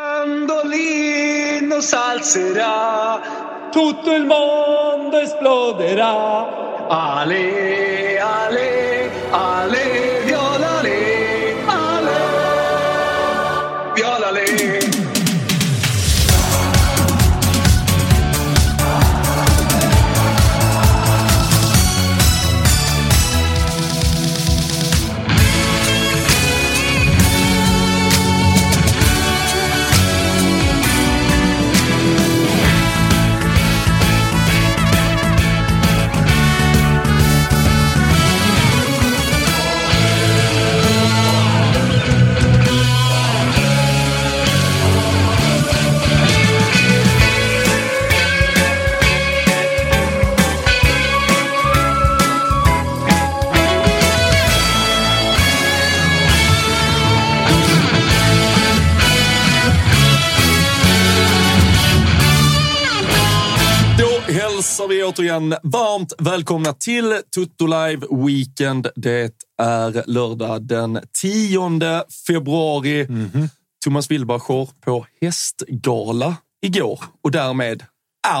Mandolino salzerà, tutto il mondo esploderà. Ale, ale, ale, hälsar vi återigen varmt välkomna till Tutto Live Weekend. Det är lördag den 10 februari. Thomas Wilbacher på hästgala igår och därmed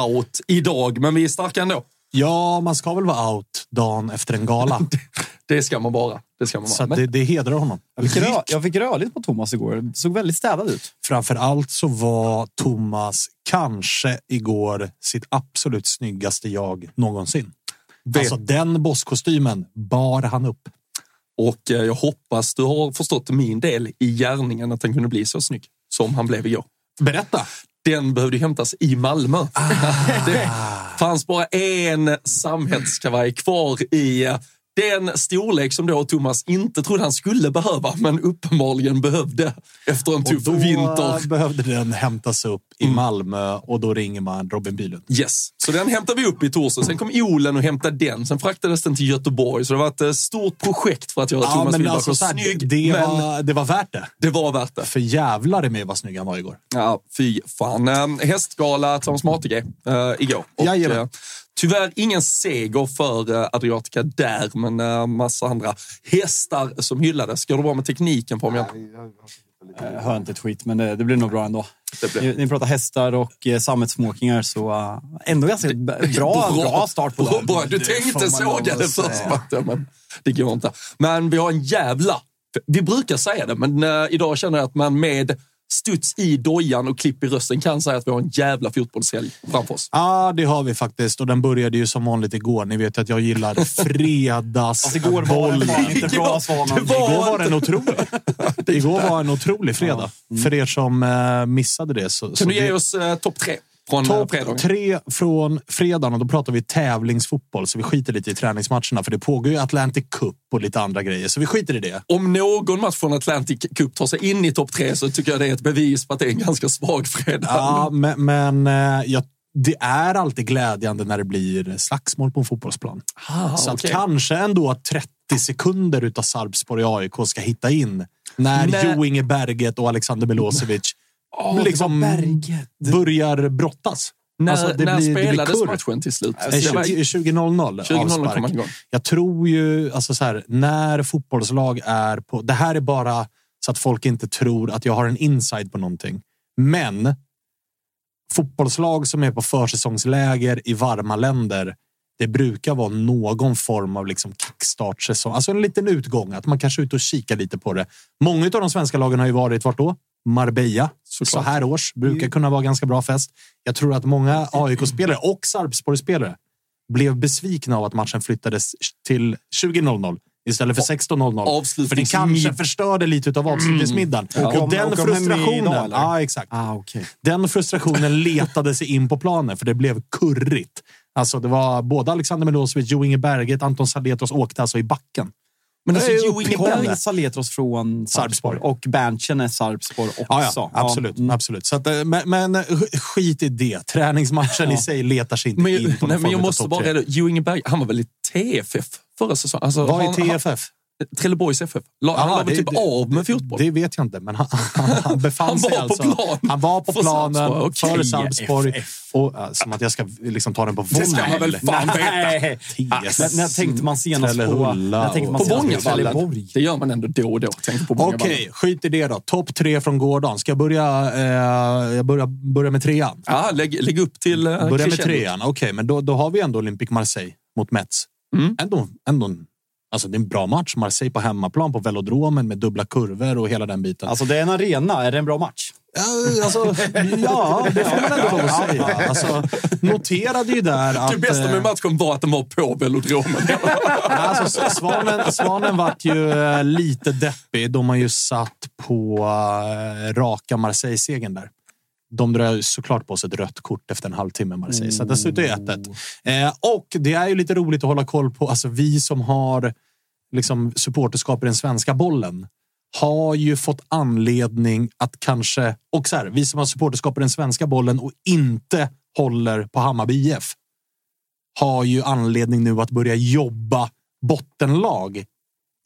out idag. Men vi är starka ändå. Ja, man ska väl vara out dagen efter en gala. Det ska man vara. Det ska man Så vara. det, det hedrar honom. Jag fick, rö- jag fick rörligt på Thomas igår. Det såg väldigt städad ut. Framför allt så var Thomas kanske igår sitt absolut snyggaste jag någonsin. Vet- Alltså den bosskostymen bar han upp. Och eh, jag hoppas du har förstått min del i gärningen att han kunde bli så snygg som han blev igår. Berätta! den behövde hämtas i Malmö. Ah. Det fanns bara en samhällskavaj kvar i eh, den storlek som då Thomas inte trodde han skulle behöva, men uppenbarligen behövde efter en Och tuff då vinter. behövde den hämtas upp i Malmö och då ringer man Robin Bylund. Yes, så den hämtade vi upp i torsdag. Sen kom Olen och hämtade den. Sen fraktades den till Göteborg. Så det var ett eh, stort projekt för att göra Thomas men Wilbacher alltså, snygg. det, men var, det var värt det. det var värt det. För jävlar i mig vad snygg han var igår. Ja, fy fan. Ehm, hästgala tillsammans med ATG eh, igår. Och, Jajamän. Eh, tyvärr ingen seger för eh, Adriatica där, men eh, massa andra hästar som hyllades. Går det bra med tekniken Fabian? Jag hör inte ett skit, men det, det blir nog bra ändå. Ni, ni pratar hästar och eh, sammetsmåkningar, så uh, ändå ganska b- bra, bra, start på bra, dagen. bra. Du Det tänkte såga det först. Matte, men det går inte. Men vi har en jävla... Vi brukar säga det, men eh, idag känner jag att man med studs i dojan och klipp i rösten kan säga att vi har en jävla fotbollshelg framför oss. Ja, det har vi faktiskt. Och den började ju som vanligt igår. Ni vet att jag gillar fredags... Alltså, igår var den fan inte bra, Svanen. Det var- Igår var den otrolig. Igår var en otrolig fredag. För er som eh, missade det. Så, så Kan du ge det- oss eh, topp tre från Topp fredagen? tre från fredagen och då pratar vi tävlingsfotboll. Så vi skiter lite i träningsmatcherna för det pågår ju Atlantic Cup och lite andra grejer. Så vi skiter i det. Om någon match från Atlantic Cup tar sig in i topp tre så tycker jag det är ett bevis på att det är en ganska svag fredag. Ja, men, men eh, jag, det är alltid glädjande när det blir slagsmål på en fotbollsplan. Ah, så att kanske ändå att 30 sekunder utav Sarpsborg AIK ska hitta in när Nej. Jo Inge Berget och Alexander Milosevic Det liksom börjar brottas. När, Alltså, det när blir- det blir spelades matchen till slut? Eh, Det var- 20 20.00 20.00 avspark. kom man igång. Jag tror ju, alltså så här, när fotbollslag är på... Det här är bara så att folk inte tror att jag har en inside på någonting. Men fotbollslag som är på försäsongsläger i varma länder, det brukar vara någon form av liksom kickstart-säsong. Alltså en liten utgång, att man kanske är ute och kikar lite på det. Många av de svenska lagen har ju varit, vart då? Marbella. Så här års. Brukar kunna vara ganska bra fest. Jag tror att många AIK-spelare och Sarpsborg-spelare blev besvikna av att matchen flyttades till 20.00 istället för 16.00. För det kanske förstörde lite av avslutningsmiddagen. Mm. Och, Kom- den och idag, frustrationen... eller? Ja, exakt. Ah, okej. Den frustrationen letade sig in på planen för det blev kurrigt. Alltså, det var både Alexander Milosevic, Jo Inge Berget, Anton Saletros åkte alltså i backen. Men alltså, Det Jo Inge Berg, Saletros från Sarpsborg. Och Berntsen är Sarpsborg också. Ja, ja, absolut. mm. absolut. Så att, eh, men, men eh, skit i det. Träningsmatchen i sig letar sig inte men, in på nej, men jag måste bara reda Jo Inge Berg, han var väl i TFF förra säsongen? Alltså, Vad är han- han- TFF? Trelleborgs FF. La, han Aha, la väl det- typ det- av med fotboll? Det vet jag inte, men han, han, han befann Han sig var på alltså... plan Han var på för planen okej. för Sarpsborg. Och, äh, som att jag ska liksom ta den på Det ska man väl fan veta. När, när tänkte man senast på... När tänkte man På Bångavallen. Det gör man ändå då och då. Okej, skit i det då. Topp tre från gårdagen. Ska jag börja, eh, jag börja, börja med trean? Ja, lägg, lägg upp till uh, Börja med trean. Okej, men då, då har vi ändå Olympique Marseille mot Metz. Mm. Ändå, ändå, en- alltså det är en bra match. Marseille på hemmaplan på velodromen med dubbla kurvor och hela den biten. Alltså, det är en arena. Är det en bra match? Ja, alltså, ja, det får man ändå lov att säga. Alltså, noterade ju där att... Det bästa med eh, matchen var att den var på velodromen. Alltså, Svanen, Svanen vart ju eh, lite deppig då man ju satt på eh, raka Marseille-segern där. De drar såklart på sig ett rött kort efter en halvtimme Marseille, så det slutar ju 1-1. Eh, och det är ju lite roligt att hålla koll på, alltså vi som har liksom supporterskap i den svenska bollen har ju fått anledning att kanske, och så här, vi som har supporterskap i den svenska bollen och inte håller på Hammarby IF har ju anledning nu att börja jobba bottenlag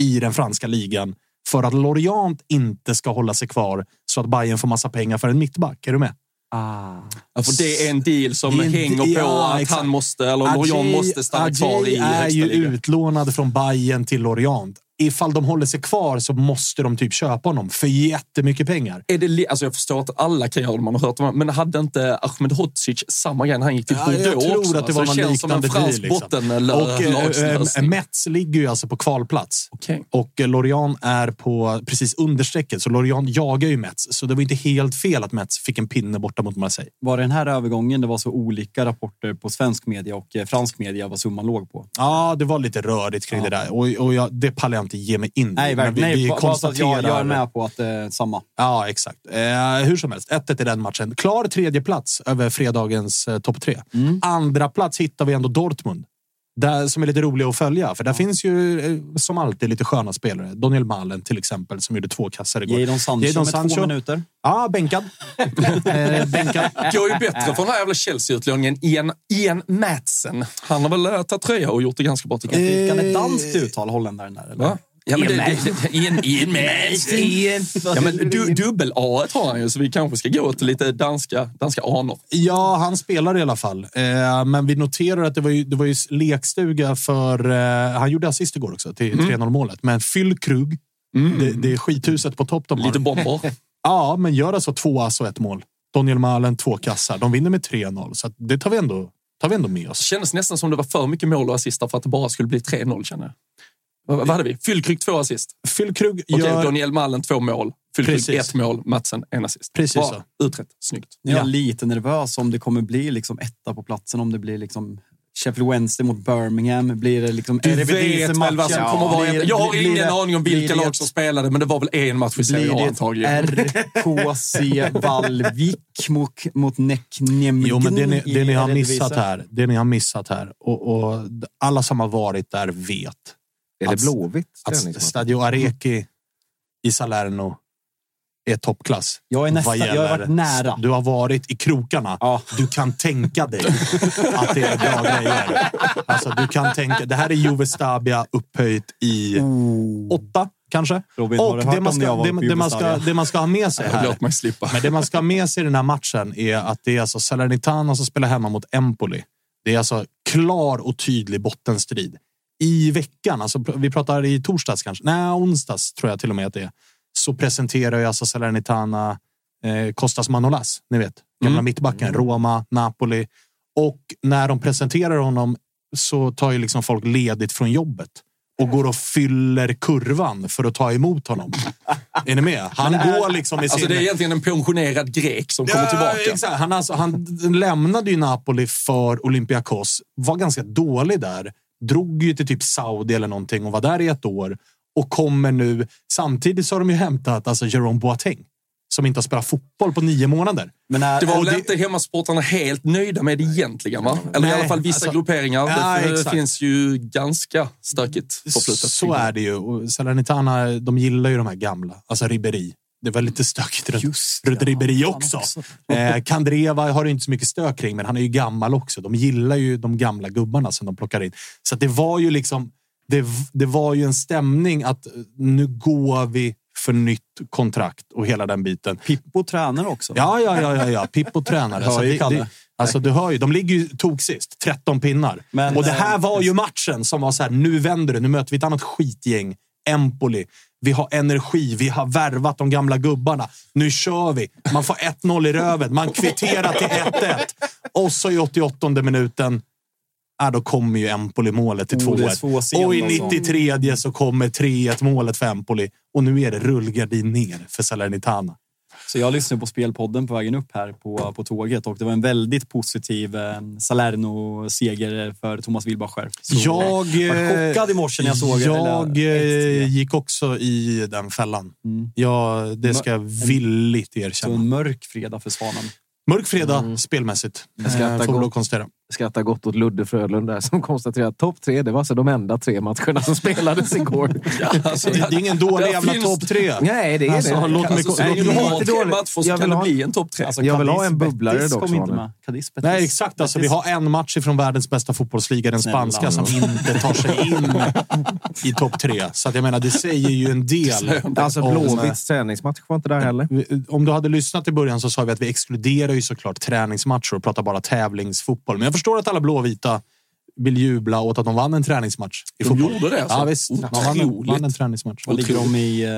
i den franska ligan för att Lorient inte ska hålla sig kvar så att Bayern får massa pengar för en mittback. Är du med? Ah. Ja, för det är en deal som en- hänger på ja, att exakt. han måste, eller Lorient måste stanna Adjei kvar i är ju utlånad från Bayern till Lorient. Ifall de håller sig kvar så måste de typ köpa honom för jättemycket pengar. Är det, alltså jag förstår att alla kan göra det man har hört om, men hade inte Ahmed Hodzic samma grej när han gick till Ja, jag Bordeaux tror också? att det Så var någon känns som en liknande deal. Liksom. Och eh, bottenlagslösning. eh, Metz ligger ju alltså på kvalplats. Okej. Och eh, Lorient är på precis understrecket, så Lorient jagar ju Metz. Så det var inte helt fel att Metz fick en pinne borta mot Marseille. Var det den här övergången det var så olika rapporter på svensk media och eh, fransk media vad summan låg på? Ja, det var lite rörigt kring det där och, och jag, det pallar jag inte ge mig in. Nej, verkligen. vi, vi Nej, att jag, jag är konstaterar- med på att det är samma. Ja, exakt. Eh, hur som helst, 1-1 i den matchen. Klar tredje plats över fredagens eh, topp tre. Mm. Andra plats hittar vi ändå Dortmund. Där, som är lite rolig att följa, för där finns ju eh, som alltid lite sköna spelare. Daniel Malen till exempel, som gjorde två kassar igår. Jadon Sancho Jadon med Sancho. två minuter. Ja, bänkad. eh, bänkad. går ju bättre för den här jävla Chelsea-utlåningen. Ian, Ian Madsen. Han har väl eh, tagit tröja och gjort det ganska bra tycker jag. Kan ett danskt uttal, holländaren där? Eller? Va? Ja, men det, det, det, Ian, Ian Madsen. Ja, men du, dubbel-A har han ju, så vi kanske ska gå åt lite danska, danska anor. Ja, han spelar i alla fall. Eh, men vi noterar att det var ju, det var ju lekstuga för... Eh, han gjorde assist igår också till Mm. 3-0 målet. Men Fyllkrug, det, det är skithuset på topp de har. Lite bomber. Ja, men gör alltså två ass och ett mål. Daniel Malen, två kassar. De vinner med 3-0, så att det tar vi, ändå, tar vi ändå med Det oss. kändes nästan som det var för mycket mål och assist för att det bara skulle bli 3-0 känner jag. Vad, vad hade vi? Fyllkrug två assist. Fyllkrug Okej, gör... Daniel Mallen två mål. Fyllkrug Precis. ett mål. Matsen en assist. Precis Bra. så. Utrett. Snyggt. Jag är Ja. lite nervös om det kommer bli liksom etta på platsen. Om det blir liksom Sheffield Wednesday mot Birmingham. Blir det liksom... Du är det vet väl vad som Ja, kommer vara... blir- jag har blir ingen det- aning om vilka lag som spelade, men det var väl en match i Serie A antagligen. RKC Vallvik mot, mot Näcknämgen Jo, men det ni, det ni har missat här, det ni har missat här och, och alla som har varit där vet Det Att- Blåvitt? att? Stadio Areki i Salerno är toppklass. Jag är nästa- vad jag har gäller- varit nära. Du har varit i krokarna. Ja. Du kan tänka dig att det är bra grejer. Alltså, du kan tänka, det här är Juve Stabia upphöjt i åtta, kanske. Robin, Och det man, ska, det, det, man ska, det man ska ha med sig här Låt mig slippa. men det man ska ha med sig i den här matchen är att det är alltså Salernitana som spelar hemma mot Empoli. Det är alltså klar och tydlig bottenstrid. I veckan, alltså vi pratar i torsdags kanske, nej onsdags tror jag till och med att det är, så presenterar ju alltså Salernitana eh, Kostas Manolas, ni vet, gamla Mm. mittbacken, Roma, Napoli. Och när de presenterar honom så tar ju liksom folk ledigt från jobbet och går och fyller kurvan för att ta emot honom. är ni med? Han går liksom i sin... Alltså det är egentligen en pensionerad grek som kommer tillbaka. Exakt. Han, alltså, han lämnade ju Napoli för Olympiakos, var ganska dålig där. Drog ju till typ Saudi eller någonting och var där i ett år och kommer nu. Samtidigt så har de ju hämtat alltså Jerome Boateng som inte har spelat fotboll på nio månader. Men är, Det var väl det- inte hemmasportarna helt nöjda med egentligen, va? Eller i Nej, alla fall vissa alltså- grupperingar. Ja, det, det exakt. finns ju ganska stökigt förflutet. Så är det ju. Och Salernitana, de gillar ju de här gamla. Alltså Ribéry. Det var lite stökigt runt, Just runt. Ribéry också. också. Eh, Kandreva har inte så mycket stök kring, men han är ju gammal också. De gillar ju de gamla gubbarna som de plockar in. Så det var ju liksom... Det, det var ju en stämning att eh, nu går vi för nytt kontrakt och hela den biten. Pippo tränar också. Ja, ja, ja, ja, ja. Pippo tränare. Hör ju det, det, alltså, du hör ju, de ligger ju tok sist. 13 pinnar. Men, och det här eh, var ju matchen som var så här, nu vänder det. Nu möter vi ett annat skitgäng. Empoli. Vi har energi. Vi har värvat de gamla gubbarna. Nu kör vi. Man får 1-0 i röven. Man kvitterar till 1-1. Och så i 88 minuten, ja, då kommer ju Empoli-målet till Oh, det är 2-1. så sent och i alltså. 93 så kommer 3-1 målet för Empoli. Och nu är det rullgardin ner för Salernitana. Så jag lyssnade på spelpodden på vägen upp här på, på tåget och det var en väldigt positiv eh, Salerno-seger för Thomas Wilbacher. Så Jag, var eh, chockad i morse när jag såg det. Jag eh, gick också i den fällan. Mm. Ja, det ska jag villigt Så erkänna. en mörk fredag för Svanen. Mörk fredag spelmässigt. Jag skrattar Eh, gott. Skrattar gott åt Ludde Frölund där som konstaterar att topp tre, det var alltså de enda tre matcherna som spelades igår. Alltså, Det, det är ingen dålig jävla finns- topp tre. Nej, det är Alltså, det. låt mig- Alltså, så låt länge mig- du lite har tre dåligt. matcher så Jag kan vill det ha- bli en topp tre. Alltså, Jag vill ha en bubblare dock, kom inte med. Cadiz. Nej, exakt. Alltså, vi har en match ifrån världens bästa fotbollsliga, den spanska, som inte tar sig in i topp tre. Så att jag menar, det säger ju en del. Alltså om- Blåvitts träningsmatch var inte där heller. Om du hade lyssnat i början så sa vi att vi exkluderar ju såklart träningsmatcher och pratar bara tävlingsfotboll. Men jag förstår att alla blåvita vill jubla åt att de vann en träningsmatch i De fotboll. gjorde det, alltså. Ja, visst. De vann, en- Otroligt. vann en träningsmatch. Vad ligger de i eh,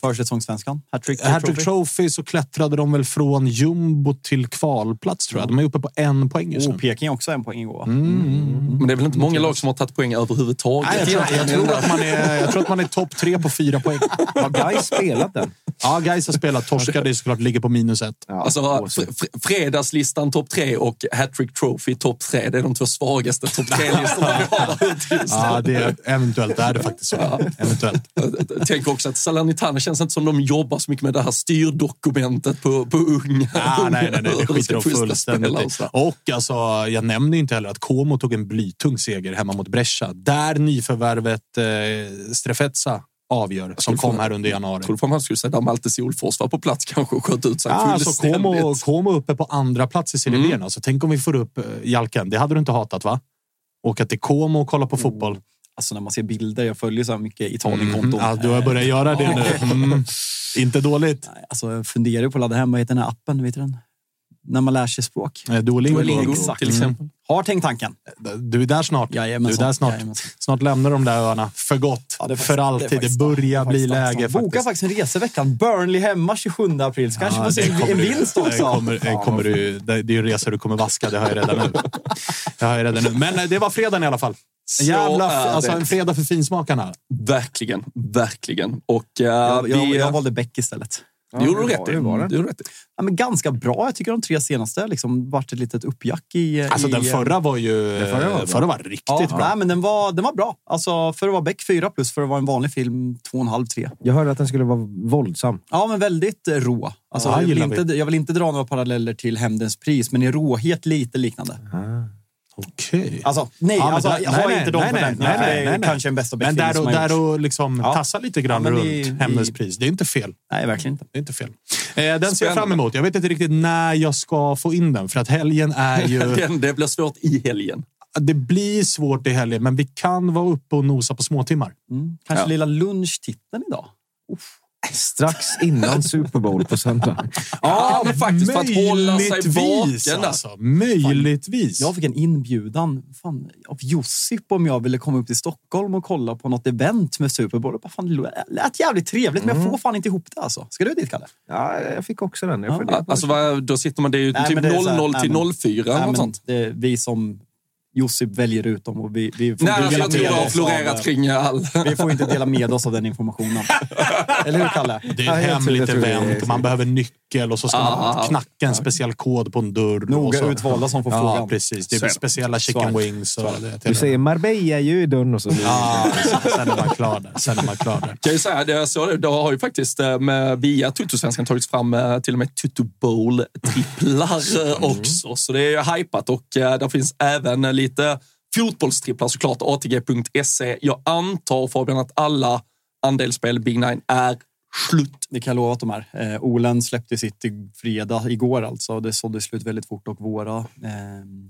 försäsongssvenskan? Hattrick? Hattrick Trophy? Trophy så klättrade de väl från jumbo till kvalplats tror jag. De är uppe på en poäng just nu. Oh, Peking också en poäng igår. va? Men det är väl inte många lag som har tagit poäng överhuvudtaget. Nej, jag, tror, jag, tror att man är, jag tror att man är topp tre på fyra poäng. Har Gais spelat den? Ja, Gais har spelat. Torskade är såklart ligger på minus ett. Ja, Alltså, fredagslistan topp tre och Hattrick Trophy topp tre. Det är de två svagaste topp tre-listorna vi har där ute just nu. Ja, det är, eventuellt är det faktiskt så. Eventuellt. Jag tänker också att Salernitana känns inte som de jobbar så mycket med det här styrdokumentet på, på unga. Ah, nej, nej, nej, det skiter de fullständigt i. och så. Och alltså, jag nämner inte heller att Como tog en blytung seger hemma mot Brescia. Där nyförvärvet eh, Strefezza avgör, som kom här under januari. Jag trodde man skulle säga att Malte Solfors var på plats kanske och sköt ut sig Ja, alltså fullständigt. Como, Como uppe på andra plats i Serie. Mm. Alltså, tänk om vi får upp eh, Jalken. Det hade du inte hatat, va? Åka till Como och kolla på fotboll. Alltså när man ser bilder, jag följer så mycket Italien-konton. Mm. Ja, du har börjat göra det nu. Mm. Inte dåligt. Nej, Alltså, jag funderar på att ladda hem, vad heter den här appen? Vet du den? När man lär sig språk. Eh, Duolingo. Duolingo Exakt. till exempel. Har tänkt tanken. Du är där snart. Du Jajamensan. är där snart. Jajamensan. Snart lämnar de där öarna för gott. Ja, det faktiskt- för det alltid. Det, faktiskt- börjar det bli läge. Boka faktiskt en resa veckan. Burnley hemma 27 april. Så kanske Ja, får se det en, kommer en du- vinst Det också. kommer, det kommer du, det, det är ju resor du kommer vaska, det har jag redan nu. Det har jag redan nu. Men eh, det var fredagen i alla fall. En jävla, alltså det. en fredag för finsmakarna. Verkligen, verkligen. Och uh, Jag, jag, vi, jag valde Beck istället. Det gjorde du rätt i. det? Gjorde rätt i. Ja, men ganska bra. Jag tycker de tre senaste liksom varit ett litet uppjack i... Alltså i, den förra var ju Den förra var förra var riktigt Ja, bra. Nej, men den var, den var bra. Alltså, för att vara Beck 4 plus, för att vara en vanlig film 2,5-3. Jag hörde att den skulle vara våldsam. Ja, men väldigt rå. Alltså, Ja, jag, vill inte, jag vill inte dra några paralleller till Hämndens pris, men i råhet lite liknande. Okej. Alltså, nej, Ja, alltså, där- jag har nej, inte de nej, nej, nej, nej, nej, kanske en bästa Men där och, där och liksom Ja. tassa lite grann Ja, runt i- pris. Det är inte fel. Nej, verkligen inte. Det är inte fel. Eh, den ser jag fram emot. Jag vet inte riktigt när jag ska få in den. För att helgen är ju... Den, det blir svårt i helgen. det blir svårt i helgen, men vi kan vara uppe och nosa på småtimmar. Mm. Kanske Ja. lilla lunchtiteln idag. Strax innan Super Bowl på söndag. Ja, men faktiskt för att hålla sig vaken. Alltså, möjligtvis. Jag fick en inbjudan fan, av Josip om jag ville komma upp till Stockholm och kolla på något event med Super Bowl. Bara, fan, det lät jävligt trevligt, men jag får fan inte ihop det. Alltså. Ska du dit, Kalle? Ja, jag fick också den. Jag Ja. Alltså, vad, då sitter man, det är ju Nej, typ men det är så här- 00 nej, till men- 04 eller Nej, något men sånt. det är vi som Josip väljer ut dem och vi, vi får Nej, inte alltså, dela jag tror det med har oss florerat av, kring all... Vi får inte dela med oss av den informationen. Eller hur, Kalle? Det är Ja, ett jag hemligt event. Man behöver nyckel och så ska Ah. man knacka en speciell kod på en dörr. och Noga så. utvalda som får ja, frågan. precis. Det Så är speciella Så är chicken det. wings. Och det, Du säger Marbella ju dörren och så. Ja, sen- är man klar där. Sen är man klar där. Kan jag säga, det, såg det, har ju faktiskt eh, med, via Tuttosvenskan tagits fram eh, till och med Tutto Bowl-tripplar eh, också. Så det är ju hypat och där finns även lite fotbollstripplar såklart. ATG.se. Jag antar Fabian att alla andelsspel Big Nine är slut. Det kan jag lova att de är. Eh, Olen släppte sitt i fredag, igår alltså. Det sålde slut väldigt fort och våra eh,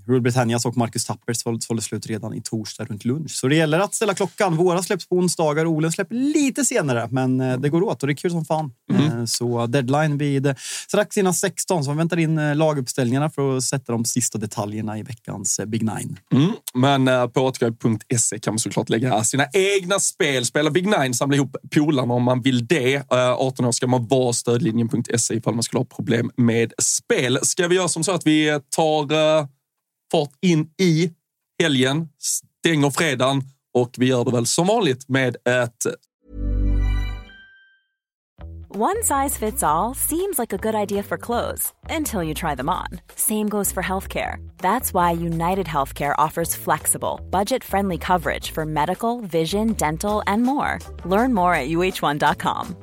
Rule Britannias och Marcus Tappers sålde, slut redan i torsdag runt lunch. Så det gäller att ställa klockan. Våra släpps på onsdagar, Olen släpper lite senare, men eh, det går åt och det är kul som fan. Eh, så deadline vid eh, strax innan 16, så man väntar in eh, laguppställningarna för att sätta de sista detaljerna i veckans eh, Big Nine. Mm. Men på ATG.se kan man såklart lägga sina egna spel. Spela Big Nine, samla ihop polarna om man vill det. Eh, 18 år ska man vara stödlinjen.se ifall man skulle ha problem med spel. Ska vi göra som så att vi tar eh, fart in i helgen, stänger fredagen och vi gör det väl som vanligt med ett One size fits all seems like a good idea for clothes until you try them on. Same goes for healthcare. That's why United Healthcare offers flexible, budget friendly coverage for medical, vision, dental, and more. Learn more at uh1.com.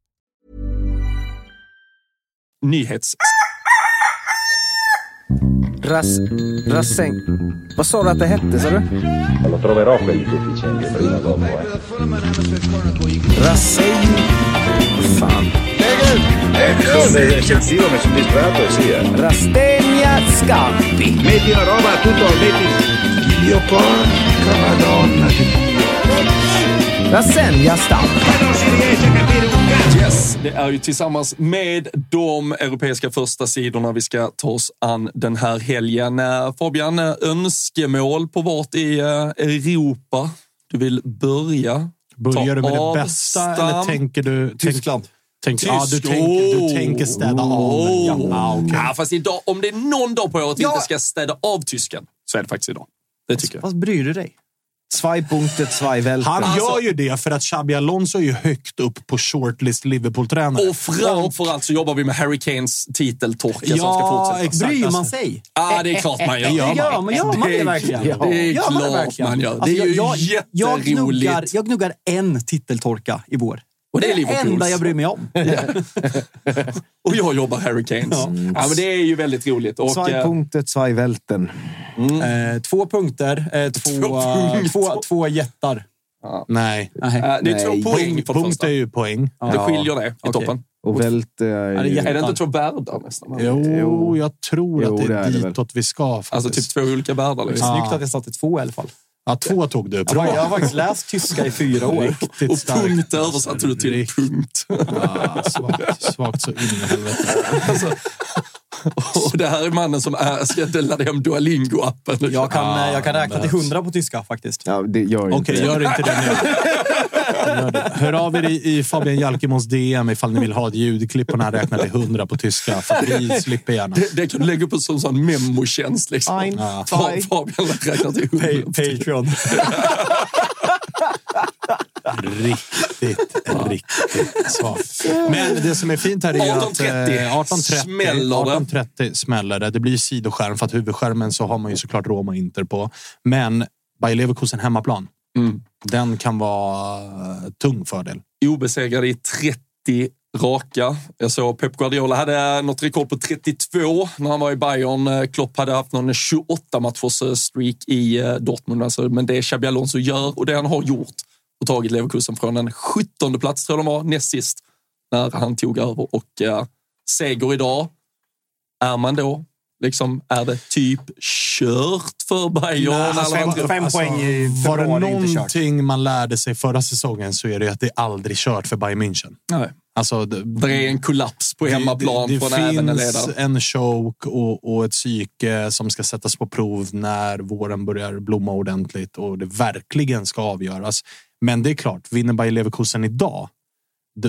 Nyhets... Ras, rassäng. Vad sa du att det hette, sa du? Lo troverò quelli deficienti prima o dopo. Eh. Rassäng. Vad fan. Se sentivo mi sono distratto e sì. Eh. Rastegna Scampi. Metti la roba tutto, metti. Dio porca madonna che Rasegna Stamp. non si riesce a capire un. Yes, det är ju tillsammans med de europeiska första sidorna vi ska ta oss an den här helgen. Eh, Fabian, eh, önskemål på vart i eh, Europa du vill börja? Börjar du med det Ta bästa eller tänker du... Tyskland. tänk, ja, du, Tysk- tänker, du Oh. tänker städa av. Oh. Ja, ah. Ja, fast idag, om det är någon dag på året vi Ja. inte ska städa av tysken så är det faktiskt idag. Det tycker jag. Vad bryr du dig? Zwei Punkte, zwei Welten. Han Alltså- gör ju det för att Xabi Alonso är ju högt upp på shortlist Liverpool-tränare. Och framförallt så jobbar vi med Harry Kanes titeltorka som ska Ja, fortsätta. exakt. Bryr man alltså. sig? Ja, det är klart man gör. Det gör man. Gör man, det verkligen? Det är det klart verkligen? man gör. Det Alltså, är ju jag, jag, jätteroligt. gnuggar, jag gnuggar en titeltorka i vår. Och det är det Liverpools. enda jag bryr mig om. Och jag jobbar Harry Kanes. Ja. men det är ju väldigt roligt. Och, Zwei eh, zwei Welten. Eh, två punkter, eh, två, Två punkter. två, två jättar. Nej. Nej. eh, det är Nej. två poäng för det Punkt första. är ju poäng. Det skiljer det i Okej. toppen. Och Welte är det ju... Är det inte två världar nästan? Jo, jag tror Jo, att det det är, är det väl. ditåt vi ska. Alltså faktiskt. typ två olika världar. Liksom. Ja. Snyggt att jag satte två i alla fall. Ja, två tog du. Jag Bra. jag har faktiskt läst tyska i fyra år. Riktigt Och starkt. punkt översatte du till punkt. Ja, svagt, svagt så in i helvete. Och det här är mannen som är, ska ladda hem Duolingo-appen. Jag kan, Ja, eh, jag kan räkna till hundra på tyska faktiskt. Ja, det gör Okej, inte gör inte det nu. Hör av er i, i Fabian Jalkemons DM ifall ni vill ha ett ljudklipp på när han räknar till hundra på tyska. För vi slipper gärna. Det, det kan du lägga upp som en sån memotjänst. Liksom. Ein. Fabian räknar till Pa- hundra. Patreon. riktigt, riktigt svagt. Men det som är fint här är ju att 18.30 eh, 18.30 smäller det. 18.30 smäller det. Det blir sidoskärm för att huvudskärmen så har man ju såklart Roma Inter på. Men Bayer Leverkusen hemmaplan. Mm. Den kan vara eh, tung fördel. obesegrade i 30 raka. Jag såg Pep Guardiola hade något rekord på 32 när han var i Bayern. Eh, Klopp hade haft någon 28 matchers eh, streak i eh, Dortmund. Alltså, men det Xabi Alonso gör och det han har gjort och tagit Leverkusen från en 17 plats, tror jag de var, näst sist, när han tog över. Och eh, seger idag, är man då Liksom, är det typ kört för Bayern? Nej, alltså, fem- fem poäng i Var det någonting man lärde sig förra säsongen så är det att det är aldrig kört för Bayern München. Nej. Alltså, det, Det är en kollaps på hemmaplan det, det, från även en finns en choke och, och ett psyke som ska sättas på prov när våren börjar blomma ordentligt och det verkligen ska avgöras. Men det är klart, vinner Bayer Leverkusen idag,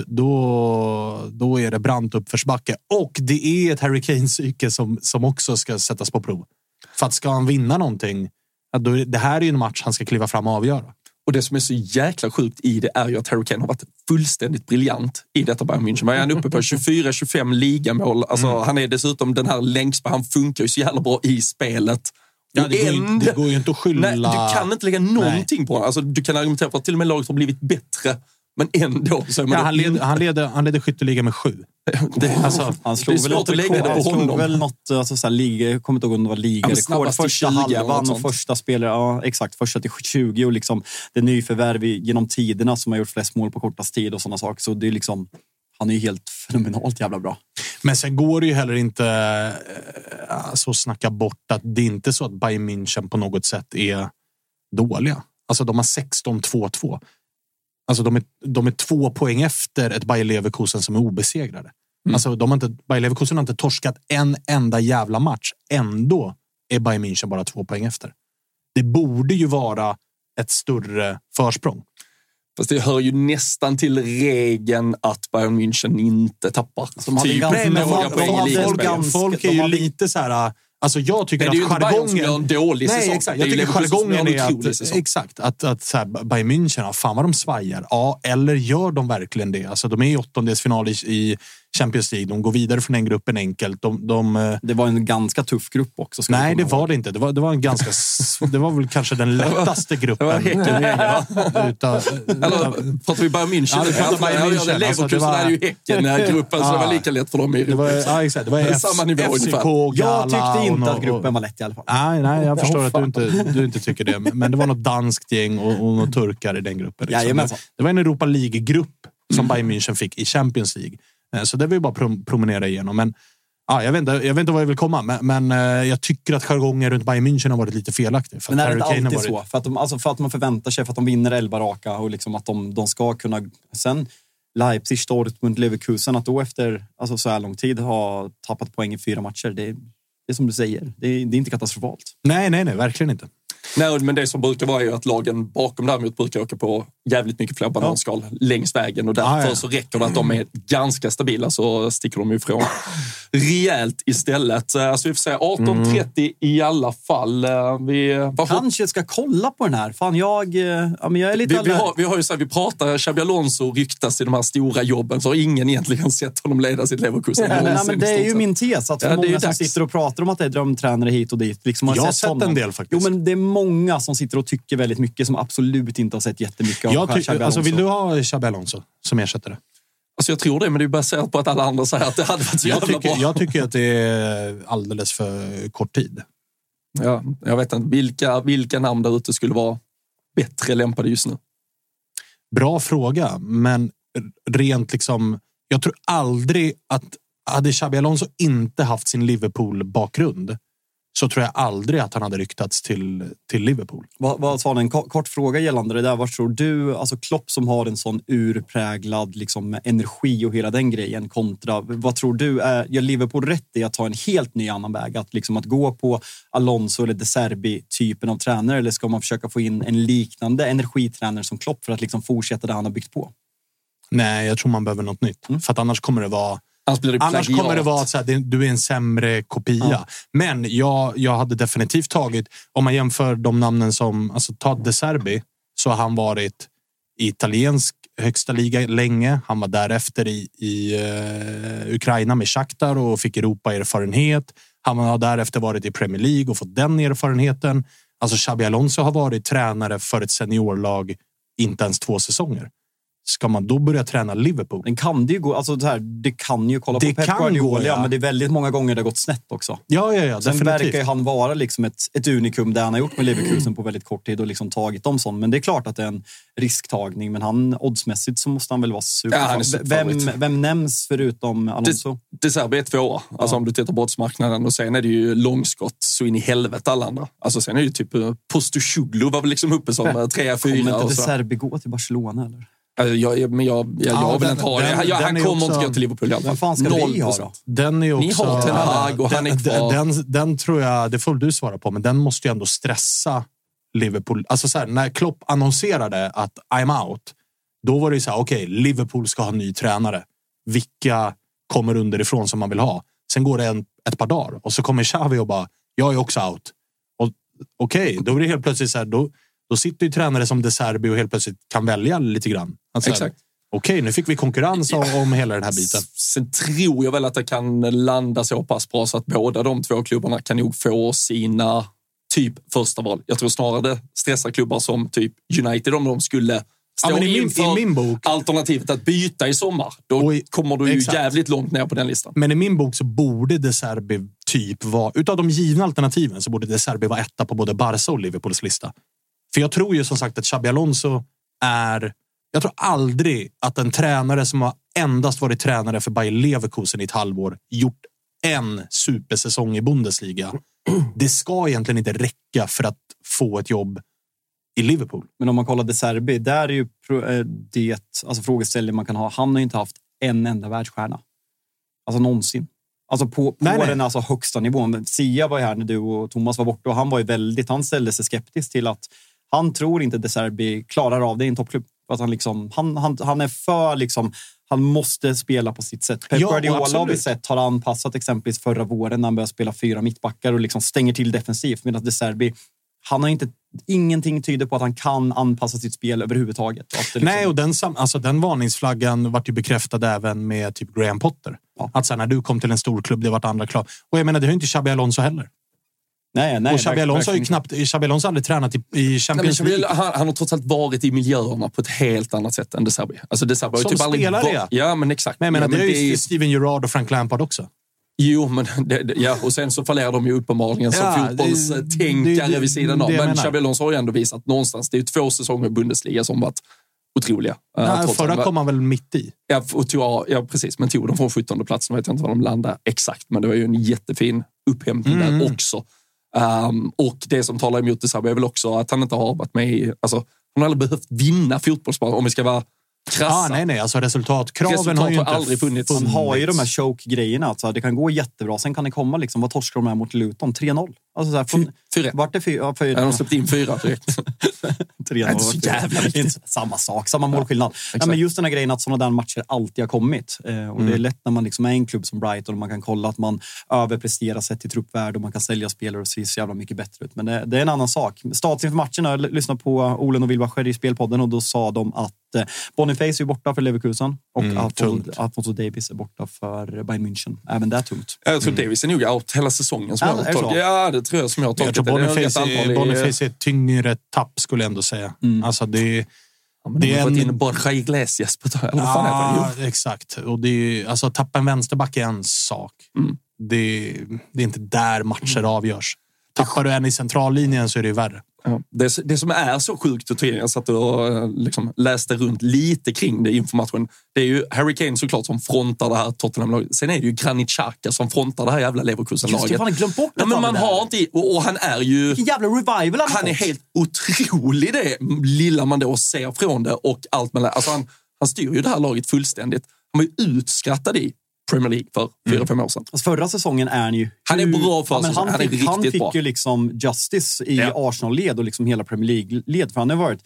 då, då är det brant uppförsbacke. Och det är ett Harry Kane-psyke som, som också ska sättas på prov. För att ska han vinna någonting, då det här är ju en match han ska kliva fram och avgöra. Och det som är så jäkla sjukt i det är ju att Harry Kane har varit fullständigt briljant i detta Bayern München. Vad är han uppe på? 24-25 ligamål. Alltså, Mm. Han är dessutom den här längst Han funkar ju så jävla bra i spelet. Ja, det, går ändå- det går ju inte att skylla... Nej, du kan inte lägga någonting på honom. Alltså, du kan argumentera för att till och med laget har blivit bättre. Men ändå så är man Ja, han, inte- han, leder, han leder skytteligan med sju. det, Alltså, Han Det slog är väl svårt något att lägga det på honom. väl något, alltså, så här, liga, jag kommer inte ihåg om det var Ja, ligarekord. snabbast till första 20 eller något halvan och första spelare, ja exakt, första till 20 och liksom det nyförvärv i- genom tiderna som har gjort flest mål på kortast tid och sådana saker. Så det är liksom, han är ju helt fenomenalt jävla bra. Men sen går det ju heller inte eh, alltså, att snacka bort att det är inte så att Bayern München på något sätt är dåliga. Alltså de har 16-2-2. Alltså de är, de är två poäng efter ett Bayer Leverkusen som är obesegrade. Alltså de har inte, Bayer Leverkusen har inte torskat en enda jävla match. Ändå är Bayern München bara två poäng efter. Det borde ju vara ett större försprång. Fast det hör ju nästan till regeln att Bayern München inte tappar. Typ ganska- Folk är ju lite så här... Alltså jag tycker Men det är ju att inte Bayern som jargongen... gör en dålig Nej, säsong. exakt. Det är Jag tycker jargongen en är att, säsong. exakt, att, att så här, Bayern München, fan vad de svajar. Ja, eller gör de verkligen det? Alltså, de är i åttondelsfinal i, i Champions League. De går vidare från den gruppen enkelt. De, de, eh, Det var en ganska tuff grupp också. nej, det ihåg. var det inte. Det var, det var en ganska... Det var väl kanske den lättaste gruppen. Det var Häcken. utav, Eller utav, pratar vi Bayern München? Ja, vi pratar Bayern Ja, München. ja, Alltså, Leverkusen det var- är ju Häcken-gruppen, så det var Ja. lika lätt för dem i det var, ja, exakt. Det var Det F- samma nivå FCK, ungefär. Gala Jag tyckte inte och, att gruppen var lätt i alla fall. Nej, nej, jag förstår att du inte, du inte tycker det. Men det var något danskt gäng och, och några turkar i den gruppen. Liksom. Det var en Europa League-grupp som Bayern München fick i Champions League. Eh, Så det vill vi bara prom- promenera igenom. Men, ja, jag, vet inte, jag vet inte vad jag vill komma, men, men eh, jag tycker att jargongen runt Bayern München har varit lite felaktig. För Men är det inte alltid varit- så? För att, de, alltså för att man förväntar sig, för att de vinner 11 raka och liksom att de, de ska kunna... Sen Leipzig, Dortmund, Leverkusen, att då efter alltså så här lång tid ha tappat poäng i fyra matcher, det, det är som du säger. Det, är- det är inte katastrofalt. Nej, nej, nej, verkligen inte. Nej, men det som brukar vara är ju att lagen bakom däremot brukar åka på jävligt mycket fler bananskal längs vägen och därför Ja, ja. så räcker det att de är ganska stabila så sticker de ifrån rejält istället. Eh, Så vi får säga 18.30 i alla fall. Eh, Vi, varför, Kanske ska kolla på den här. Fan, jag, eh, ja, men jag är lite... vi, vi, har, vi har ju så här, vi pratar, Xabi Alonso ryktas i de här stora jobben så har ingen egentligen sett honom leda sitt Leverkusen. Nej, men, men det är ju sett. min tes. Att Ja, är ju många som dags. sitter och pratar om att det är drömtränare hit och dit. Liksom Jag har sett honom. en del faktiskt. Jo, men det är många som sitter och tycker väldigt mycket som absolut inte har sett jättemycket av Jag tycker, alltså, vill du ha Xabi Alonso som ersättare? Alltså jag tror det, men det är baserat på att alla andra säger att det hade varit så Jag jävla tycker, bra. jag tycker att det är alldeles för kort tid. Ja, jag vet inte vilka, vilka namn där ute skulle vara bättre lämpade just nu. Bra fråga, men rent liksom. Jag tror aldrig att hade Xabi Alonso inte haft sin Liverpool-bakgrund så tror jag aldrig att han hade ryktats till, till Liverpool. Vad, vad sa en kort, fråga gällande det där. Vad tror du, alltså Klopp som har en sån urpräglad liksom, energi och hela den grejen kontra, vad tror du, är, gör Liverpool rätt i att ta en helt ny annan väg? Att, liksom, att gå på Alonso eller De Serbi-typen av tränare eller ska man försöka få in en liknande energitränare som Klopp för att liksom, fortsätta det han har byggt på? Nej, jag tror man behöver något nytt. Mm. För att annars kommer det vara Annars kommer det vara att så här, du är en sämre kopia. Ja. Men jag, jag hade definitivt tagit, om man jämför de namnen som, alltså ta De Serbi, så har han varit i italiensk högsta liga länge. Han var därefter i, i uh, Ukraina med Shakhtar och fick Europa-erfarenhet. Han har därefter varit i Premier League och fått den erfarenheten. Alltså Xabi Alonso har varit tränare för ett seniorlag inte ens två säsonger. Ska man då börja träna Liverpool? Den kan det ju gå. Alltså det, här, det kan ju kolla Det på Pep Guardiola, gå, ja. men det är väldigt många gånger det har gått snett också. Ja, ja, ja Sen definitivt. verkar ju han vara liksom ett, ett unikum, det han har gjort med Leverkusen på väldigt kort tid och liksom tagit dem sånt. Men det är klart att det är en risktagning. Men han oddsmässigt så måste han väl vara super. Ja, vem, vem nämns förutom Alonso? De Serbi är tvåa, alltså om du tittar på oddsmarknaden. Och sen är det ju långskott så in i helvete alla andra. Alltså sen är det ju typ eh, Postosuglu var väl liksom uppe som eh, trea, Kommer fyra. inte och De så. Serbi gå till Barcelona eller? Alltså, jag, jag, men jag, jag, Ja, jag vill den- inte ha det. den- Han, jag, den han kommer också- inte gå till Liverpool i alla fall. Vem fan ska vi ha 0%. då? Den är ju Ni också... har Ten Hag och han är den, kvar. den, den tror jag, det får du svara på, men den måste ju ändå stressa Liverpool. Alltså så här, när Klopp annonserade att I'm out, då var det ju så här, okej, Liverpool ska ha ny tränare. Vilka kommer underifrån som man vill ha? Sen går det en, ett par dagar och så kommer Xavi och bara, jag är också out. Och Okej, då blir det helt plötsligt så här, då, då sitter ju tränare som De Serbi och helt plötsligt kan välja lite grann. Att så här, Exakt. Okej, nu fick vi konkurrens om, om hela den här biten. Sen tror jag väl att det kan landa så pass bra så att båda de två klubbarna kan nog få sina typ första val. Jag tror snarare det stressar klubbar som typ United om de skulle Ja, stå men i min- i min bok- alternativet att byta i sommar. Då i- kommer du ju exakt. jävligt långt ner på den listan. Men i min bok så borde De Serbi typ vara, utav de givna alternativen så borde De Serbi vara etta på både Barca och Liverpools lista. För jag tror ju som sagt att Xabi Alonso är, jag tror aldrig att en tränare som har endast varit tränare för Bayer Leverkusen i ett halvår gjort en supersäsong i Bundesliga. Det ska egentligen inte räcka för att få ett jobb i Liverpool. Men om man kollar De Serbi, där är ju eh, det alltså frågeställning man kan ha. Han har inte haft en enda världsstjärna. Alltså någonsin. Alltså på, på Nej, nej. den alltså högsta nivån. Sia var ju här när du och Thomas var borta och han var ju väldigt, han ställde sig skeptisk till att han tror inte De Serbi klarar av det i en toppklubb. Att han, liksom, han, han, han är för liksom, han måste spela på sitt sätt. Pep Ja, Guardiola har vi sett har anpassat exempelvis förra våren när han började spela fyra mittbackar och liksom stänger till defensivt. Medan De Serbi, han har inte, ingenting tyder på att han kan anpassa sitt spel överhuvudtaget. Liksom, Nej, och den, alltså, den varningsflaggan vart ju bekräftad även med typ Graham Potter. Ja. Att sen när du kom till en stor klubb, det vart andra klav. Och jag menar, det har ju inte Xabi Alonso heller. Nej, nej, och Xabi Alonso har ju knappt, Xabi Alonso har aldrig tränat i, i Nej, Champions Xabi, League. han, han har trots allt varit i miljöerna på ett helt annat sätt än De Serbi. Alltså De Serbi har ju typ aldrig spelare, varit- ja. Ja, men exakt. Men jag menar, ja, men det är ju Steven Gerrard och Frank Lampard också. Jo, men det, det, ja, och sen så fallerar de ju uppenbarligen som Ja, det- fotbollstänkare det- det- vid sidan av. det Men. Xabi Alonso har ju ändå visat någonstans. Det är ju två säsonger i Bundesliga som varit otroliga. Uh, Ja, trots förra kom han väl mitt i. Ja, och tog, ja, precis. Men tog de från 17 plats. Nu vet jag inte var de landade exakt, men det var ju en jättefin upphämtning Mm. där också. Um, och det som talar emot det så här är väl också att han inte har varit med i... Alltså, han har aldrig behövt vinna fotbollsmatcher om vi ska vara krassa. Ah, nej, nej, alltså resultatkraven Resultat har ju inte aldrig funnits. Han har ju de här choke-grejerna. Alltså, det kan gå jättebra. Sen kan det komma, liksom, vad torskar de här mot Luton? 3-0. Alltså, så här, från, Fyra. vart är fyra? Fyra. Ja, de har släppt in fyra direkt. 3-0. Inte så jävla Det är inte samma sak, samma målskillnad. Ja, men just den här grejen att sådana där matcher alltid har kommit. Eh, och Det är lätt när man liksom är en klubb som Brighton och man kan kolla att man överpresterar sett till truppvärde och man kan sälja spelare och se så jävla mycket bättre ut. Men det, det är en annan sak. Stats inför matchen, jag lyssnade på Olen och Wilbacher i Spelpodden och då sa de att eh, Boniface är borta för Leverkusen och Mm, Alfonso, Davis är borta för Bayern München. Även det är tungt. Jag tror Davis är nog out hela säsongen. Som Ja, är det tror jag som jag har Jag tolkat tror det. Det är Boniface, är, Boniface ett tyngre tapp skulle jag ändå säga. Mm. Alltså det, Ja, det de är en- in Borja Iglesias på det? Ja, exakt. Och det är, alltså, tappa en vänsterback är en sak. Mm. Det, det är inte där matcher avgörs. Tappar du en i centrallinjen så är det värre. Det, det som är så sjukt och jag satt och liksom läste runt lite kring det inför matchen. Det är ju Harry Kane såklart som frontar det här Tottenham-laget. Sen är det ju Granit Xhaka som frontar det här jävla Just det, Leverkusen-laget. jag har glömt bort Ja, men nästan man det där. har inte... Och, och han är ju... Vilken jävla revival han, Han är helt otrolig det lilla man då ser från det och allt man lär. Alltså han, han styr ju det här laget fullständigt. Han var ju utskrattad i Premier League för fyra, fem år sedan. Alltså förra säsongen är han ju... Han är bra för men säsongen. han, Han är fick, han fick bra. ju liksom justice i Ja. Arsenal-led och liksom hela Premier League-led. För han har varit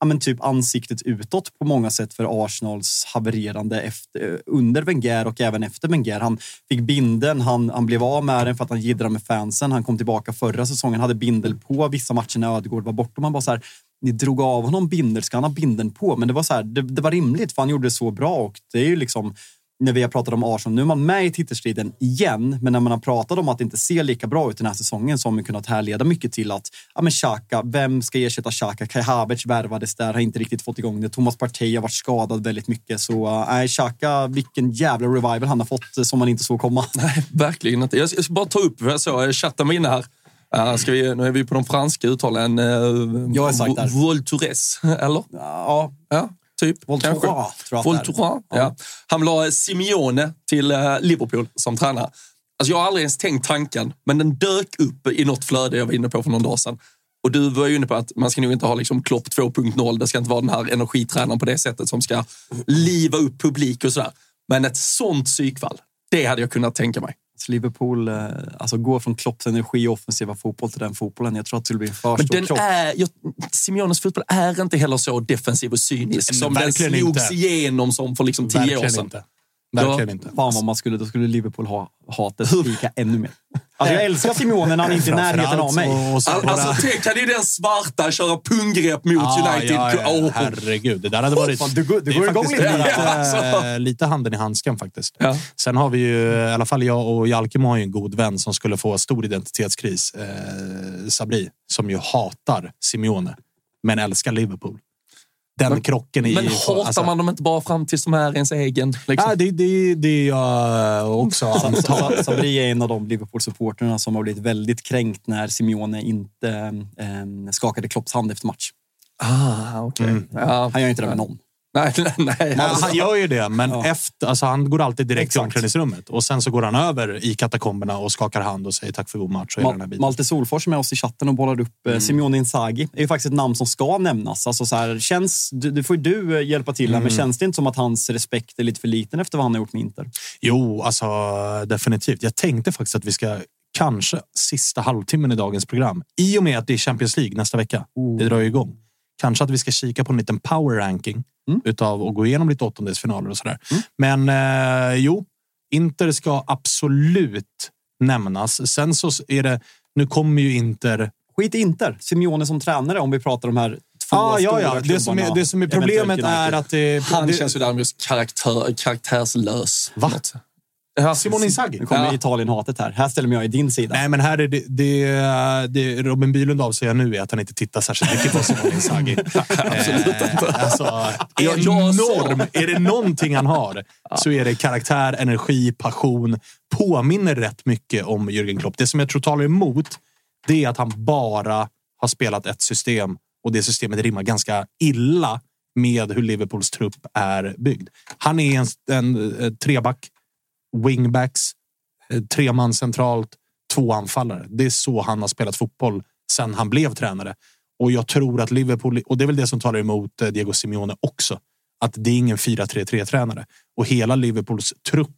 ja, men typ ansiktet utåt på många sätt för Arsenals havererande efter, under Wenger och även efter Wenger. Han fick binden, han, han blev av med den för att han jiddrade med fansen. Han kom tillbaka förra säsongen, hade bindel på vissa matcher när Ödegård var borta. Man bara så här, ni drog av honom binder, ska han ha binden på? Men det var så här, det, det var rimligt för han gjorde det så bra och det är ju liksom när vi har pratat om Arsenal, nu är man med i titelstriden igen, men när man har pratat om att det inte ser lika bra ut den här säsongen så har man kunnat härleda mycket till att, ja men Xhaka, vem ska ersätta Xhaka? Kai Havertz värvades där, har inte riktigt fått igång det. Thomas Partey har varit skadad väldigt mycket, så nej, äh, Xhaka, vilken jävla revival han har fått eh, som man inte såg komma. Nej, verkligen inte. Jag ska bara ta upp, jag såg chatten var inne här. Uh, ska vi, nu är vi på de franska uttalen. Uh, Jag är sagt där. Voltures, eller? Ja, Ja, typ. Voltura, tror jag ja. Han vill ha Simeone till eh, Liverpool som tränare. Alltså jag har aldrig ens tänkt tanken, men den dök upp i något flöde jag var inne på för någon dag sedan. Och du var ju inne på att man ska nog inte ha liksom Klopp 2.0. Det ska inte vara den här energitränaren på det sättet som ska liva upp publik och sådär. Men ett sånt psykfall, det hade jag kunnat tänka mig. Så Liverpool eh, alltså går från Klopps energi och offensiva fotboll till den fotbollen. Jag tror att det skulle bli för Men stor den är, jag, Simeones fotboll är inte heller så defensiv och cynisk som den slogs inte. igenom som för liksom tio år Verkligen sedan. inte. Verkligen Ja. inte. Fan vad man skulle, då skulle Liverpool ha hatet lika ännu mer. Alltså jag älskar Simone när han inte är i närheten av mig. Och, och så bara- Alltså tänk, hade ju den svarta köra punggrepp mot Ja, United. Ja, ja, Åh. herregud, det där hade varit... Fan, du du det går igång lite. lite, alltså. lite handen i handsken faktiskt. Ja. Sen har vi ju, i alla fall jag och Jalkemo har ju en god vän som skulle få stor identitetskris. Eh, Sabri, som ju hatar Simeone, men älskar Liverpool. Den krocken i... Men hatar alltså- man dem inte bara fram tills de är ens egen? Liksom? Ja, det, det, det är jag också antar. Sa- Sabri är en av de Liverpool-supporterna som har blivit väldigt kränkt när Simeone inte eh, skakade Klopps hand efter match. Ah, okej. Mm. Ja. Han gör inte det med någon. Nej, nej, nej. Alltså. han gör ju det, men Ja. efter, alltså han går alltid direkt Exakt. omklädningsrummet och sen så går han över i katakomberna och skakar hand och säger tack för god match och den Ma- biten. Malte Solfors är med oss i chatten och bollar upp eh, Simeone Inzaghi. är ju faktiskt ett namn som ska nämnas. Alltså så här, känns, du, du får du eh, hjälpa till här, men känns det inte som att hans respekt är lite för liten efter vad han har gjort med Inter? Jo, alltså definitivt. Jag tänkte faktiskt att vi ska kanske sista halvtimmen i dagens program, i och med att det är Champions League nästa vecka. Det drar ju igång. Kanske att vi ska kika på en liten power ranking Mm. utav och gå igenom lite åttondelsfinaler och sådär. Men eh, jo, Inter ska absolut nämnas. Sen så är det, nu kommer ju Inter Skit Inter. Simeone som tränare om vi pratar de här två Ah, ja, ja. Det som är, det som är problemet är att det... Han det, känns ju däremot karaktär, karaktärslös. Va? Ja, Simon Inzaghi? Nu kommer Ja. Italien-hatet här. Här ställer jag i din sida. Nej, men här är det, det, det Robin Bylund avslöjar nu är att han inte tittar särskilt mycket på Simon Inzaghi. Absolut inte. Alltså, Jag- enorm. Är det någonting han har så är det karaktär, energi, passion. Påminner rätt mycket om Jürgen Klopp. Det som jag tror talar emot det är att han bara har spelat ett system och det systemet rimmar ganska illa med hur Liverpools trupp är byggd. Han är en, en, eh, treback, wingbacks, eh, tre man centralt, två anfallare. Det är så han har spelat fotboll sen han blev tränare. Och jag tror att Liverpool, och det är väl det som talar emot eh, Diego Simeone också, att det är ingen 4-3-3 tränare och hela Liverpools trupp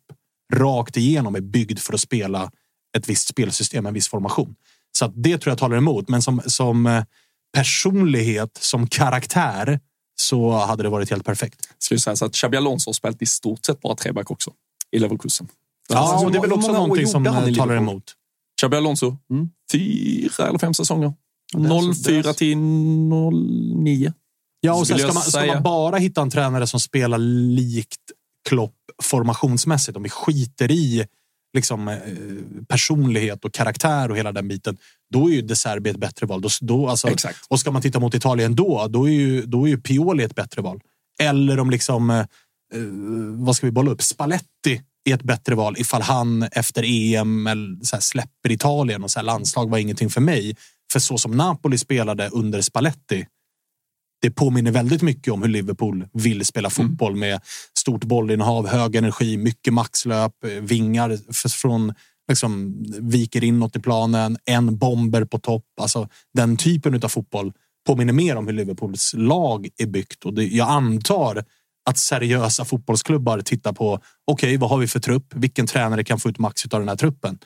rakt igenom är byggd för att spela ett visst spelsystem, en viss formation. Så att det tror jag talar emot. Men som, som eh, personlighet, som karaktär så hade det varit helt perfekt. Ska säga så att Xabi Alonso har spelat i stort sett bara treback också. I Leverkusen. Ja, och det är väl också någonting som talar emot. Xabi Alonso, Mm. fyra eller fem säsonger. det är så- det är 04 så- till 09. Ja, och sen ska man, ska man bara hitta en tränare som spelar likt Klopp formationsmässigt, om vi skiter i liksom, eh, personlighet och karaktär och hela den biten, då är ju De Serbi ett bättre val. Då, då, alltså, Exakt. och ska man titta mot Italien då, då är ju, då är ju Pioli ett bättre val. Eller om liksom, eh, vad ska vi bolla upp? Spalletti är ett bättre val ifall han efter EM eller så släpper Italien och så landslag var ingenting för mig. För så som Napoli spelade under Spalletti, det påminner väldigt mycket om hur Liverpool vill spela fotboll med stort bollinnehav, hög energi, mycket maxlöp, eh, vingar från liksom, viker inåt i planen, en bomber på topp. Alltså, den typen av fotboll påminner mer om hur Liverpools lag är byggt. Och det, jag antar att seriösa fotbollsklubbar tittar på okej, vad har vi för trupp? Vilken tränare kan få ut max av den här truppen?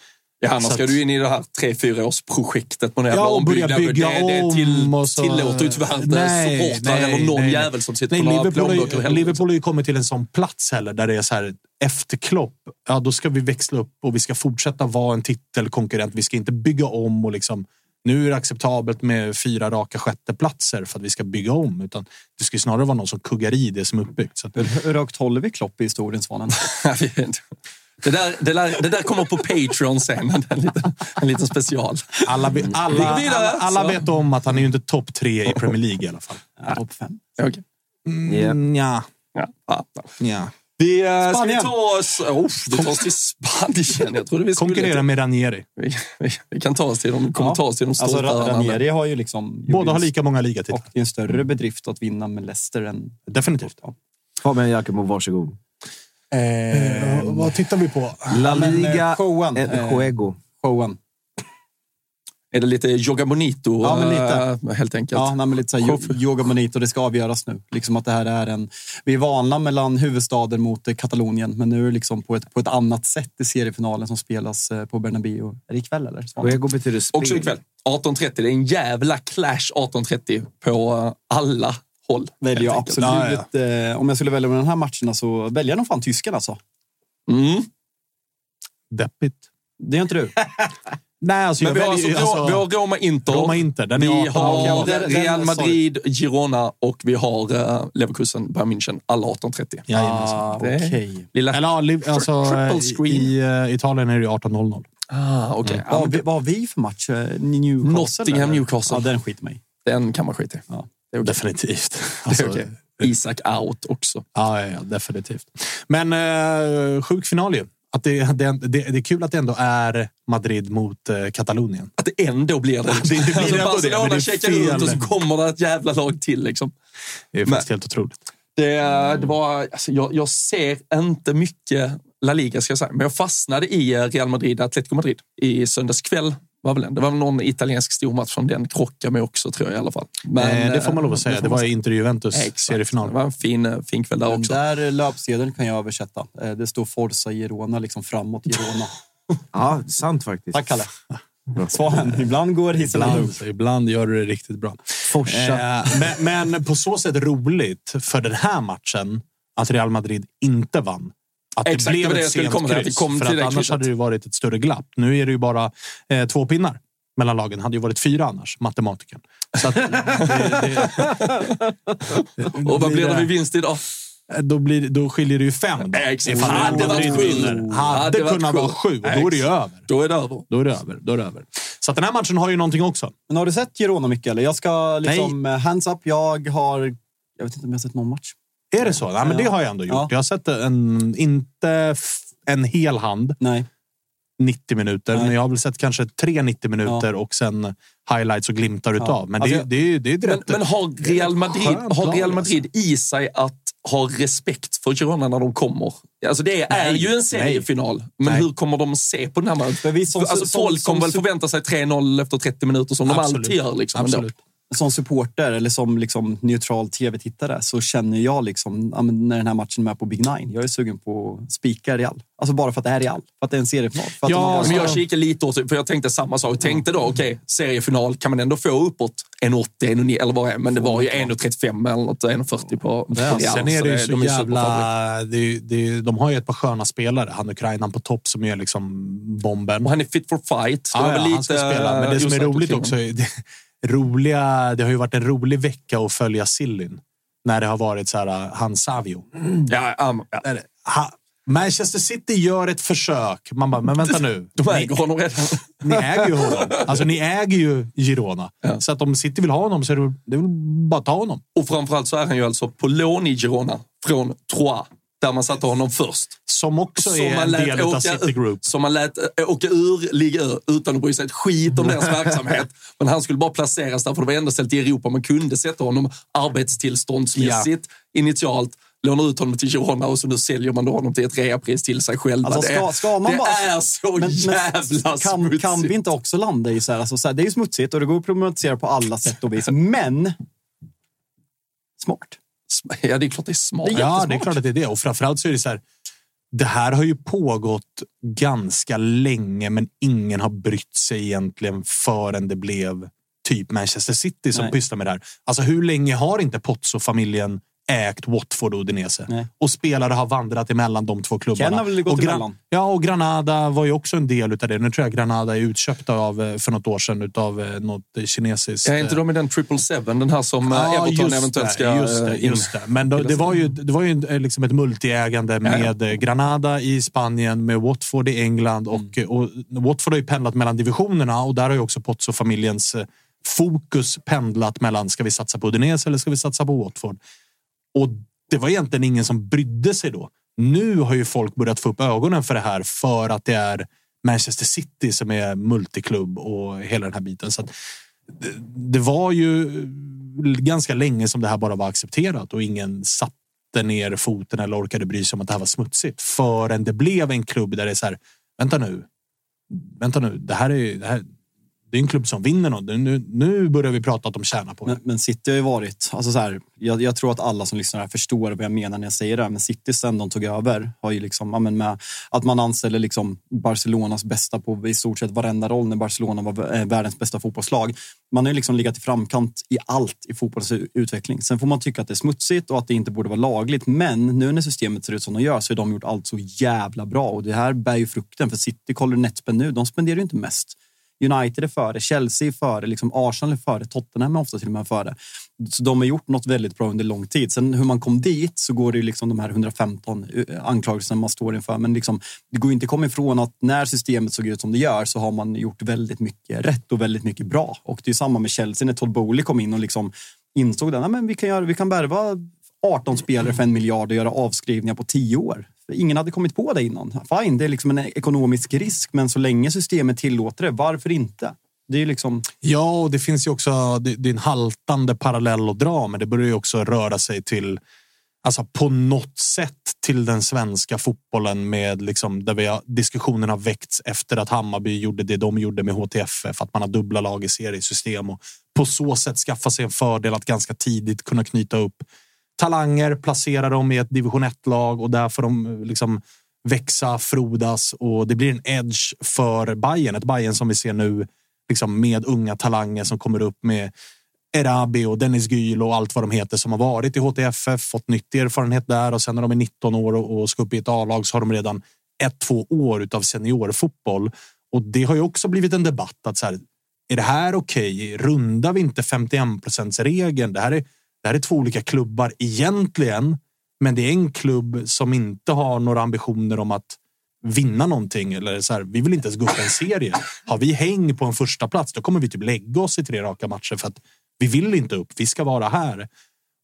Ja, annars Så ska att- du in i det här tre, fyra års projektet den Ja, och börja bygga det, det till, om och så- tillåter ju tyvärr inte Nej, supportrar nej, eller någon nej. jävel som sitter Nej, på några plånböcker. Liverpool har ju kommit till en sån plats heller där det är så här efter Klopp. Ja, då ska vi växla upp och vi ska fortsätta vara en titelkonkurrent. Vi ska inte bygga om och liksom nu är det acceptabelt med fyra raka sjätteplatser för att vi ska bygga om. Utan det ska ju snarare vara någon som kuggar i det som är uppbyggt. Så att, Hur, hur högt håller vi Klopp i historien, Svanen? Det där, det, där, det där kommer på Patreon sen. En liten, en liten special. alla, alla, alla, alla vet om att han är ju inte topp tre i Premier League i alla fall. Topp fem. Okej. Mm, ja, Ja. Ja. ja. Vi, eh, ska vi Spanien. ta oss, oh, vi tar oss till Spanien. Jag trodde vi skulle Konkurrera med Ranieri. Vi, vi, vi kan ta oss till de, kommer ta oss till de Alltså, stolta öarna. Ranieri har ju liksom... Båda har en- lika många ligatitlar. Och det är en större bedrift att vinna med Leicester än... Definitivt. Ja. Fabian Jakobo, varsågod. Eh, vad tittar vi på? La men, Liga eh, showen, eh, eh, Juego. Showen. Är det lite Joga Bonito, Ja, men lite. eh, helt enkelt? Ja, nej, men lite så här, yoga bonito, det ska avgöras nu. Liksom att det här är en... Vi är vana mellan huvudstaden mot eh, Katalonien, men nu är det liksom på ett, på ett annat sätt i seriefinalen som spelas eh, på Bernabéu. Är det ikväll eller? Betyder spel. Också ikväll. 18.30. Det är en jävla clash 18.30 på alla håll. Väljer jag absolut. Ja, Eh, om jag skulle välja med den här matcherna så väljer jag nog fan tysken alltså. Mm. Deppigt. Det gör inte du? Nej, alltså, Men vi har, alltså, Roma- vi har Roma-Inter. Roma-Inter. Den är Vi 18. har Ja, den- den- Real sorry. Madrid, Girona och vi har uh, Leverkusen, Bayern München. Alla 18.30. Jajamensan. Ah, Okej. Eller Liv- alltså, triple i, screen. i eh, Italien är det ju 18.00. Ah. Vad har men vi- vad har vi för match? Eh, Newcastle? Nottingham, eller? Newcastle. Ja, den skiter mig. Den kan man skita i. Ja. Det är okej. Definitivt. Det Alltså, är okej. Isak out också. ja, ja, ja, definitivt. Men eh, sjuk final ju. Att det, det, det, det är kul att det ändå är Madrid mot eh, Katalonien. Att det ändå blir det. Det- det blir alltså, Barcelona checkar ut och så kommer det ett jävla lag till. Liksom. Det är faktiskt helt otroligt. Det, det var, alltså, jag, jag ser inte mycket La Liga, ska jag säga. men jag fastnade i eh, Real Madrid, Atletico Madrid i söndags kväll. Var väl en. Det var väl någon italiensk stormatch som den krockade med också, tror jag i alla fall. Men, eh, det får man lov att eh, säga. Det man var säga. Inter-Juventus Exakt. seriefinal. Det var en fin, eh, fin kväll där Den också. där löpsedeln kan jag översätta. Eh, Det står Forza Girona, liksom framåt Girona. Ja, sant faktiskt. Tack Kalle. Svan, ibland går hissen Ibland, ibland gör du det riktigt bra. Forsa. Eh, men, men på så sätt roligt för den här matchen att Real Madrid inte vann. Att Exakt, det blev var det ett jag skulle sent komma till, att kom för att det annars hade det varit ett större glapp. Nu är det ju bara eh, två pinnar mellan lagen. hade ju varit fyra annars, matematikern. Så att, det, det, Och vad blir det vid vinst idag? Då, blir, då skiljer det ju fem. Då, Exakt. Hade varit sju. Hade Hade varit kunnat sju. vara sju och då är det ju över. Då är det över. Då är det över. Då är det över. Så att den här matchen har ju någonting också. Men har du sett Girona mycket? Eller? Jag ska liksom, eh, hands up, jag har... Jag vet inte om jag har sett någon match. Är det så? Ja, men det har jag ändå gjort. Ja. Jag har sett en, inte en hel hand, Nej. 90 minuter, Nej. men jag har väl sett kanske tre 90 minuter och sen highlights och glimtar utav. Men Alltså det, det, ju- det är Men, men har Real Madrid, har Real Madrid i sig att ha respekt för Girona när de kommer? Alltså det är Nej, ju en seriefinal, men Nej. hur kommer de se på den här matchen? Alltså folk kommer väl förvänta sig 3-0 efter 30 minuter som de Absolut. alltid gör. Liksom, ändå. Som supporter eller som liksom neutral tv-tittare så känner jag liksom, ja, när den här matchen är med på Big Nine. Jag är sugen på att spika Real. Alltså bara för att det är Real. För att det är en seriefinal. För att Ja, de Men jag kikar lite åt, för jag tänkte samma sak. Tänkte då, okej, seriefinal kan man ändå få uppåt 1,80, 1,90 eller vad det är. Men det var ju 1,35 eller något, 1,40 på, på Real. Sen är det ju så, de är superfavoriter. jävla... Det, är- det, är- de har ju ett par sköna spelare. Han Ukrainan på topp som är liksom bomben. Och han är fit for fight. Det Ja, ja, han ska spela. Men det som är roligt också, det, roliga, det har ju varit en rolig vecka att följa Sillin. När det har varit så här, han Savio. Ja, um, ja. Ha, Manchester City gör ett försök. Man bara, men vänta nu. De Ni, äger honom redan. ni äger ju honom. Alltså, ni äger ju Girona. Ja. Så att om City vill ha honom så är det, det är väl bara att ta honom. Och framförallt så är han ju alltså på lån i Girona från Troyes, där man satte honom först. Som också Som är en del av City Group. Som man lät äh, åka ur Liga Ö utan att bry sig ett skit om deras verksamhet. Men han skulle bara placeras där, för det var enda stället i Europa man kunde sätta honom arbetstillståndsmässigt initialt. Lånar ut honom till Girona och så nu säljer man då honom till ett reapris till sig själva. Alltså, ska- ska man det bara- är så Men- men jävla kan, smutsigt. kan vi inte också landa i så här, alltså så här, det är ju smutsigt och det går att problematisera på alla sätt och vis. Men smart. Ja, det är klart det är smart. Det är Ja, det är klart att det är det. Och framförallt så är det så här. Det här har ju pågått ganska länge, men ingen har brytt sig egentligen förrän det blev typ Manchester City som Nej. pysslar med det här. Alltså hur länge har inte Pozzo-familjen ägt Watford och Udinese. Nej. Och spelare har vandrat emellan de två klubbarna. Ken har väl gått och emellan. Ja, och Granada var ju också en del utav det. Nu tror jag Granada är utköpta av, eh, för något år sedan av eh, något kinesiskt... Är inte de i den triple seven, den här som eh, Ja, Everton just eventuellt det, ska just det, eh, in? just det. Men då, det var ju, det var ju liksom ett multiägande med eh, Granada i Spanien, med Watford i England och, Mm. och Watford har ju pendlat mellan divisionerna och där har ju också Pozzo-familjens fokus pendlat mellan ska vi satsa på Udinese eller ska vi satsa på Watford? Och det var egentligen ingen som brydde sig då. Nu har ju folk börjat få upp ögonen för det här för att det är Manchester City som är multiklubb och hela den här biten. Så att det, var ju ganska länge som det här bara var accepterat och ingen satte ner foten eller orkade bry sig om att det här var smutsigt förrän det blev en klubb där det är så här. Vänta nu. Vänta nu. Det här är, det här, det är en klubb som vinner något. Nu, nu börjar vi prata att de tjänar på det. Men, men City har ju varit... Alltså så här, jag, jag tror att alla som lyssnar här förstår vad jag menar när jag säger det. här, Men City sen de tog över har ju liksom, ja, men med att man anställer liksom Barcelonas bästa på i stort sett varenda roll när Barcelona var eh, världens bästa fotbollslag. Man har ju liksom legat i framkant i allt i fotbollens utveckling. Sen får man tycka att det är smutsigt och att det inte borde vara lagligt. Men nu när systemet ser ut som de gör så har de gjort allt så jävla bra. Och det här bär ju frukten. För City, kollar du netspend nu, de spenderar ju inte mest. United är före, Chelsea är före, liksom Arsenal är före, Tottenham är ofta till och med före. Så de har gjort något väldigt bra under lång tid. Sen hur man kom dit så går det ju liksom de här 115 eh, anklagelserna man står inför. Men liksom, det går inte att komma ifrån att när systemet såg ut som det gör så har man gjort väldigt mycket rätt och väldigt mycket bra. Och det är samma med Chelsea när Todd Bowley kom in och liksom insåg att men vi, kan göra, vi kan värva 18 spelare för en miljard och göra avskrivningar på 10 år. Ingen hade kommit på det innan. Fine, det är liksom en ekonomisk risk, men så länge systemet tillåter det, varför inte? Det är ju liksom... Ja, och det finns ju också det, det är en haltande parallell att dra, men det börjar ju också röra sig till Alltså på något sätt till den svenska fotbollen med liksom där vi har, diskussionen har väckts efter att Hammarby gjorde det de gjorde med HTFF, att man har dubbla lag i seriesystem och på så sätt skaffa sig en fördel att ganska tidigt kunna knyta upp talanger, placera dem i ett division 1-lag och där får de eh, liksom växa, frodas och det blir en edge för Bayern. Ett Bayern som vi ser nu liksom med unga talanger som kommer upp med Erabi och Dennis Gyl och allt vad de heter som har varit i HTFF, fått nyttig erfarenhet där och sen när de är 19 år och ska upp i ett A-lag så har de redan ett, två år av seniorfotboll. Och det har ju också blivit en debatt att så här, är det här okej? Rundar vi inte 51% regeln? Det här är det här är två olika klubbar egentligen, men det är en klubb som inte har några ambitioner om att vinna någonting. Eller så här, vi vill inte ens gå upp en serie. Har vi häng på en första plats, då kommer vi typ lägga oss i tre raka matcher för att vi vill inte upp. Vi ska vara här.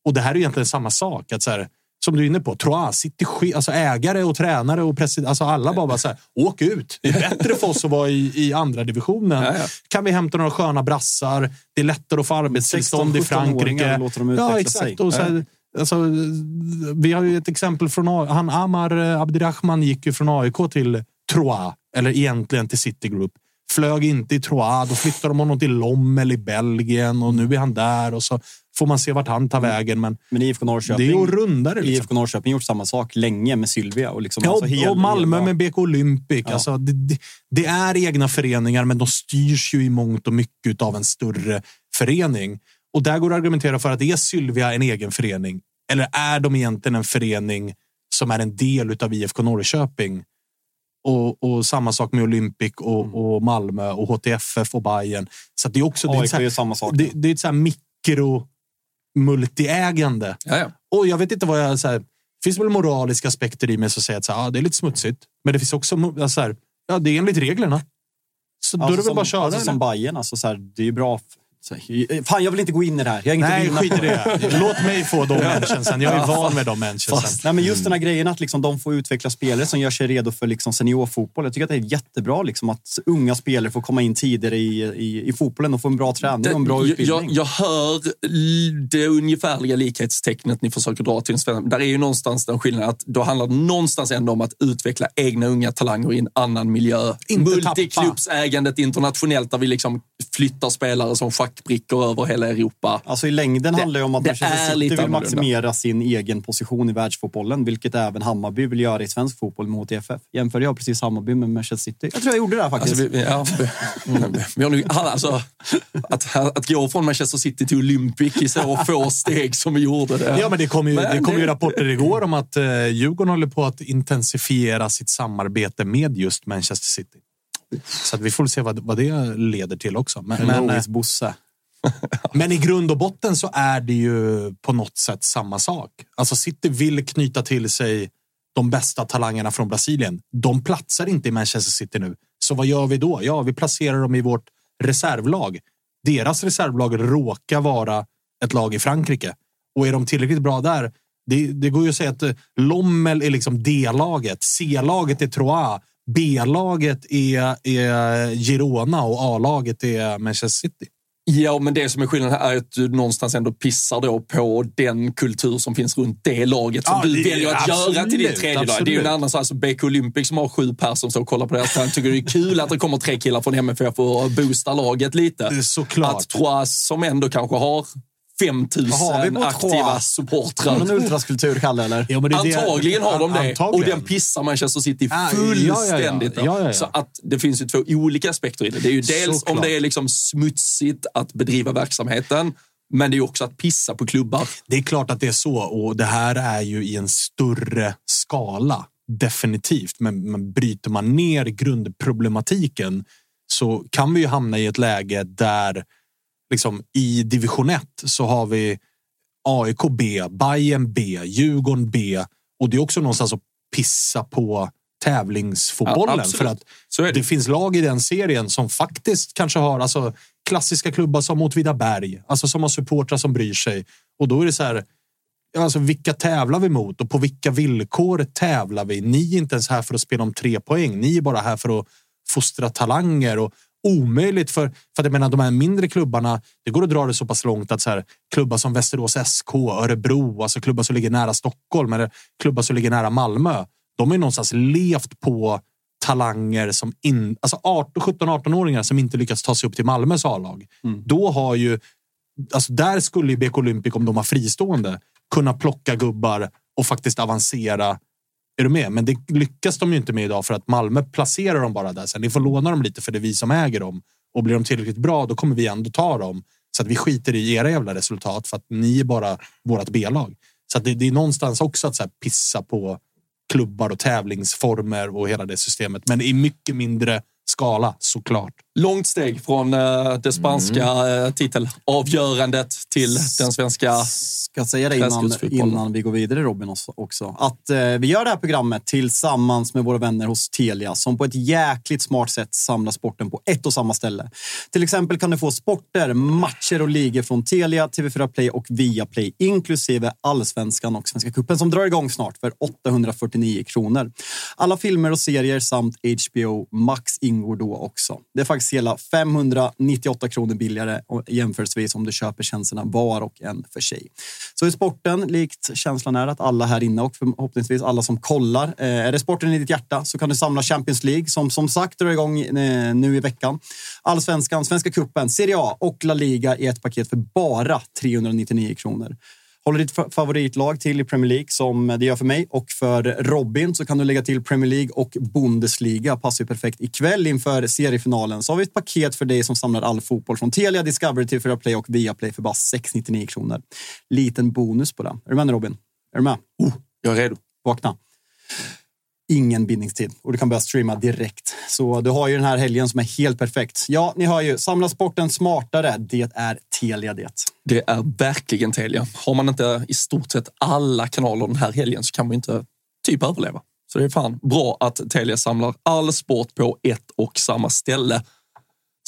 Och det här är egentligen samma sak. Att så här, som du är inne på, Troa, City, sk- alltså ägare och tränare och president, alltså alla bara, bara så här, åk ut. Det är bättre för oss att vara i, i andra divisionen. Ja, ja. Kan vi hämta några sköna brassar? Det är lättare att få arbetstillstånd i 16-17-åringar Frankrike. låter dem ja, exakt. Och så här, alltså, vi har ju ett exempel från han Amar eh, Abdirahman gick ju från AIK till Troyes, eller egentligen till City Group. Flög inte i Troyes, då flyttade de honom till Lommel i Belgien och nu är han där och så får man se vart han tar vägen. Men Men IFK Norrköping, det är ju rundare. Liksom. IFK Norrköping gjort samma sak länge med Sylvia. Och, liksom, Ja, alltså hel- och Malmö hela- med BK Olympic. Ja. Alltså, det, det, det är egna föreningar, men de styrs ju i mångt och mycket av en större förening. Och där går det att argumentera för att är Sylvia en egen förening? Eller är de egentligen en förening som är en del av IFK Norrköping? Och, och samma sak med Olympic och, och Malmö och HTFF och Bayern. Så det är också det är, här, gör samma sak. det, det är ett så här mikro multiägande. Ja, ja. Och jag vet inte vad jag... Så här, det finns väl moraliska aspekter i mig som säger att så här, ah, det är lite smutsigt. Men det finns också alltså, så här, ja, det är enligt reglerna. Så då är det väl bara att köra. alltså, som Bayern, alltså, så här, det är ju bra. Så, här, fan, jag vill inte gå in i det här. Jag har inget att Nej, skit i det. Låt mig få de mentionsen. Jag är Ja, van med de mentionsen. Fast, nej, men just den här grejen att liksom, de får utveckla spelare som gör sig redo för liksom, seniorfotboll. Jag tycker att det är jättebra liksom, att unga spelare får komma in tidigare i, i, i fotbollen och få en bra träning och en bra jag, utbildning. jag hör l- det ungefärliga likhetstecknet ni försöker dra till en svensk. Där är ju någonstans den skillnaden att då handlar det någonstans ändå om att utveckla egna unga talanger i en annan miljö. Inte Multiklubbsägandet internationellt där vi liksom flyttar spelare som schackbrickor över hela Europa. Alltså i längden Det- handlar det om att Manchester City vill annorlunda. maximera sin egen position i världsfotbollen, vilket även Hammarby vill göra i svensk fotboll mot EFF. Jämför jag precis Hammarby med Manchester City? Jag tror jag gjorde det här faktiskt. Alltså, vi, ja, vi, vi har nog, alltså, att, att gå från Manchester City till Olympic i så få steg som vi gjorde det. Ja, men det kom ju, Men det kom ju rapporter igår om att eh, Djurgården håller på att intensifiera sitt samarbete med just Manchester City. Så att vi får se vad, vad det leder till också. Men, men, eh, Bosse. men i grund och botten så är det ju på något sätt samma sak. Alltså City vill knyta till sig de bästa talangerna från Brasilien. De platsar inte i Manchester City nu. Så vad gör vi då? Ja, vi placerar dem i vårt reservlag. Deras reservlag råkar vara ett lag i Frankrike. Och är de tillräckligt bra där? Det, det går ju att säga att Lommel är liksom D-laget. C-laget är Troyes. B-laget är, är Girona och A-laget är Manchester City. Ja, men det som är skillnaden här är att du någonstans ändå pissar då på den kultur som finns runt det laget som Ja, du det- väljer att absolut, göra till ditt tredje lag. Det är ju en annan sak. Alltså BK Olympic som har sju personer som står och kollar på deras träning tycker det är kul att det kommer tre killar från MFF och boostar laget lite. Såklart. Att Troyes som ändå kanske har 5000 Vad har vi aktiva supportrar. Någon ultraskulptur, Kalle, eller? Ja, men det Antagligen har de det. Antagligen. Och den pissar Manchester City fullständigt. ja, ja, ja. Ja, ja, ja. Så att det finns ju två olika aspekter i det. Det är ju dels Såklart. om det är liksom smutsigt att bedriva verksamheten, men det är ju också att pissa på klubbar. Det är klart att det är så och det här är ju i en större skala. Definitivt. Men, men bryter man ner grundproblematiken så kan vi ju hamna i ett läge där liksom i division 1 så har vi AIK B, Bayern B, Djurgården B och det är också någonstans att pissa på tävlingsfotbollen. Ja, för att det. det finns lag i den serien som faktiskt kanske har alltså, klassiska klubbar som Åtvidaberg, alltså som har supportrar som bryr sig. Och då är det så här, alltså, vilka tävlar vi mot och på vilka villkor tävlar vi? Ni är inte ens här för att spela om tre poäng. Ni är bara här för att fostra talanger och omöjligt för, för att jag menar de här mindre klubbarna. Det går att dra det så pass långt att så här, klubbar som Västerås SK, Örebro, alltså klubbar som ligger nära Stockholm eller klubbar som ligger nära Malmö. De har ju någonstans levt på talanger som in, alltså 18, 17, 18-åringar som inte lyckats ta sig upp till Malmös A-lag. Då har ju alltså där skulle ju BK Olympic, om de var fristående, kunna plocka gubbar och faktiskt avancera. Är du med? Men det lyckas de ju inte med idag för att Malmö placerar dem bara där. Sen ni får låna dem lite för det är vi som äger dem. Och blir de tillräckligt bra, då kommer vi ändå ta dem. Så att vi skiter i era jävla resultat för att ni är bara vårt B-lag. Så att det, det är någonstans också att så här pissa på klubbar och tävlingsformer och hela det systemet. Men i mycket mindre skala såklart. Långt steg från eh, det spanska Mm. eh, titelavgörandet till den svenska... Ska säga det innan, innan vi går vidare Robin också- också. Att eh, vi gör det här programmet tillsammans med våra vänner hos Telia som på ett jäkligt smart sätt samlar sporten på ett och samma ställe. Till exempel kan du få sporter, matcher och ligor från Telia, TV4 Play och Viaplay inklusive Allsvenskan och Svenska cupen som drar igång snart för 849 kronor. Alla filmer och serier samt HBO Max ingår då också. Det är faktiskt hela 598 kronor billigare jämförelsevis om du köper tjänsterna var och en för sig. Så i sporten, likt känslan är att alla här inne och förhoppningsvis alla som kollar, eh, är det sporten i ditt hjärta så kan du samla Champions League som som sagt drar igång eh, nu i veckan. Allsvenskan, Svenska cupen, Serie A och La Liga i ett paket för bara 399 kronor. Håller ditt fa- favoritlag till i Premier League som det gör för mig och för Robin så kan du lägga till Premier League och Bundesliga. Passar ju perfekt ikväll inför seriefinalen. Så har vi ett paket för dig som samlar all fotboll från Telia, Discovery, TV4 Play och Viaplay för bara 699 kronor. Liten bonus på det. Är du med Robin? Är du med? Oh, jag är redo. Vakna. Ingen bindningstid och du kan börja streama direkt. Så du har ju den här helgen som är helt perfekt. Ja, ni hör ju. Samla sporten smartare. Det är Telia det. Det är verkligen Telia. Har man inte i stort sett alla kanaler den här helgen så kan man ju inte typ överleva. Så det är fan bra att Telia samlar all sport på ett och samma ställe.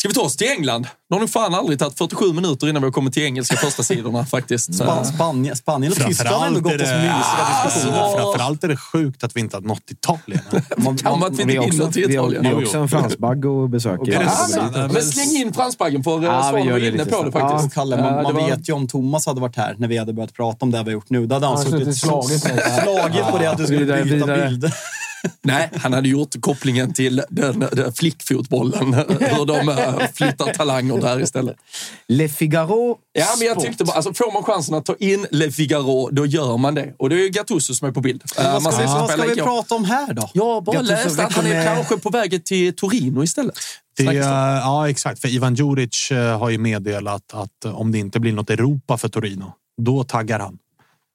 Ska vi ta oss till England? Det har nog fan aldrig tagit 47 minuter innan vi har kommit till engelska första sidorna faktiskt. Span Spanien, Spanien och Tyskland har ändå gått är oss det, mysiga diskussioner. alltså, framförallt är det sjukt att vi inte har nått Italien. Man, Kan man inte Vi har in också, till Italien? vi har också en fransbagge att besöka. Är det Ja, men- släng in fransbaggen för Ja, ja, vi Svan gör var inne på det faktiskt. och Kalle, Ja, man, man var- vet ju om Thomas hade varit här när vi hade börjat prata om det vi har gjort nu. Då hade han suttit slagit slagit på det att du skulle byta vidare. Nej, han hade gjort kopplingen till den, den flickfotbollen. Hur de eh, flyttar talanger där istället. Le Figaro Ja, men jag tyckte bara, alltså, får man chansen att ta in Le Figaro, då gör man det. Och det är ju Gattuso som är på bild. Eh, Vad man ska, ser vad ska vi lika- prata om här då? Jag bara Gattuso, läste att han är kanske på väg till Torino istället. Det, ja, exakt. För Ivan Djuric eh, har ju meddelat att om det inte blir något Europa för Torino, då taggar han.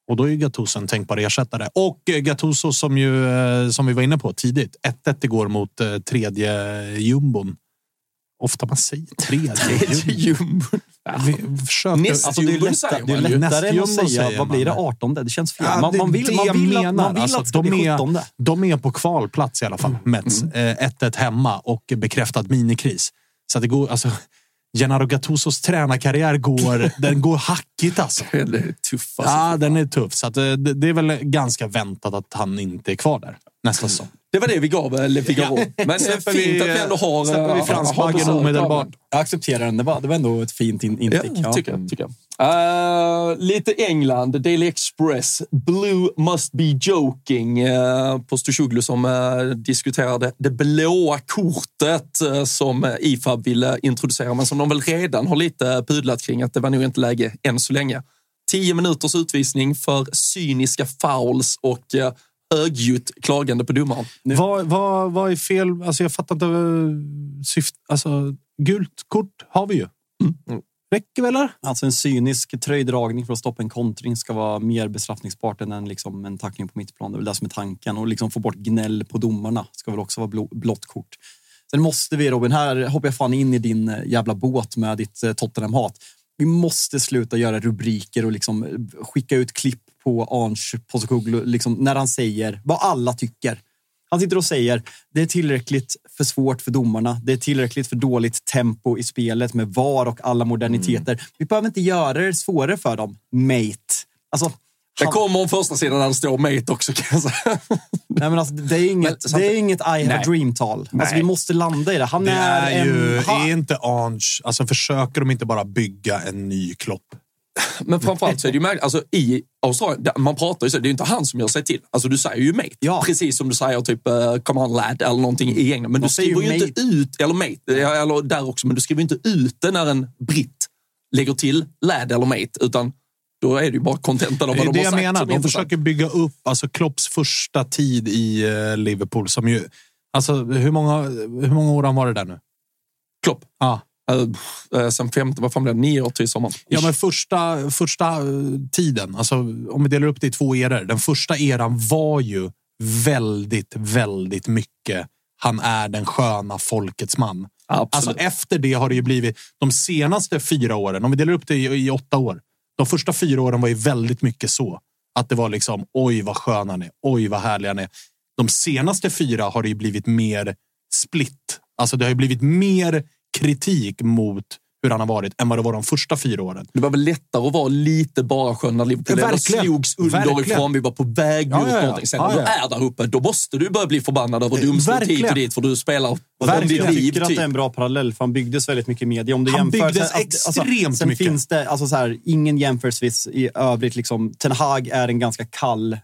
Och då är ju Gattuso en tänkbar ersättare. Och eh, Gattuso som, ju, eh, som vi var inne på tidigt. 1-1 igår mot eh, tredje jumbon. Ofta man säger tredje jumbo. Jumbo. Vi försöker... Näst- Alltså, det är lättare, det är än att säga, vad blir det, man. 18? Det känns fel. Ja, man, man vill, man vill, att, man vill Alltså, att ska de bli är- 17. De är på kvalplats i alla fall, Mets. Eh, 1-1 hemma och bekräftad minikris. Så att det går, alltså, Gennaro Gattusos tränarkarriär går, den går hackigt alltså. Det är tuff alltså. Ja, den är tuff. Så eh, det, det är väl ganska väntat att han inte är kvar där nästa säsong. Det var det vi gav eh, Le Figaro. Men eh, Släpper fint att vi ändå har... släpper vi eh, fransbaggen besök av omedelbart. Jag accepterar den. Det var, det var ändå ett fint in, instick. Ja. tycker jag. Tycker jag. Eh, lite England, Daily Express. Blue must be joking. Uh, Postosoglu som uh, diskuterade det blåa kortet eh, som eh, IFAB ville introducera, men som de väl redan har lite pudlat kring att det var nog inte läge än så länge. Tio minuters utvisning för cyniska fouls och högljutt klagande på domaren. Vad, vad, vad är fel? Alltså, jag fattar inte. eh, Syft, alltså, gult kort har vi ju. Räcker väl? eller? Alltså en cynisk tröjdragning för att stoppa en kontring ska vara mer bestraffningsbart än en, liksom, en tackling på mittplan. Det är väl det som är tanken. Och liksom få bort gnäll på domarna ska väl också vara blå, blått kort. Sen måste vi, Robin, här hoppar jag fan in i din eh, jävla båt med ditt eh, Tottenham-hat. Vi måste sluta göra rubriker och liksom skicka ut klipp på Ange Postecoglou liksom, när han säger vad alla tycker. Han sitter och säger det är tillräckligt för svårt för domarna. Det är tillräckligt för dåligt tempo i spelet med VAR och alla moderniteter. Vi behöver inte göra det svårare för dem, mate. Alltså, Det han- kommer om första sidan där det står mate också kan jag säga. Nej, men alltså, det är inget, Men det är inget I have Nej. a dream-tal. Alltså, vi måste landa i det. Han Det är, är ju, en... Han, är inte Ange, alltså försöker de inte bara bygga en ny Klopp? Men framförallt så är det ju märkligt, alltså i Australien, man pratar ju så, det är ju inte han som gör sig till. Alltså du säger ju mate, Ja. precis som du säger typ uh, come on lad eller någonting i England. Men De du skriver ju ju inte ut, eller mate, ja, eller där också, men du skriver inte ut det när en britt lägger till lad eller mate, utan då är det ju bara contentan av Det vad de det har jag sagt. menar. som är De intressant. försöker bygga upp alltså Klopps första tid i eh, Liverpool. Som ju, alltså, hur, många, hur många år har han varit där nu? Klopp. Ja. Uh, uh, sen femte, vad fan blev det? Nio år till sommaren. Ja, men första, första eh, tiden, alltså, om vi delar upp det i två eror. Den första eran var ju väldigt, väldigt mycket han är den sköna folkets man. Absolut. Alltså, efter det har det ju blivit de senaste fyra åren, om vi delar upp det i, i åtta år. De första fyra åren var ju väldigt mycket så. Att det var liksom oj vad skön han är, oj vad härlig han är. De senaste fyra har det ju blivit mer split. Alltså det har ju blivit mer kritik mot hur han har varit än vad det var de första fyra åren. Det var väl lättare att vara lite bara skön när Liverpool Ja, slogs underifrån. Verkligen. Vi var på väg Ja, mot ja, ja. någonting. Sen Ja, när du ja. är där uppe, då måste du börja bli förbannad över domslut hit verkligen. och dit för du spelar Verkligen. jag tycker att Typ. det är en bra parallell, för han byggdes väldigt mycket i media. Om du Han jämför, byggdes sen, extremt sen mycket. finns det alltså så här, ingen jämförelsevis i övrigt. Liksom, Ten Hag är en ganska kall. Eh,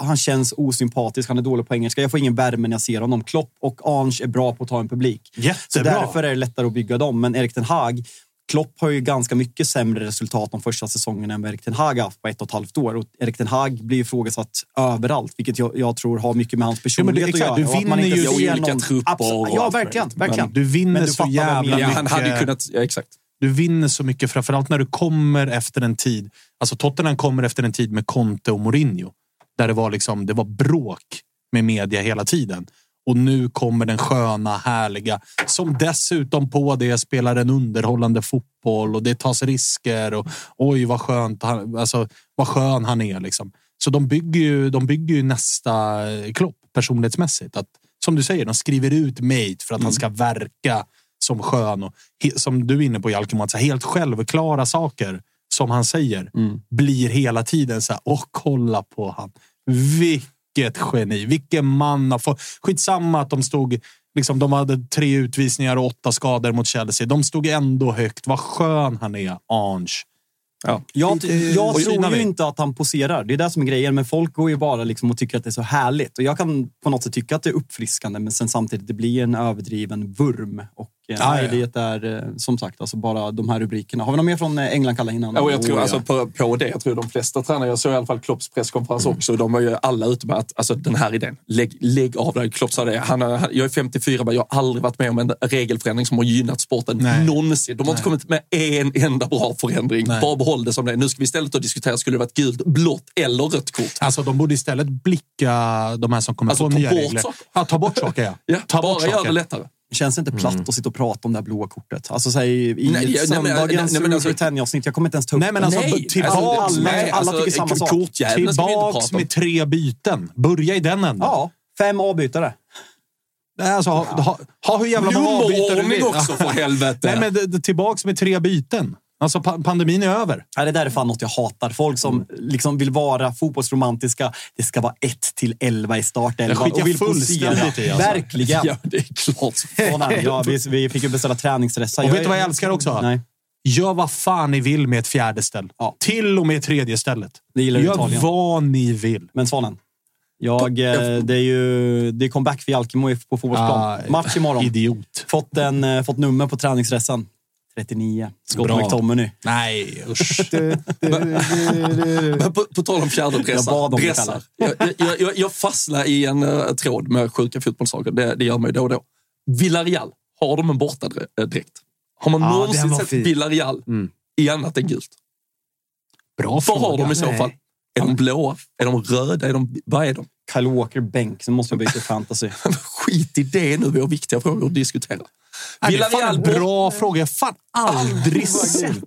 han känns osympatisk, han är dålig på engelska. Jag får ingen värme när jag ser honom. Klopp och Ange är bra på att ta en publik. Så Jättebra. därför är det lättare att bygga dem. Men Erik Ten Hag, Klopp har ju ganska mycket sämre resultat de första säsongerna än vad Erik Ten Hag haft på ett och ett halvt år. Och Erik Ten Hag blir ifrågasatt överallt, vilket jag, jag tror har mycket med hans men personlighet exakt, att du göra. Man vinner inte ju olika trupper Absolut. Ja, verkligen. verkligen. Du vinner du så jävla. Ja, mycket. han hade ju kunnat... Ja, exakt. Du vinner så mycket, framförallt när du kommer efter en tid. Alltså Tottenham kommer efter en tid med Conte och Mourinho. Där det var, liksom, det var bråk med media hela tiden. Och nu kommer den sköna, härliga, som dessutom på det spelar en underhållande fotboll och det tas risker. Och oj, vad skönt, han, alltså, vad skön han är. Liksom. Så de bygger ju, de bygger ju nästa Klopp personlighetsmässigt. Att, som du säger, de skriver ut Mate för att han ska verka som skön och som du är inne på Jalkemo, att helt självklara saker som han säger blir hela tiden så här. Åh, kolla på han. Vilket geni, vilken man. Skitsamma att de stod, liksom, de hade tre utvisningar och åtta skador mot Chelsea. De stod ändå högt. Vad skön han är, Ange. Ja. Jag, jag tror ju inte att han poserar. Det är det som är grejen. Men folk går ju bara liksom och tycker att det är så härligt. Och jag kan på något sätt tycka att det är uppfriskande, men sen samtidigt det blir en överdriven vurm. Och eh, Ja, nej, det är eh, som sagt alltså bara de här rubrikerna. Har vi något mer från eh, England, innan? Ja, och jag tror Oh, alltså, på, på det, jag tror de flesta tränare, jag såg i alla fall Klopps presskonferens Mm. också, de var ju alla ute med att alltså, den här idén, lägg, lägg av dig. Klopp sa det, han, har- jag är 54, men jag har aldrig varit med om en regelförändring som har gynnat sporten Nej. någonsin. De har inte kommit med en enda bra förändring. Nej. Bara behåll det som det är. Nu ska vi istället då diskutera, skulle det varit gult, blått eller rött kort? Alltså, de borde istället blicka de här som kommer Alltså, på nya bort regler. saker. Ja, ta bort saker, ja. Ja, ta bara bort gör det saker. Känns det inte platt Mm. att sitta och prata om det här blåa kortet? Alltså säg i Nej, söndagens men alltså-. Jag kommer inte ens ta upp Nej, men det. alltså, Nej, tillbaks, alltså, alla, nej, alla alltså, tycker samma sak. Tillbaks med tre byten. Börja i den änden. Ja, fem avbytare. Nej, Alltså, ha, ha, ha hur jävla många avbytare du vill. också för helvete. Nej, men det- det- tillbaks med tre byten. Alltså, pa- pandemin är över. Nej, det där är fan något jag hatar. Folk som liksom vill vara fotbollsromantiska. Det ska vara 1 till 11 i startelvan. Det skiter jag fullständigt i, alltså. Verkligen. Ja, det är klart. Ja, vi, vi fick ju beställa träningsdressar. Och vet du vad jag älskar också? Nej, Gör vad fan ni vill med ett fjärde ställ. Ja. Till och med tredje stället. det gillar Gör Italien. vad ni vill. Men Svanen, jag, eh, det är ju det är comeback för Jalkemo på fotbollsplan. Ah, Match imorgon. Idiot. Fått, en, eh, fått nummer på träningsdressen. 39. Scott Bra. McTominay. Nej, usch. Men på, på tal om fjärde Jag dressar. bad om det, dressar. Kalle. Jag, jag, jag, fastnar i en uh, tråd med sjuka fotbollssaker. Det, det gör mig då och då. Villarreal, har de en bortadräkt? Har man Ja, någonsin sett fin. Villarreal Mm. i annat än gult? Bra Vad fråga. har de i så fall? Är de blåa? Är de röda? Är de, vad är de? Kyle Walker bänk. Sen måste jag byta fantasy. Skit i det nu. Vi har viktiga frågor att diskutera. Nej, det är fan Villarreal en bort- bra fråga. Jag har fan aldrig sett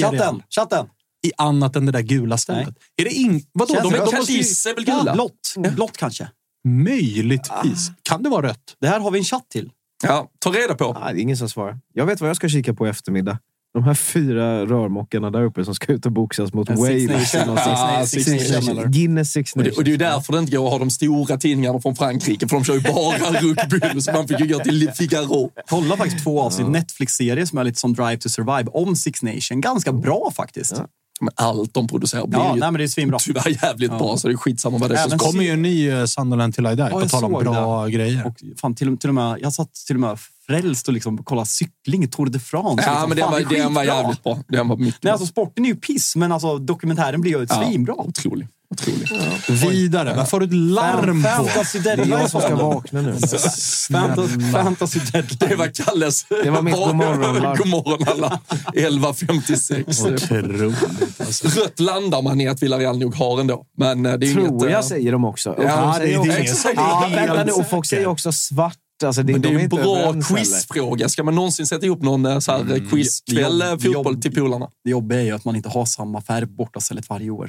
Chatten, chatten. i annat än det där gula stället. Är det ing... Vadå? Känns De, är, de. Kiss är väl Ja, gula? blått. Blått kanske. Möjligtvis. Kan det vara rött? Det här har vi en chatt till. Ja, ta reda på. Nej, det är ingen som svarar. Jag vet vad jag ska kika på i eftermiddag. De här fyra rörmokarna där uppe som ska ut och boxas mot Six Wales. Nation, och Six- Ah, Six Six Nation, Nation. eller? Guinness Six Och det, Nations. och det är ju därför det inte går att ha de stora tidningarna från Frankrike, för de kör ju bara rugby. Så man fick ju gå till Figaro. Kolla faktiskt två avsnitt Netflix-serie som är lite som Drive to Survive om Six Nation. Ganska bra faktiskt. Ja, Men allt de producerar blir nej, ju men det är svinbra. tyvärr jävligt bra, så det är skitsamma vad det är Det kommer. ju en ny uh, Sunderland till I Die, på tal om bra grejer. Och fan, till, till och med, jag satt till och med frälst och liksom kollade cykling i Tour de France. Ja, liksom, men den fan, var, det var jävligt bra. Den var mycket Nej, alltså, sporten är ju piss, men alltså, dokumentären blir ju Ja, svinbra. Otrolig. otrolig. Vidare. Vad får du ett larm på? Fantasy Det är deadline. jag som ska vakna nu. Fantasy, fantasy deadline. Det var Kalles... Det var mitt godmorgonlarm. Godmorgon alla. 11.56. Otroligt. Alltså. Rött landar man i att Villarreal nog har ändå. Men eh, det är Tror inget... jag säger de också. Ja, de det är också som är ja, vänta nu. Och folk säger också svart. Alltså, det, Men det de är en inte bra quizfråga. Ska man någonsin sätta ihop någon eh, så här mm. quizkväll, eh, Jobb- fotboll jobb- till polarna? Det jobbiga är ju att man inte har samma färg på bortastället varje år.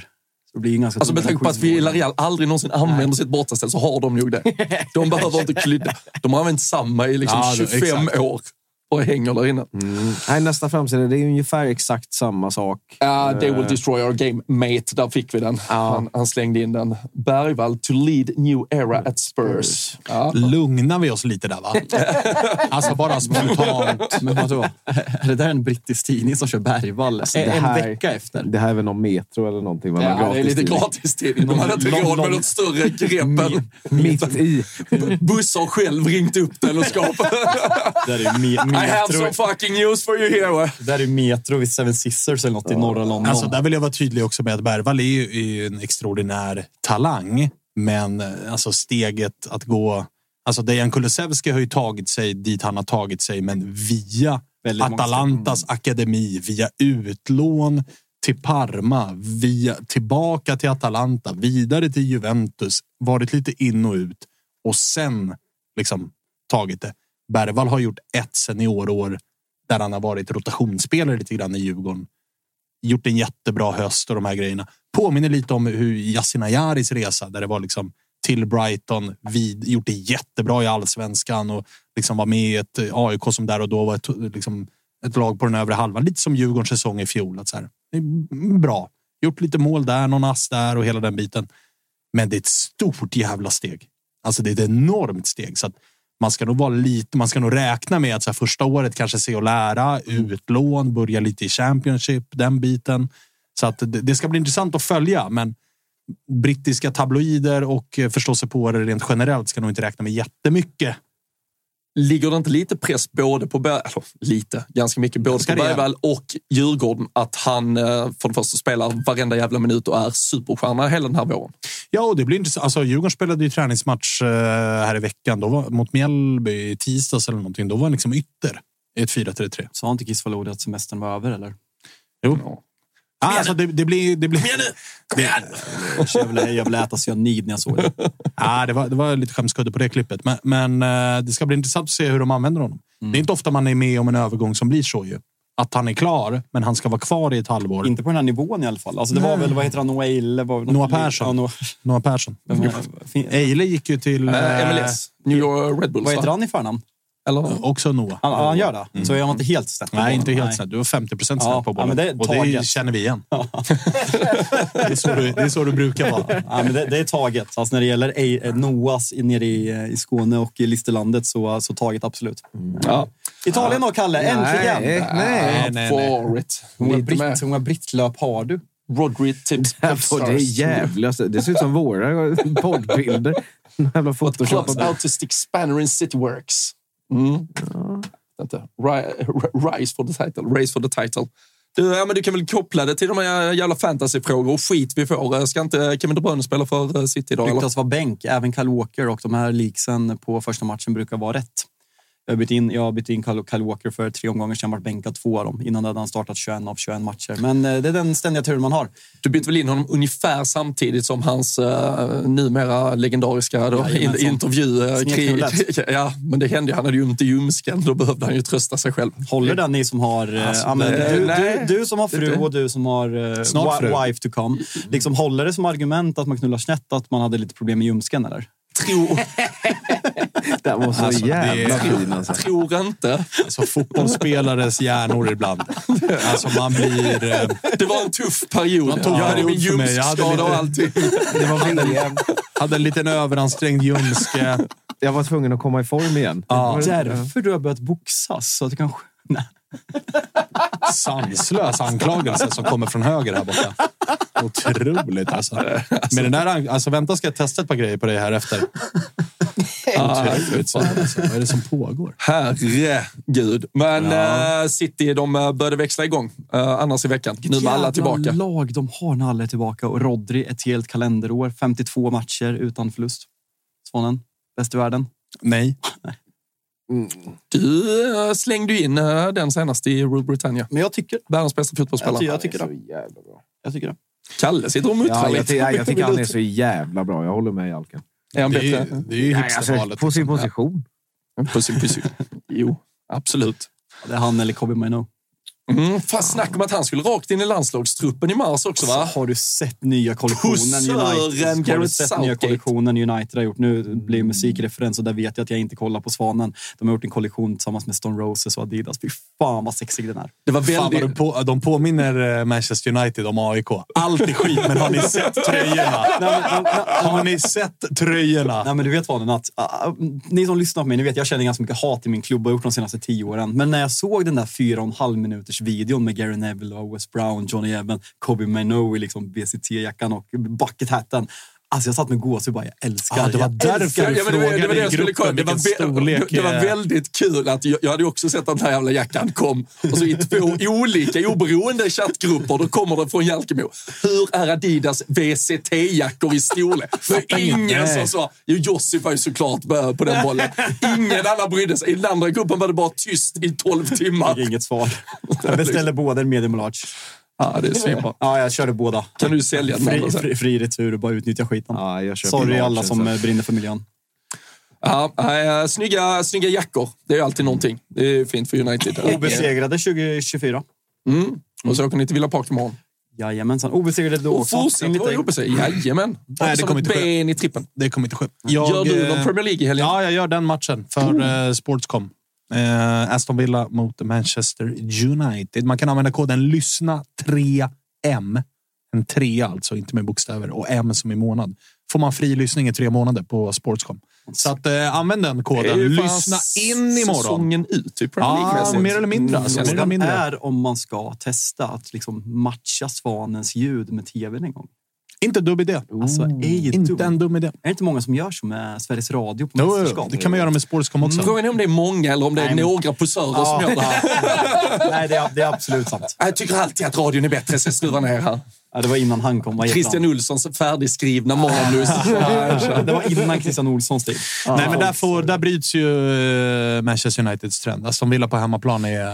Så det blir ju ganska Alltså med tanke på att. Villarreal aldrig någonsin använder sitt bortaställ så har de nog det. De behöver inte klydda. De har använt samma i liksom Ja, det- 25 exakt. år och hänger där inne. Mm. Nej, nästa framsida, det är ungefär exakt samma sak. Ja, they will destroy our game, mate. Där fick vi den. Han, han slängde in den. Bergvall to lead new era at Spurs. Ja. Lugnar vi oss lite där, va? Alltså bara spontant. Men vadå? Är det där en brittisk tidning som kör Bergvall Alltså, det en här- vecka efter? Det här är väl någon metro eller någonting? va? Ja, det är lite gratistidning. gratis tidning. De hade inte råd med något större grepp än Mitt i. Bussar själv ringt upp den och skapat. Det där är I have some fucking news for you here. det där är metro vid Seven Sisters eller något i norra London. Alltså, där vill jag vara tydlig också med att Bergvall är ju en extraordinär talang. Men eh, alltså steget att gå... Alltså Dejan Kulusevski har ju tagit sig dit han har tagit sig, men via Väldigt många Atalantas akademi, via utlån till Parma, via, tillbaka till Atalanta, vidare till Juventus, varit lite in och ut och sen liksom tagit det. Bergvall har gjort ett seniorår där han har varit rotationsspelare lite grann i Djurgården. Gjort en jättebra höst och de här grejerna. Påminner lite om hur Yasin Ayaris resa där det var liksom till Brighton, vid, gjort det jättebra i allsvenskan och liksom var med i ett eh, AIK som där och då var ett, liksom, ett lag på den övre halvan. Lite som Djurgårdens säsong i fjol. Att så här, bra. Gjort lite mål där, någon ass där och hela den biten. Men det är ett stort jävla steg. Alltså det är ett enormt steg. Så att man ska nog vara lite, man ska nog räkna med att så här, första året kanske se och lära, utlån, börja lite i Championship, den biten. Så att det, det ska bli intressant att följa, men brittiska tabloider och eh, förståsigpåare rent generellt ska nog inte räkna med jättemycket. Ligger det inte lite press både på, Ber- eller lite, ganska mycket, både på Bergvall och Djurgården att han eh, för det första spelar varenda jävla minut och är superstjärna hela den här våren? Ja, och det blir intressant. Alltså, Djurgården spelade ju träningsmatch eh, här i veckan då var, mot Mjällby i tisdags eller någonting. Då var han liksom ytter i ett 4-3-3. Sa inte Kiss Valodi att semestern var över eller? Jo. Ah, alltså, det, det blir... Det blir det, Jag ville, jag ville äta cyanid när jag såg det. ah, det, var, det var lite skämskudde på det klippet. Men, men eh, det ska bli intressant att se hur de använder honom. Det är inte ofta man är med om en övergång som blir så ju. Att han är klar, men han ska vara kvar i ett halvår. Inte på den här nivån i alla fall. Alltså det var väl, vad heter han, Noah Eile? Noah Persson. Ja, Noah, Noah Persson. Eile gick ju till... Eh, eh, MLS, New York Red Bulls. vad heter va? han i förnamn? Eller? Också Noah. Han, han gör det? Så jag var inte helt snett på Nej, inte helt Nej. snett. Du var 50 procent Ja, snett på ja, bollen. men det är och det känner vi igen. det, är så du, det är så du brukar vara. Ja, men det, det är taget. Alltså när det gäller eh, Noahs i- nere i, eh, i Skåne och i Listerlandet så, så taget absolut. Ja. Italien då, Kalle? Äntligen! Nej, nej. nej, For it. Hur många, britt, hur många brittlöp har du? Rodri tips. Alltså, det är jävla... Det ser ut som våra poddbilder. Jävla Photoshop. Clubs out to stick spanner in city works. Mm. Ri- ri- Rise for the title. Race for the title. Du, ja, men du kan väl koppla det till de här jävla fantasyfrågor och skit vi får. Ska inte Kevin De Bruyne spela för eh, City idag? Eller? Ryktas vara bänk. Även Kyle Walker och de här leaksen på första matchen brukar vara rätt. Jag har bytt in, jag har bytt in Kyle, Walker för tre omgångar sedan, varit bänkad två av dem. Innan hade han startat 21 av 21 matcher. Men eh, det är den ständiga turen man har. Du bytte väl in honom ungefär samtidigt som hans uh, numera legendariska då, in, Jajamensan. intervju. eh, ja, men det hände ju. Han hade ju ont i ljumsken. Då behövde han ju trösta sig själv. Håller den ni som har... Alltså, ja, men du, du, du som har fru och du som har Snart fru. wife to come. Liksom håller det som argument att man knullar snett att man hade lite problem med ljumsken eller? Tror, Den var så Alltså, jävla är- fin alltså. tror inte. Alltså, fotbollsspelares hjärnor ibland. Alltså, man blir... Eh, Det var en tuff period. Man tog min mig. Jag hade ljumskskada och allting. det var VM. Hade en liten överansträngd ljumske. Jag var tvungen att komma i form igen. Ja. Därför du har börjat boxas. Så att du kan... Nej. sanslös anklagelse som kommer från höger här borta. Otroligt alltså. Men den där, alltså vänta ska jag testa ett par grejer på dig här efter. Otroligt. Fan, alltså. Vad är det som pågår? Herregud. Men eh, City de eh, började växla igång uh, annars i veckan. Nu med alla tillbaka. lag de har när alla är tillbaka. Och Rodri ett helt kalenderår. 52 matcher utan förlust. Svanen, bäst i världen. Nej. Du eh, slängde in eh, den senast i Rule Britannia. Men jag tycker, Världens bästa fotbollsspelare. jag, jag tycker det. jävla bra. Jag tycker det. Kalle sitter och muttrar Ja, jag, ty- jag tycker han är så jävla bra. Jag håller med Jalken. Är han Det är ju, bättre? det är ju Nej, alltså, hipstervalet. på sin liksom. position. På sin position. Jo, absolut. Det är han eller Kobe Maino. Mm, fast snack om att han skulle rakt in i landslagstruppen i mars också va? Har du sett nya kollektionen United? Har du sett nya kollektionen United har gjort? Nu blir musikreferens och där vet jag att jag inte kollar på Svanen. De har gjort en kollektion tillsammans med Stone Roses och Adidas. Fy fan vad sexig den är. Det var Fan vad de, väldigt... på, de påminner eh, Manchester United om AIK. Allt är skit, men har ni sett tröjorna? Har ni sett tröjorna? Nej, men du vet vad, att, uh, ni som lyssnar på mig, ni vet jag känner ganska mycket hat i min klubb och har gjort de senaste tio åren. Men när jag såg den där fyra och en halv minuters videon med Gary Neville, och Wes Brown, Johnny Evan, Kobe Maino i liksom BCT-jackan och bucket-hatten. Alltså jag satt med gåshud bara, jag älskar, Ja, det var därför du Ja, men det, det, var det, var, storlek, det, var väldigt kul att jag, jag hade också sett att den här jävla jackan kom. Och så i två olika oberoende chattgrupper, då kommer det från Jalkemo. Hur är Adidas VCT-jackor i storlek? Var ingen som sa... Jo, Josip var ju såklart bö- på den bollen. Ingen annan brydde sig. I den andra gruppen var det bara tyst i 12 timmar. Inget svar. Jag beställde båda en medium och large. Ja, det är svinbra. Ja, jag körde båda. Kan du sälja den Fri, fri, fri retur och bara utnyttja skiten. Ja, jag Sorry alla som sen. eh, brinner för miljön. Ja, äh, snygga, snygga jackor. Det är alltid någonting. Det är fint för United. Obesegrade 2024. Mm. Och så åker ni till Villa Park imorgon. Jajamensan. Obesegrade då Och också. fortsätter Enligt vara obesegrade. Jajamän. Nej, det kommer inte ben i trippen. Det kommer inte ske. Gör du eh, någon Premier League i helgen? Ja, jag gör den matchen för eh, Sportscom. Eh, Aston Villa mot Manchester United. Man kan använda koden lyssna 3M. En trea alltså, inte med bokstäver. Och M som i månad. Får man fri lyssning i tre månader på Sportscom. Så att, eh, använd den koden. Lyssna in imorgon. säsongen ut i Premier Ja, League-mässigt. mer eller mindre. Alltså. Mer eller mindre. är om man ska testa att liksom matcha Svanens ljud med tvn en gång. Inte dum idé. Alltså, är ju Inte dum. en dum idé. Är det inte många som gör så med Sveriges Radio på Jo, mästerskap? det kan man göra med Sportscom också. Frågan är om det är många eller om det är Nej, några posörer som gör det här. Nej, det är, det är absolut sant. Jag tycker alltid att radion är bättre, så jag skruvar ner här. Ja, det var innan han kom. Christian Olssons färdigskrivna manus. Det var innan Christian Olssons tid. Nej, men där, får, där bryts ju eh, Manchester Uniteds trend. Aston Villa på hemmaplan är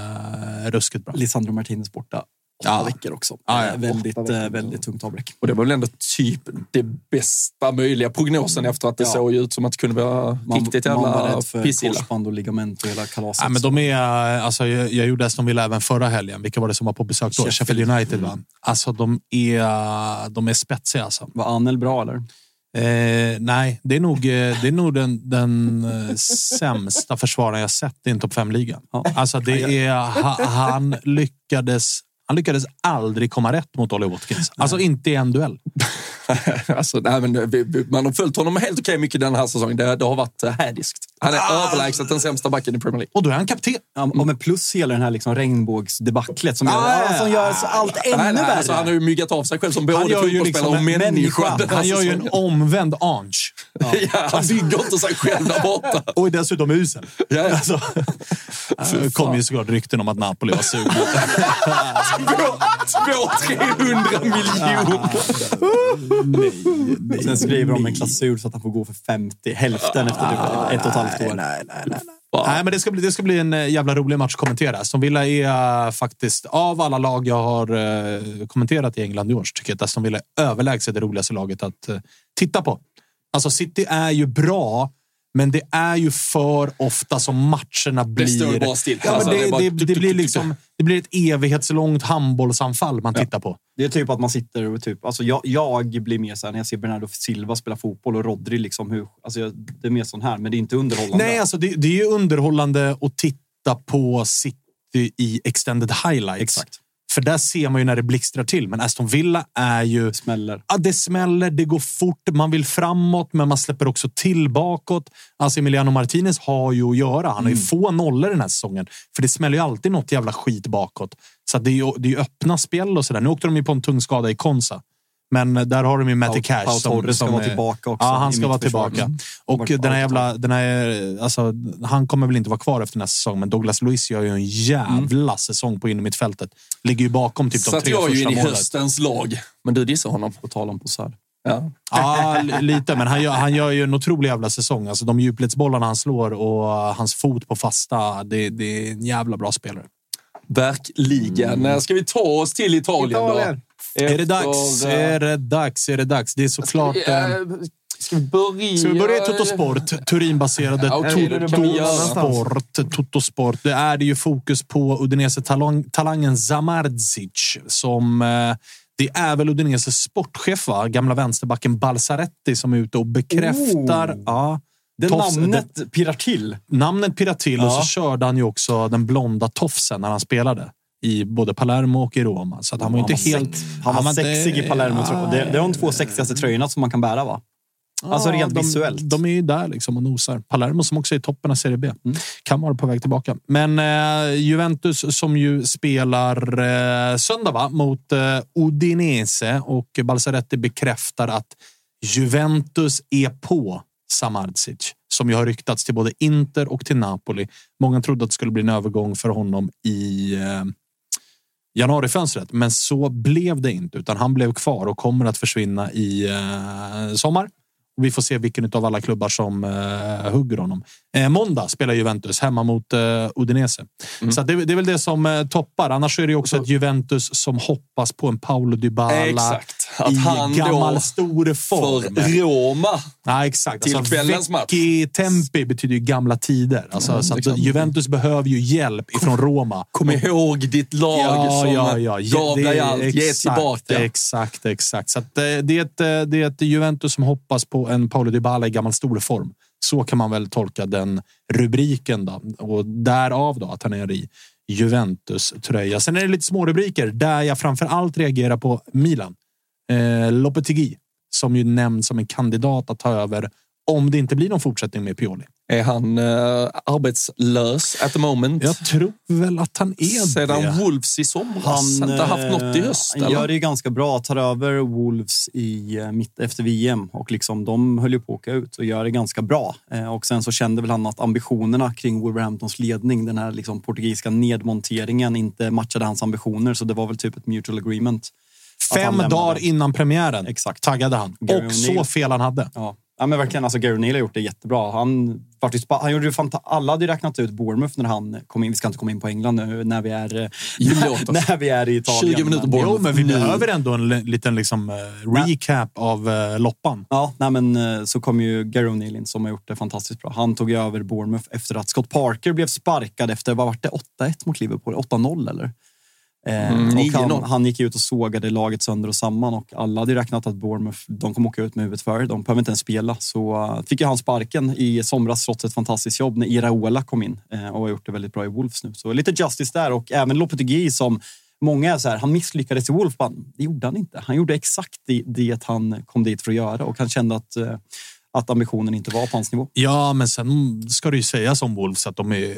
eh, ruskigt bra. Lisandro Martinez borta. Åtta Ja. veckor också. Ja, ja. Eh, Väldigt, eh, väldigt tungt avbräck. Och det var väl ändå typ det bästa möjliga prognosen efter att det Ja. såg ut som att det kunde vara riktigt man var jävla rädd för pissilla. korsband och ligament och hela kalaset. Ja, men de är, alltså, jag, jag gjorde Aston Villa även förra helgen. Vilka var det som var på besök då? Sheffield. Sheffield United, va? Alltså, de är, de är spetsiga. Alltså. Var Anel bra eller? Eh, nej, det är nog, eh, det är nog den, den sämsta försvararen jag sett i en topp 5-liga. Ja. Alltså, det är, ha, han, lyckades, han lyckades aldrig komma rätt mot Ollie Watkins. Alltså inte i en duell. alltså, nej, men vi- vi- man har följt honom helt okej mycket den här säsongen. Det, det har varit äh, hädiskt. Han är Ah. överlägset den sämsta backen i Premier League. Och då är han kapten. Ja, och med plus hela den här liksom regnbågsdebaclet som, gör, Ah, ja, som gör så allt ännu Nej, nej, värre. alltså, han har ju myggat av sig själv som både fotbollsspelare liksom och en människa. här Han gör ju en säsongen. omvänd Ange. Ja, han bygger inte sig själv där borta. Och är dessutom usel. Ja, ja. Alltså, det kom ju såklart rykten om att Napoli var sugna. Två, 200 miljoner. Sen skriver de en klausul så att han får gå för 50, hälften efter typ ett och ett halvt år. Nej, nej, nej. Nej, men det ska, bli, det ska bli en eh, jävla rolig match att kommentera. Aston Villa är eh, faktiskt, av alla lag jag har eh, kommenterat i England i år, tycker jag att Aston Villa är överlägset det roligaste laget att titta på. Alltså City är ju bra, men det är ju för ofta som matcherna blir... står ju bara still. Ja, men Alltså, det det, är bara det, tuk, det, tuk, blir tuk, liksom, det blir ett evighetslångt handbollsanfall man tittar på. Det är typ att man sitter och typ... Alltså jag, jag blir mer så här när jag ser Bernardo Silva spela fotboll och Rodri liksom hur... Alltså jag, det är mer sån här, men det är inte underhållande. Nej, alltså det, det är ju underhållande att titta på City i extended highlights. Exakt. För där ser man ju när det blixtrar till. Men Aston Villa är ju... Smäller. Ja, det smäller, det går fort, man vill framåt, men man släpper också till bakåt. Alltså Emiliano Martinez har ju att göra. Han har ju få nollor den här säsongen. För det smäller ju alltid något jävla skit bakåt. Så det är ju det är öppna spel och sådär. Nu åkte de ju på en tung skada i Konsa. Men där har de ju Matty Cash. Pau Torres ska vara är- tillbaka också Ja, han ska vara tillbaka. Mm. Och den här jävla... Den här, alltså, han kommer väl inte vara kvar efter nästa säsong, men Douglas Luiz gör ju en jävla säsong på innermittfältet. Ligger ju bakom typ de Så att tre jag är ju första in i målen. höstens lag. Men du dissar honom. På tal om Posad. Ja. Ja, li- lite. Men han gör, han gör ju en otrolig jävla säsong. Alltså, de djupledsbollarna han slår och hans fot på fasta, det, det är en jävla bra spelare. Verkligen. När Ska vi ta oss till Italien, Italien. då? Är det dags? Efter, eh, Är det dags? Är det dags? Det är såklart... eh, eh, Ska vi börja? Ska vi börja i Toto Sport? Turinbaserade Ja, okej, det kan vi göra. Toto Sport. Toto Sport. Det är det ju fokus på Udinese-talangen Zamardzic som... eh, Det är väl Udineses sportchef, va? Gamla vänsterbacken Balsaretti som är ute och bekräftar... Oh. Ja, Det Tofs- namnet pirrar till. namnet pirrar till och Ja. så körde han ju också den blonda tofsen när han spelade i både Palermo och i Roma. Så att han var Han inte var helt... sex- Han var inte- sexig i Palermo. tror jag. Det, det är de två sexigaste tröjorna som man kan bära, va? Alltså rent de, visuellt. De är ju där liksom och nosar. Palermo som också är i toppen av Serie B. Mm. Kan vara på väg tillbaka. Men eh, Juventus som ju spelar eh, söndag va? mot eh, Udinese och Balsaretti bekräftar att Juventus är på Samardzic som ju har ryktats till både Inter och till Napoli. Många trodde att det skulle bli en övergång för honom i eh, januarifönstret, men så blev det inte, utan han blev kvar och kommer att försvinna i eh, sommar. Och vi får se vilken av alla klubbar som eh, hugger honom. Eh, måndag spelar Juventus hemma mot eh, Udinese. Så att det, det är väl det som eh, toppar. Annars är det också ett Juventus som hoppas på en Paolo Dybala Exakt. Att i han gammal då stor form. för Roma. Ja, exakt. Till kvällens match. Tempi betyder ju gamla tider. Alltså, så att exakt. Juventus behöver ju hjälp ifrån Roma. Kom ihåg ditt lag som gav dig allt. Ge tillbaka. Exakt, exakt. Så att, eh, det, är ett, eh, det är ett Juventus som hoppas på en Paolo Dybala i gammal storform. Så kan man väl tolka den rubriken då. Och därav då att han är i Juventus-tröja. Sen är det lite små rubriker där jag framför allt reagerar på Milan. Eh, Lopetegui som ju nämns som en kandidat att ta över om det inte blir någon fortsättning med Pioli. Är han eh, arbetslös at the moment? Jag tror väl att han är Sedan det. Wolves i somras. Han inte haft något i eh, höst? Han eller? gör det ju ganska bra. Tar över Wolves i, eh, mitt efter VM och liksom, de höll ju på att åka ut och gör det ganska bra. Eh, Och sen så kände väl han att ambitionerna kring Wolverhamptons ledning, den här liksom portugisiska nedmonteringen, inte matchade hans ambitioner. Så det var väl typ ett mutual agreement. Fem dagar innan premiären Exakt. taggade han. Gary Och så fel han hade. Ja. Ja, men verkligen. Alltså, Gary O'Neill har gjort det jättebra. Han, faktiskt, han gjorde det fanta- Alla hade ju räknat ut Bournemouth när han kom in. Vi ska inte komma in på England nu när vi är, oss. när vi är i Italien. 20 minuter Men- bort. Jo, men vi Nu. behöver ändå en li- liten liksom, eh, recap av eh, loppan. Ja, nej men eh, så kom ju Gary O'Neill in som har gjort det fantastiskt bra. Han tog ju över Bournemouth efter att Scott Parker blev sparkad efter, vad var det, 8-1 mot Liverpool? 8-0 eller? Eh, Mm, och 9-0. han, han gick ut och sågade laget sönder och samman och alla hade räknat att Bournemouth, de kommer åka ut med huvudet före. De behöver inte ens spela. Så uh, fick ju han sparken i somras trots ett fantastiskt jobb när Iraola kom in eh, och har gjort det väldigt bra i Wolves nu. Så lite justice där och även Lopetegui som Många är så här, han misslyckades i Wolf. bara, Det gjorde han inte. Han gjorde exakt det, det han kom dit för att göra och han kände att, eh, att ambitionen inte var på hans nivå. Ja, men sen ska det ju sägas om Wolves att de är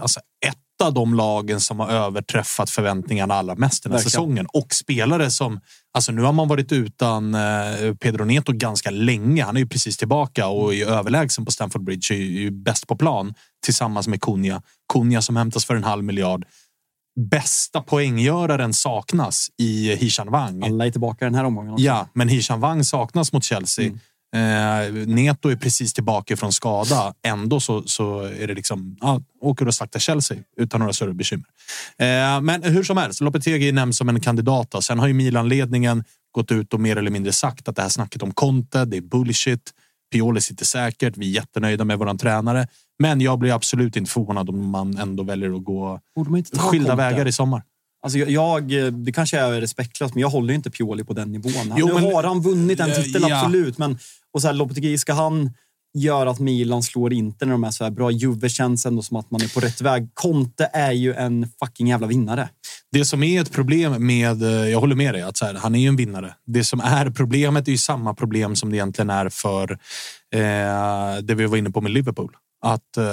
alltså, ett av de lagen som har överträffat förväntningarna allra mest den här Verkligen. säsongen. Och spelare som... Alltså nu har man varit utan eh, Pedro Neto ganska länge. Han är ju precis tillbaka och är överlägsen på Stamford Bridge. Är ju bäst på plan tillsammans med Kunja. Kunja som hämtas för en halv miljard. Bästa poänggöraren saknas i Hishan Wang. Alla är tillbaka den här omgången också. Ja, men Hishan Wang saknas mot Chelsea. Mm. Eh, Neto är precis tillbaka från skada. Ändå så, så är det liksom, ja, åker och slaktar Chelsea utan några större bekymmer. Eh, men hur som helst, Lopetegui nämns som en kandidat. Då. Sen har ju Milan-ledningen gått ut och mer eller mindre sagt att det här snacket om Conte, det är bullshit. Pioli sitter säkert. Vi är jättenöjda med våran tränare. Men jag blir absolut inte förvånad om man ändå väljer att gå skilda vägar i sommar. Alltså jag, det kanske är respektlöst, men jag håller inte Pioli på den nivån. Jo, nu men- har han vunnit en titel, ja. absolut. Men, och så här, Lopetegui, ska han göra att Milan slår inte när de är så här bra? Juve känns ändå som att man är på rätt väg. Conte är ju en fucking jävla vinnare. Det som är ett problem med, eh, jag håller med dig, att här, han är ju en vinnare. Det som är problemet är ju samma problem som det egentligen är för eh, det vi var inne på med Liverpool. Att eh,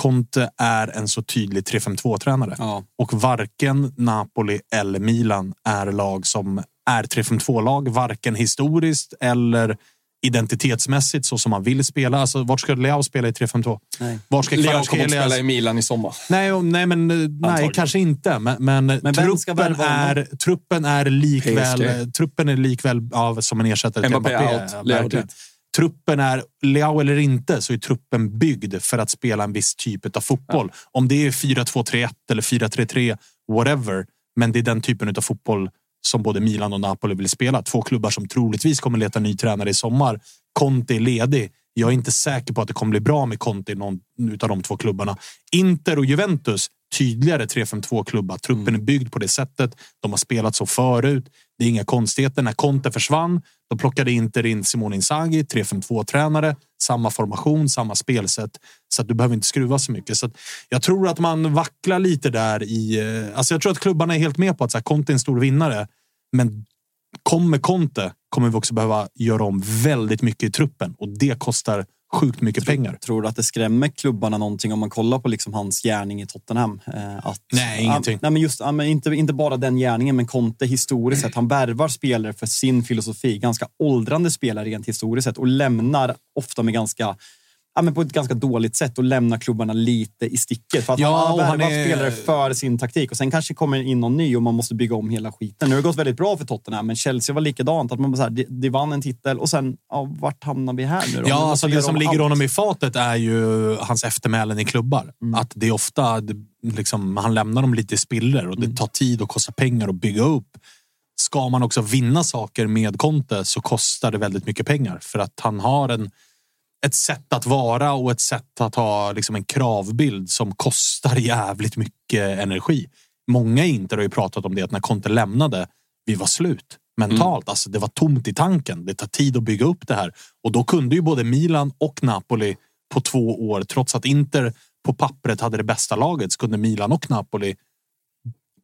Conte är en så tydlig 3-5-2-tränare. Ja. Och varken Napoli eller Milan är lag som är 3-5-2-lag. Varken historiskt eller identitetsmässigt så som man vill spela. Alltså, vart ska Leao spela i 3-5-2? Nej. Var ska Leo kommer att spela i Milan i sommar. Nej, och- nej, men, eh, nej kanske inte. Men, men, vem truppen, är, truppen är likväl, PSG. truppen är likväl ja, som en ersättare till Mbappé Mbappé. out, ja. Truppen är, Leao eller inte, så är truppen byggd för att spela en viss typ av fotboll. Om det är 4-2-3-1 eller 4-3-3, whatever. Men det är den typen av fotboll som både Milan och Napoli vill spela. Två klubbar som troligtvis kommer leta ny tränare i sommar. Conte är ledig. Jag är inte säker på att det kommer bli bra med Conte i någon av de två klubbarna. Inter och Juventus, tydligare 3-5-2-klubbar. Truppen är byggd på det sättet. De har spelat så förut. Det är inga konstigheter. När Conte försvann, då plockade Inter in Simone Inzaghi, 3-5-2-tränare. Samma formation, samma spelsätt. Så att du behöver inte skruva så mycket. Så att jag tror att man vacklar lite där i... eh, Alltså jag tror att klubbarna är helt med på att så här, Conte är en stor vinnare. Men kommer Conte kommer vi också behöva göra om väldigt mycket i truppen och det kostar sjukt mycket pengar. Tror du att det skrämmer klubbarna någonting om man kollar på liksom hans gärning i Tottenham? Eh, att, Nej, ingenting. Nej, men just, inte, inte bara den gärningen, men Conte historiskt sett. Han värvar spelare för sin filosofi. Ganska åldrande spelare rent historiskt sett och lämnar ofta med ganska Ja, men på ett ganska dåligt sätt och lämnar klubbarna lite i sticket. För att Ja, han värvat är- spelare för sin taktik och sen kanske kommer in någon ny och man måste bygga om hela skiten. Nu har det gått väldigt bra för Tottenham, men Chelsea var likadant. Att man bara så här, de, de vann en titel och sen, ja, vart hamnar vi här nu då? Ja, alltså det som om ligger allt. honom i fatet är ju hans eftermälen i klubbar. Att det är ofta, liksom, han lämnar dem lite i spiller och det tar tid och kostar pengar att bygga upp. Ska man också vinna saker med Conte så kostar det väldigt mycket pengar för att han har en, ett sätt att vara och ett sätt att ha liksom en kravbild som kostar jävligt mycket energi. Många i Inter har ju pratat om det att när Conte lämnade, vi var slut mentalt. Alltså det var tomt i tanken. Det tar tid att bygga upp det här och då kunde ju både Milan och Napoli på två år, trots att Inter på pappret hade det bästa laget, så kunde Milan och Napoli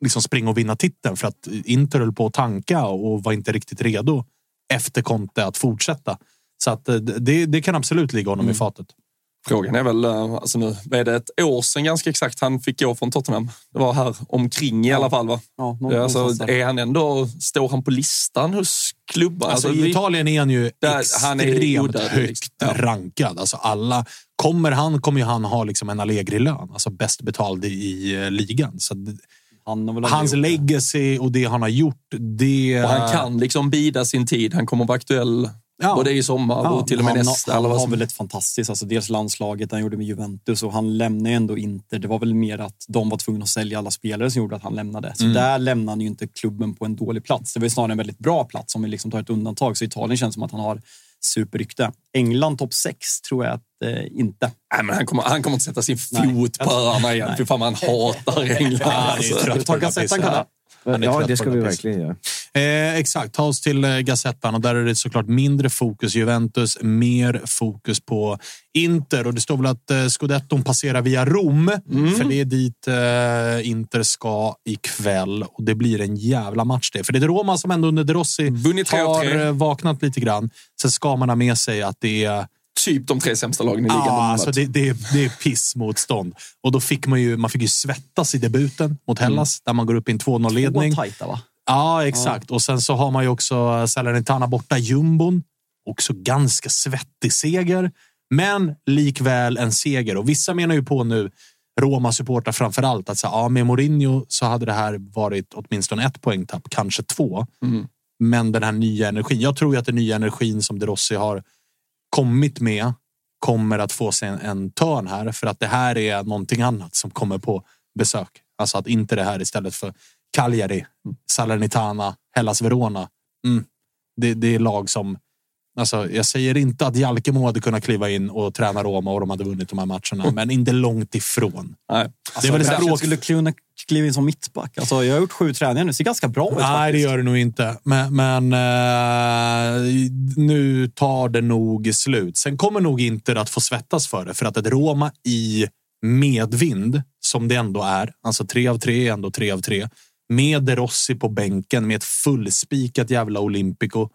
liksom springa och vinna titeln för att Inter höll på att tanka och var inte riktigt redo efter Conte att fortsätta. Så att, eh, det, det kan absolut ligga honom i fatet. Frågan är väl, eh, alltså nu är det ett år sedan ganska exakt han fick gå från Tottenham. Det var här omkring i alla fall va? Ja, alltså, är han ändå, står han på listan hos klubbar? Alltså, vi- I Italien är han ju Där- han är extremt odödlig, högt liksom. Ja. rankad. Alltså alla, kommer han kommer han ha liksom en Allegri-lön. Alltså bäst betald i, eh, ligan. Så att Han hans gjort legacy och det han har gjort, det... Och han kan liksom bida sin tid. Han kommer vara aktuell Ja. både i sommar Ja, och till och med han, nästa. Han vad har väl ett fantastiskt, alltså dels landslaget han gjorde med Juventus och han lämnade ju ändå inte. Det var väl mer att de var tvungna att sälja alla spelare som gjorde att han lämnade. Så där lämnade han ju inte klubben på en dålig plats. Det var ju snarare en väldigt bra plats om vi liksom tar ett undantag. Så Italien känns som att han har superrykte. England topp 6 tror jag att eh, inte. Nej, men han, kommer, han kommer inte sätta sin fot på öarna igen. Fy fan, man hatar England. Ja, det är alltså. trött. Kalle. Han är Ja, det ska vi verkligen göra. Eh, exakt, ta oss till eh, Gazettan och där är det såklart mindre fokus Juventus, mer fokus på Inter och det står väl att eh, Scudetton passerar via Rom, för det är dit eh, Inter ska ikväll och det blir en jävla match det. För det är Roma som ändå under De Rossi Vunnit tre av har eh, vaknat lite grann. Sen ska man ha med sig att det är Typ de tre sämsta lagen i ligan. har alltså det, det, är- det är pissmotstånd. Och då fick man ju, man fick ju svettas i debuten mot Hellas, där man går upp i en 2-0-ledning. Två tajta va? Ja, exakt. Och sen så har man ju också Salernitana borta, jumbon. Också ganska svettig seger, men likväl en seger. Och vissa menar ju på nu, Roma-supportrar framför allt, att så, ja, med Mourinho så hade det här varit åtminstone ett poängtapp, kanske två. Men den här nya energin. Jag tror ju att den nya energin som De Rossi har kommit med kommer att få sig en, en törn här för att det här är någonting annat som kommer på besök. Alltså att inte det här istället för Cagliari, Salernitana, Hellas Verona. Mm. Det, det är lag som Alltså, jag säger inte att Jalkemo hade kunnat kliva in och träna Roma och de hade vunnit de här matcherna, men inte långt ifrån. Nej. det är väl Jag språk... skulle kliva, kliva in som mittback. Alltså, jag har gjort sju träningar nu. Det ser ganska bra ut Nej, det faktiskt. gör det nog inte. Men, men eh, nu tar det nog slut. Sen kommer nog inte att få svettas för det, för att ett Roma i medvind, som det ändå är, alltså tre av tre är ändå tre av tre, med De Rossi på bänken, med ett fullspikat jävla Olympico.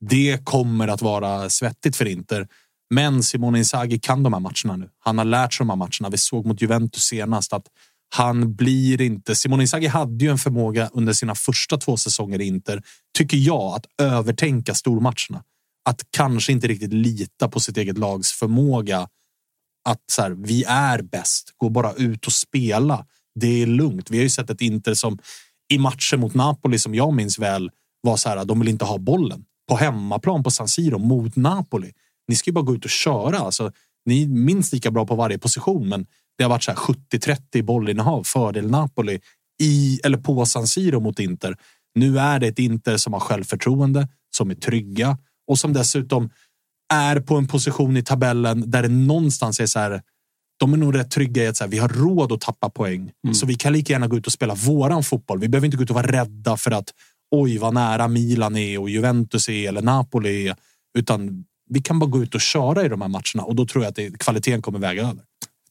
Det kommer att vara svettigt för Inter. Men Simone Inzaghi kan de här matcherna nu. Han har lärt sig de här matcherna. Vi såg mot Juventus senast att han blir inte... Simone Inzaghi hade ju en förmåga under sina första två säsonger i Inter, tycker jag, att övertänka stormatcherna. Att kanske inte riktigt lita på sitt eget lags förmåga. Att så här, vi är bäst, gå bara ut och spela. Det är lugnt. Vi har ju sett ett Inter som i matcher mot Napoli, som jag minns väl, var så här, de vill inte ha bollen. På hemmaplan på San Siro mot Napoli. Ni ska ju bara gå ut och köra. Alltså, ni är minst lika bra på varje position, men det har varit så här 70-30 bollinnehav, fördel Napoli i eller på San Siro mot Inter. Nu är det ett Inter som har självförtroende, som är trygga och som dessutom är på en position i tabellen där det någonstans är så här. De är nog rätt trygga i att så här, vi har råd att tappa poäng, så vi kan lika gärna gå ut och spela våran fotboll. Vi behöver inte gå ut och vara rädda för att oj, vad nära Milan är och Juventus är eller Napoli är, utan vi kan bara gå ut och köra i de här matcherna och då tror jag att det, kvaliteten kommer väga över.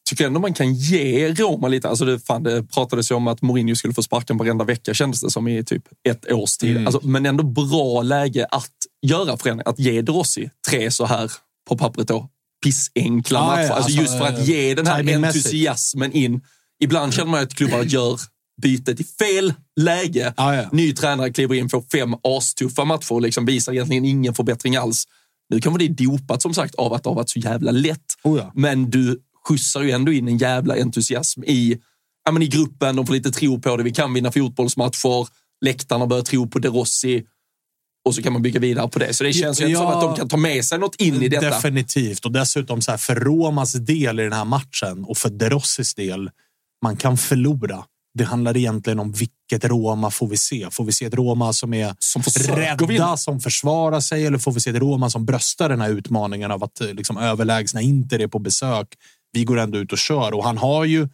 tycker ändå man kan ge Roma lite. Alltså det, fan, det pratades ju om att Mourinho skulle få sparken varenda vecka kändes det som i typ ett års tid. Mm. Alltså, men ändå bra läge att göra förändringar. Att ge De Rossi tre så här på pappret då pissenkla Ja, matcher. ja, Alltså, alltså, just för att ge den här entusiasmen in. Ibland känner man att klubbar gör bytet i fel läge. Ja, ja. Ny tränare kliver in, får fem astuffa matcher och liksom visar egentligen ingen förbättring alls. Nu kan det dopat som sagt av att det har varit så jävla lätt. Oh ja. Men du skjutsar ju ändå in en jävla entusiasm i, ja, men i gruppen. De får lite tro på det. Vi kan vinna fotbollsmatcher. Läktarna börjar tro på De Rossi. Och så kan man bygga vidare på det. Så det känns ju Ja, som att de kan ta med sig något in i detta. Definitivt. Och dessutom så här, för Romas del i den här matchen och för De Rossis del, man kan förlora. Det handlar egentligen om vilket Roma får vi se. Får vi se ett Roma som är Som rädda, som försvarar sig eller får vi se ett Roma som bröstar den här utmaningen av att eh, liksom, överlägsna Inter är på besök. Vi går ändå ut och kör och han har ju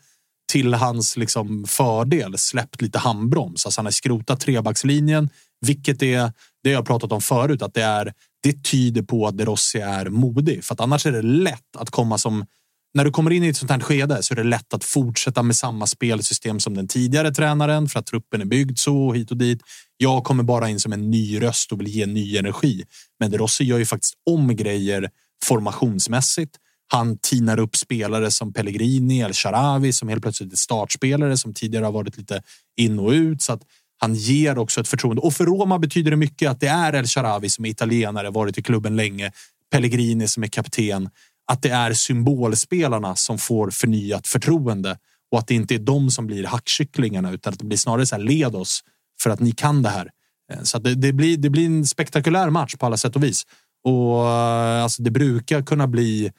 till hans liksom, fördel släppt lite handbroms. Alltså han har skrotat trebackslinjen, vilket är det jag pratat om förut, att det är det tyder på att De Rossi är modig. För att annars är det lätt att komma som när du kommer in i ett sånt här skede så är det lätt att fortsätta med samma spelsystem som den tidigare tränaren för att truppen är byggd så hit och dit. Jag kommer bara in som en ny röst och vill ge ny energi. Men De Rossi gör ju faktiskt om grejer formationsmässigt. Han tinar upp spelare som Pellegrini eller Sharawi som helt plötsligt är startspelare som tidigare har varit lite in och ut. Så att han ger också ett förtroende. Och för Roma betyder det mycket att det är El Sharawi som är italienare, varit i klubben länge. Pellegrini som är kapten. Att det är symbolspelarna som får förnyat förtroende och att det inte är de som blir hackkycklingarna utan att det blir snarare så här led oss för att ni kan det här. Eh, så att det, det, blir, det blir en spektakulär match på alla sätt och vis. Och eh, alltså, det brukar kunna bli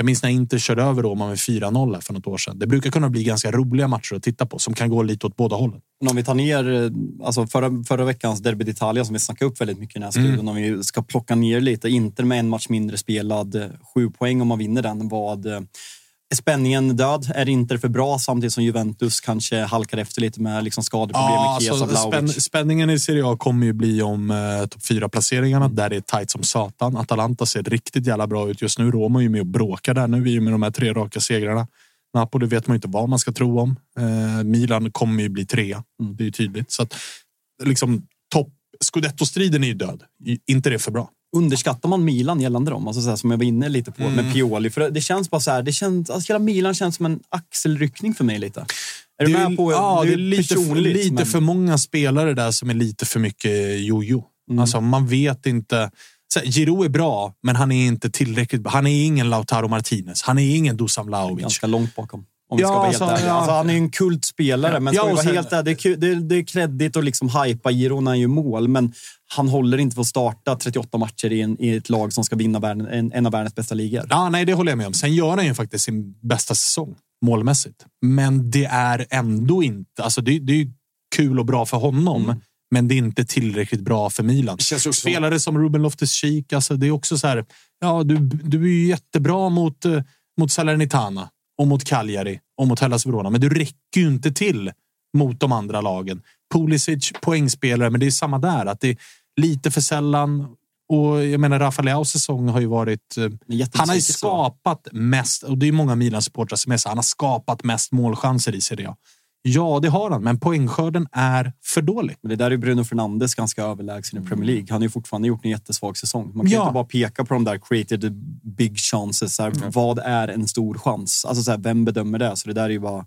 jag minns när Inter körde över Roma med 4-0 för något år sedan. Det brukar kunna bli ganska roliga matcher att titta på som kan gå lite åt båda hållen. Men om vi tar ner eh, alltså förra, förra veckans Derby d'Italia som vi snackade upp väldigt mycket i den här studion. Om vi ska plocka ner lite. Inter med en match mindre spelad. eh, Sju poäng om man vinner den. Vad, eh, spänningen död? Är Inter för bra samtidigt som Juventus kanske halkar efter lite med liksom skadeproblem med Chiesa alltså, spänn, spänningen i Serie A kommer ju bli om eh, topp fyra placeringarna där det är tajt som satan. Atalanta ser riktigt jävla bra ut just nu. Roma är ju med och bråkar där nu i och med de här tre raka segrarna. Napoli vet man ju inte vad man ska tro om. Eh, Milan kommer ju bli trea. Det är ju tydligt. Så att, liksom, topp Scudetto-striden är ju död. Inte det för bra. Underskattar man Milan gällande dem? Alltså så här, som jag var inne lite på Mm. med Pioli. För det känns bara så här, det känns, alltså hela Milan känns som en axelryckning för mig lite. Är du Det är- med på ja, det är lite, personligt, lite men- för många spelare där som är lite för mycket jojo. Mm. Alltså, man vet inte. Så Giroud är bra, men han är inte tillräckligt bra. Han är ingen Lautaro Martinez. Han är ingen Dusan Vlahovic. Ganska långt bakom. Om vi Ja, ska vara alltså, helt ärliga. ja. Alltså, han är ju en kultspelare, men ska Ja, vara sen- helt ärliga, det, det, det är kreddigt att liksom hypa Giroud när han gör mål, men han håller inte för att starta 38 matcher i, en, i ett lag som ska vinna världen, en, en av världens bästa ligor. Ja, nej, det håller jag med om. Sen gör han ju faktiskt sin bästa säsong målmässigt. Men det är ändå inte... Alltså det, det är ju kul och bra för honom, Mm. men det är inte tillräckligt bra för Milan. känns också- Spelare som Ruben Loftus-Cheek, alltså det är också så här. Ja, du, du är ju jättebra mot, eh, mot Salernitana och mot Cagliari och mot Hellas Verona, men du räcker ju inte till mot de andra lagen. Pulisic, poängspelare, men det är samma där. Att det är lite för sällan. Och jag menar, Rafa Leaos säsong har ju varit... eh, han har ju skapat mest, och det är många Milan-supportrar som är så, han har skapat mest målchanser i Serie A. Ja, det har han, men poängskörden är för dålig. Men det där är Bruno Fernandes ganska överlägsen i Premier League. Han har ju fortfarande gjort en jättesvag säsong. Man kan Ja. inte bara peka på de där created big chances. Så här, Vad är en stor chans? Alltså, så här, vem bedömer det? Så det där är ju bara...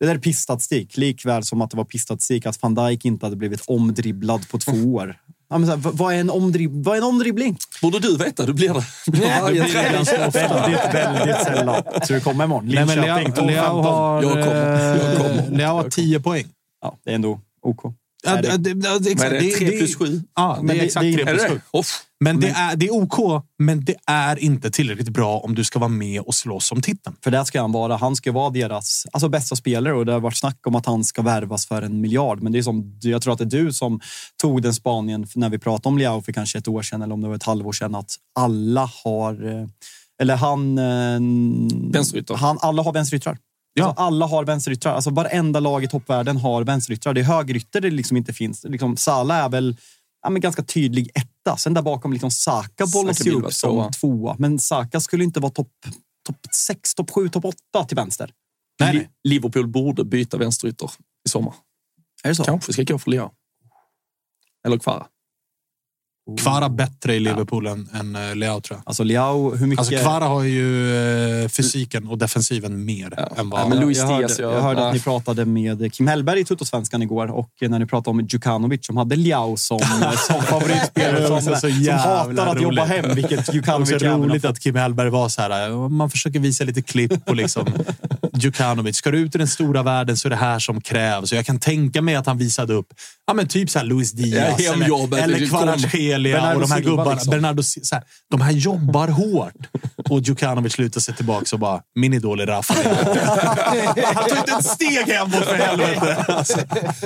Det där är pissstatistik. Likväl som att det var pissstatistik att van Dijk inte hade blivit omdribblad på två år. Ja, men så här, vad- är en omdrib- vad är en omdribbling? Borde du veta? Du blir det. Väldigt, väldigt sällan. Så det kommer imorgon. Nej, men Linköping, Leao 12-15. har, Jag kommer. Jag kommer. eh, har 10 poäng. Ja, det är ändå OK. Ja, det- det, det, det, exakt. Vad är det? Tre plus sju? Ja, det Men är det- exakt det är- 3 Är plus det 7. Men det är, det är OK, men det är inte tillräckligt bra om du ska vara med och slåss om titeln. För det ska han vara. Han ska vara deras alltså, bästa spelare och det har varit snack om att han ska värvas för en miljard. Men det är som, jag tror att det är du som tog den spaningen när vi pratade om Leao för kanske ett år sedan eller om det var ett halvår sedan att alla har, eh, eller han... eh, Vänsterytter. Han, alla har vänsteryttrar. Ja. Alltså, alla har vänsteryttrar. Alltså, varenda lag i toppvärlden har vänsteryttrar. Det är högerytter det liksom inte finns. Liksom, Salah är väl ja, men ganska tydlig etta. Sen där bakom liksom Saka bollas ju upp som tvåa. tvåa. Men Saka skulle inte vara topp top 6, topp 7, topp 8 till vänster. Nej, Li-. Liverpool borde byta vänsterytter i sommar. Är det så? Kanske ska gå för Leao. Eller Kvara. Kvara bättre i Liverpool än, än eh, Leao tror jag. Alltså Liao, hur mycket... Alltså Kvara har ju eh, fysiken och defensiven mer Ja. än vad... Ja, men Luis jag hörde, Diaz, ja. jag hörde Ja. att ni pratade med Kim Hellberg i Tuttosvenskan igår och när ni pratade om Djukanovic som hade Liao som, som favoritspelare som, så som hatar att jobba roligt. hem, vilket Djukanovic har roligt att Kim Hellberg var så här. eh, Man försöker visa lite klipp på liksom Djukanovic. Ska du ut i den stora världen så är det här som krävs. Och jag kan tänka mig att han visade upp ja, men typ så här Luis Diaz Ja, eller, eller liksom. Kvaratskhelia Bernardo och de här Silva, gubbarna. liksom. Bernardo, så här, de här jobbar hårt. Och Djukanovic lutar sig tillbaka och bara, min idol är Rafa. Han tar inte ett steg hemåt för helvete. Alltså,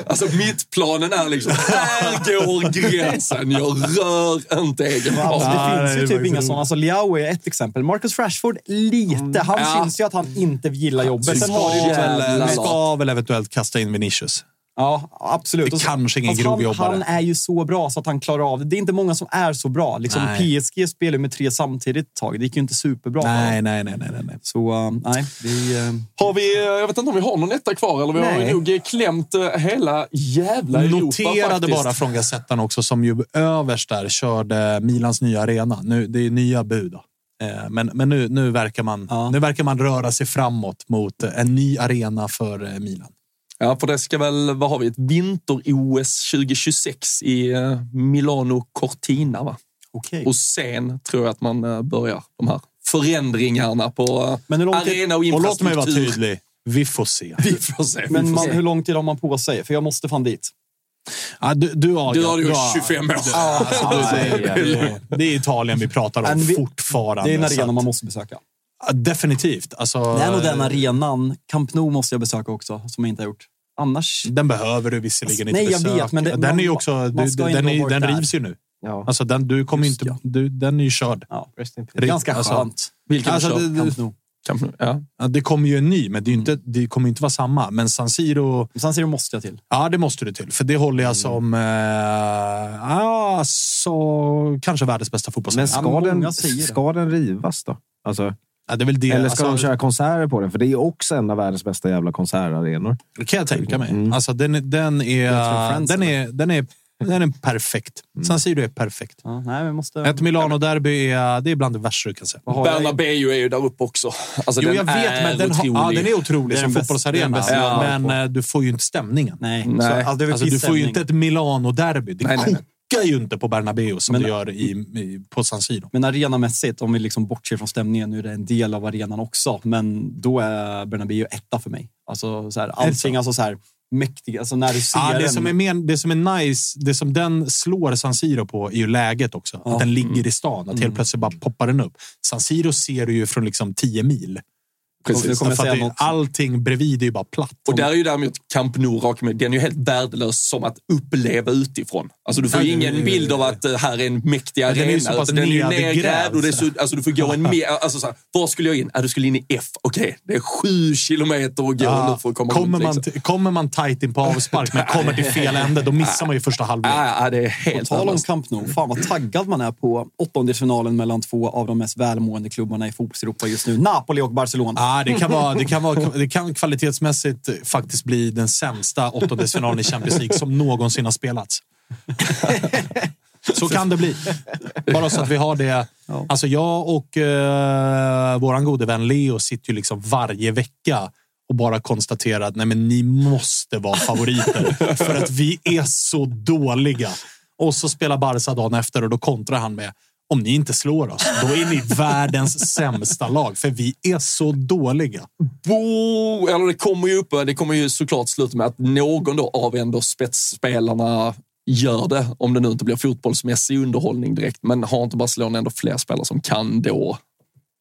Alltså mittplanen är liksom, här går gränsen. Jag rör inte egen Alltså, plan. det Ja, finns det ju är typ inga roligt. sådana. Alltså, Liao är ett exempel. Marcus Rashford, lite. Han Ja. syns ju att han inte gillar jobbet. Sen har du väl, ska väl eventuellt kasta in Vinicius. Ja, absolut. Det Och så- kanske ingen fast grovjobbare. han, han är ju så bra så att han klarar av det. Det är inte många som är så bra. Liksom, Nej. PSG spelar med tre samtidigt ett tag. Det gick ju inte superbra. Nej, nej, nej, nej, nej. Så uh, nej, vi... Uh, Har vi, eh, jag vet inte om vi har någon etta kvar eller vi har Nej. nog eh, klämt eh, hela jävla Europa Noterade faktiskt. bara från Gazettan också, som ju överst där körde Milans nya arena. Nu, det är nya bud. Då. Eh, Men, men nu, nu, verkar man, Ja. nu verkar man röra sig framåt mot en ny arena för eh, Milan. Ja, för det ska väl, vad har vi, ett vinter-OS 2026 i eh, Milano Cortina va? Okej. Och sen tror jag att man eh, börjar de här förändringarna på eh, Men hur lång tid- arena och Och låt infrastruktur. mig vara tydlig. Vi får se. Vi får se. Men man, hur lång tid har man på sig? För jag måste fan dit. Ja, du, du, har, Du har ju har- 25 år. Alltså, det, det, det är Italien vi pratar om vi- fortfarande. Det är en arena man måste besöka. Definitivt. Alltså, Det är nog den arenan. Camp Nou måste jag besöka också, som jag inte har gjort. Annars... Den behöver du visserligen inte Nej, jag besöka. vet, men det- den man- är ju också, du, ska den, är, den rivs ju nu. Ja. Alltså, den, du kommer Just inte, ja. du, den är ju körd. Ja, ganska alltså, skönt. Vilken Alltså, kör? det- Camp Nou. Camp Nou, ja. Ja, Det kommer ju en ny, men det, är ju inte, det kommer inte vara samma. Men San Siro, San Siro måste jag till. ja det måste du till. För det håller jag som, eh, ja, så, kanske världens bästa Men fotbollsarena. ska, många den, ska den rivas då? Alltså, Ja, det är väl det. eller ska alltså, de köra konserter på den? För det är också en av världens bästa jävla konsertarenor. Det kan jag tänka mig. Mm. Alltså, den, är- den, är, den, är, den, är, den är perfekt. San Siro är perfekt. Ja, nej, vi måste... Ett Milano-derby är, det är bland det värsta du kan säga. Bernabéu är ju där uppe också. Alltså, Jo, den jag vet, är men den, har, ja, den är otrolig är som fotbollsarena. är har men eh, du får ju inte stämningen. Nej, Nej. Så, är väl Alltså, du får ju inte ett Milano-derby. Det Nej, nej, nej. Kokar ju inte på Bernabéu som Men- det gör i, i, på San Siro. Men arenamässigt, om vi liksom bortser från stämningen, nu är det en del av arenan också. Men då är Bernabéu etta för mig. Alltså, så här, allting, alltså så här, mäktigt. Alltså när du ser Ja, det, den- som är mer, det som är nice, det som den slår San Siro på är ju läget också. Ja. Att den ligger i stan. Att helt plötsligt bara poppar den upp. San Siro ser du ju från liksom 10 mil. Precis. Nu kommer jag något. allting bredvid är ju bara platt. Och där är ju däremot Camp Nou med, den är ju helt värdelös som att uppleva utifrån. Alltså du får ju ingen bild av att eh, här är en mäktig den är ju arena. så pass utan den är ju nedgrävd, och det är så. så, alltså du får gå en mer, alltså så här, var skulle jag in? Ja, du skulle in i F. Okej, det är sju kilometer att gå Ja, för att komma kommer, runt. man, Liksom. kommer man tight in på avspark men kommer till fel ände, då missar man ju första halvlek. Ja, det är På helt tal om. Camp Nou, fan vad taggad man är på åttondelsfinalen mellan två av de mest välmående klubbarna i fotbolls-Europa just nu. Napoli och Barcelona. Ja, det, kan vara, det, kan vara, det kan kvalitetsmässigt faktiskt bli den sämsta åttondelsfinalen i Champions League som någonsin har spelats. Så kan det bli. Bara så att vi har det. Alltså jag och eh, våran gode vän Leo sitter ju liksom varje vecka och bara konstaterar att nej, men ni måste vara favoriter för att vi är så dåliga. Och så spelar Barca dagen efter och då kontrar han med om ni inte slår oss, då är ni världens sämsta lag. För vi är så dåliga. Bo, eller det kommer ju upp, det kommer ju såklart sluta med att någon då av ändå spetsspelarna gör det, om det nu inte blir fotbollsmässig underhållning direkt. Men har inte Barcelona ändå fler spelare som kan då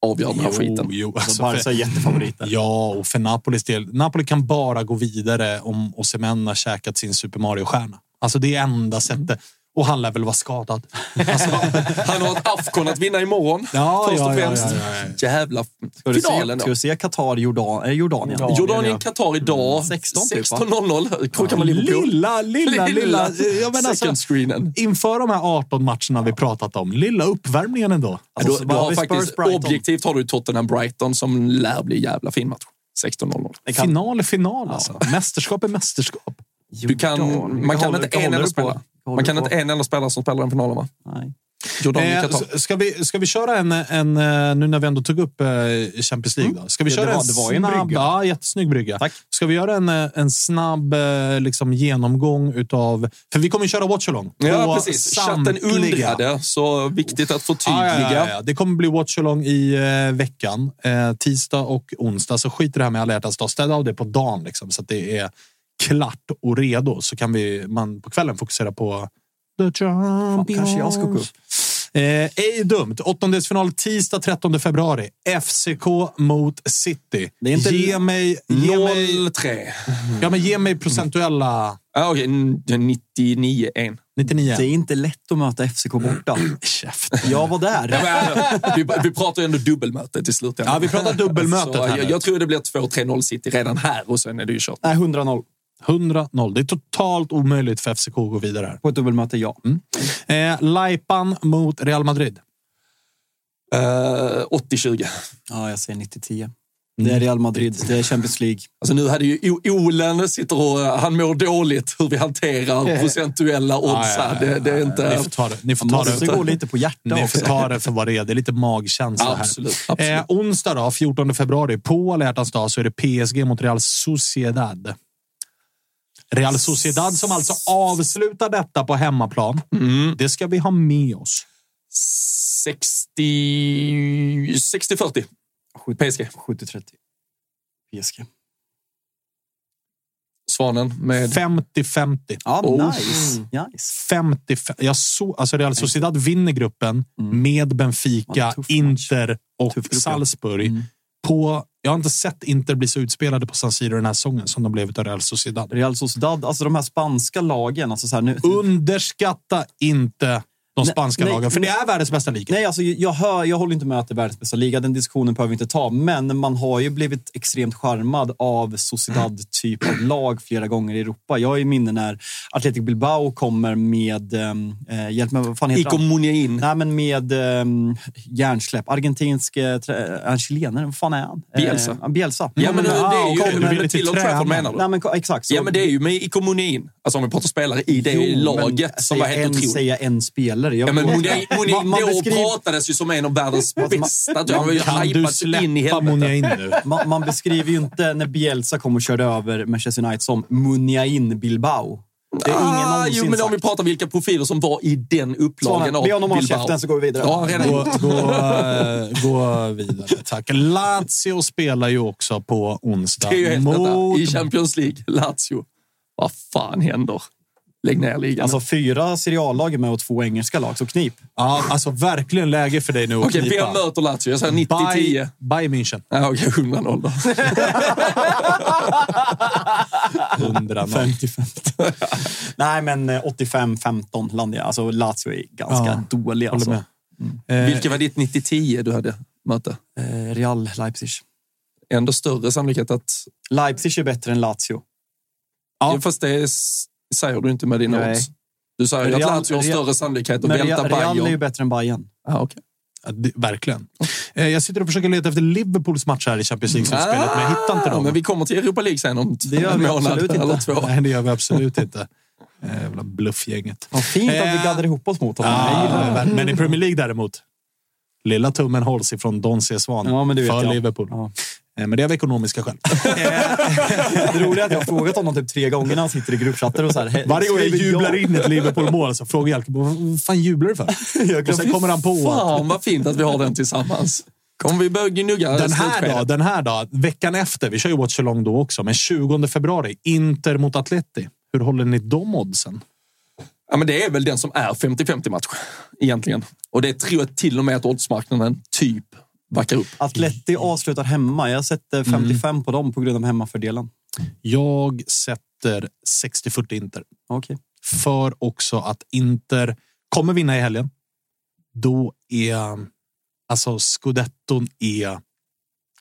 avgöra den här skiten? jo, Alltså, alltså, Barca är jättefavoriter. ja, och för Napolis del. Napoli kan bara gå vidare om Osimhen har käkat sin Super Mario-stjärna. Alltså det är enda sättet. Och han lär väl vara skadad. Alltså, Han har ett Afcon att vinna imorgon, Ja, först och ja, ja, främst. ja, ja. Jävla finalen ska då. du se Qatar, Jordan, eh, Jordanien? Jordanien, Qatar idag. 16 typ, va? 16.00. Krockar med Liverpool. Lilla, lilla, lilla. Jag menar, Second alltså, screenen. inför de här 18 matcherna vi pratat om, lilla uppvärmningen ändå. Alltså, du bara har vi faktiskt, objektivt har du Tottenham-Brighton som lär bli jävla fin match. 16.00. Det kan- Final är final alltså. Mästerskap är mästerskap. Du kan, man kan inte en enda på? spelare. Man kan du inte på? en enda spelare som spelar den finalen va? Nej. Eh, ska, vi, ska vi köra en, en, eh, nu när vi ändå tog upp eh, Champions League, då? ska vi Ja, det köra var- en det var en snabb, brygga. ja, jättesnygg brygga. Tack. Ska vi göra en, eh, en snabb liksom, genomgång utav, för vi kommer köra watchalong. Ja, på precis. Chatten undrade, så viktigt att förtydliga. ja, ja, ja. Det kommer bli watchalong i eh, veckan. Eh, tisdag och onsdag. Så skit i det här med alla hjärtans dag. Ställ av det på dagen liksom, så att det är klart och redo. Så kan vi man på kvällen fokusera på The Champions. kanske jag ska gå upp. Eh, ej dumt. Åttondelsfinal tisdag 13 februari. FCK mot City. Det är inte- Ge mig, ge mig, 0-3. ja, men ge mig procentuella Ja, okej, n- 99-1. 99. Det är inte lätt att möta FCK borta. Käft. Jag var där. Ja, men, alltså, vi, vi pratar ju ändå dubbelmöte till slut. Ja, vi pratar dubbelmötet Så, här jag, jag tror det blir 2-3-0 City redan här och sen är det ju kört. Nej, 100-0. 100-0. Det är totalt omöjligt för FCK att gå vidare här. På ett dubbelmöte, ja. Eh, Laipan mot Real Madrid. Eh, 80-20. Ja, jag säger 90-10. Det är Real Madrid, det är Champions League. Alltså nu hade ju Olen sitter och han mår dåligt hur vi hanterar procentuella odds här. Det, det är inte... Ni får ta det, ni får Man ta måste det, gå lite på hjärta ni får också. ta det för vad det är. Det är lite magkänsla här. Absolut. absolut. Eh, onsdag då, 14 februari, på alla hjärtans dag, så är det PSG mot Real Sociedad. Real Sociedad som alltså avslutar detta på hemmaplan. Mm. Det ska vi ha med oss. 60... 60-40. PSG. 70-30. PSG. Svanen med... 50-50. Ja, Oh. nice. nice. 50, jag så, alltså Real Sociedad vinner gruppen med Benfica. Inter och. Salzburg. Mm. På, jag har inte sett Inter bli så utspelade på San Siro den här säsongen som de blev av Real Sociedad. Real Sociedad, alltså de här spanska lagen. Alltså så här, nu, Underskatta inte de spanska nej, lagen, för nej. det är världens bästa liga. Nej, alltså, jag, hör, jag håller inte med att det är världens bästa liga. Den diskussionen behöver vi inte ta. Men man har ju blivit extremt charmad av Sociedad-typ av lag flera gånger i Europa. Jag har ju minne när Athletic Bilbao kommer med... Eh, hjälp mig, vad fan heter han? Nej, men med eh, hjärnsläpp. Argentinsk... Eh, trä- chilenare? Vad fan är han? Bielsa. Eh, Bielsa. Ja, men det är ju det. Men lite till och Trafford menar du? Nej, men exakt. Så. Ja, men det är ju med Iko Munjain. Alltså om vi pratar spelare i det Jo, laget men som var säga helt en. Säga en spelare. Jag Ja, men man- Munjain Munjain man beskriver- pratades ju som en av världens bästa. Han var ju Kan du hypad in i helvete. Munjain nu? Man, man beskriver ju inte när Bielsa kom och körde över Manchester United som Munjain Bilbao. Det är ingen Ah, jo, men om vi sagt. pratar vilka profiler som var i den upplagan av be honom hålla Bilbao. käften så går vi vidare. Ja, redan Gå, gå, eh, gå vidare, tack. Lazio spelar ju också på onsdag Det är ju helt mot... I Champions League, Lazio. Vad fan händer? Lägg ner ligan. Alltså fyra seriallag är med och två engelska lag, så knip. Ja, alltså verkligen läge för dig nu att Okej, knipa. vem möter Lazio? Jag säger 90-10. Bayern München. Ja, Okej, 100-0 då. 100 0 50-50. Nej, men eh, 85-15 landar jag. Alltså Lazio är ganska Ja, dålig. Alltså. med. Eh, Vilket var ditt 90-10 du hade möte? Eh, Real Leipzig. Ändå större sannolikhet att... Leipzig är bättre än Lazio. Ja. Fast det s- säger du inte med dina Nej. odds. Du säger ju att Lazio har Real- större sannolikhet att Men välta Real, Real är ju Bayern. bättre än Bayern. Ah, okay. Ja, det, verkligen. Eh, Jag sitter och försöker leta efter Liverpools match här i Champions League-slutspelet, men jag hittar inte Ja, dem. men vi kommer till Europa League sen om Det gör en vi månad absolut eller inte. två. Nej, det gör vi absolut inte. Eh, Jävla bluffgänget. Vad fint att vi Eh, gaddar ihop oss mot honom. Ja, men i Premier League däremot. Lilla tummen hålls ifrån Don C. Svan Ja, för jag. Liverpool. Ja. Eh, Men det är av ekonomiska skäl. Det roliga är att jag har frågat honom typ tre gånger när han sitter i gruppchatter och så här. "Hej, Varje gång jag jublar in ett Liverpool-mål så frågar Jalkebo vad fan jublar du för? Och sen kommer han på Fan vad fint att vi har den tillsammans. Kommer vi börja gnugga den här, dag, den här dag, veckan efter, vi kör ju Watch Along då också, men 20 februari, Inter mot Atleti. Hur håller ni de oddsen? Ja, men det är väl den som är 50-50 match egentligen. Och det tror jag till och med att oddsmarknaden typ backar upp. Atleti avslutar hemma. Jag sätter 55 på dem på grund av hemmafördelen. Jag sätter 60-40 Inter. Okej. För också att Inter kommer vinna i helgen. Då är alltså scudetton är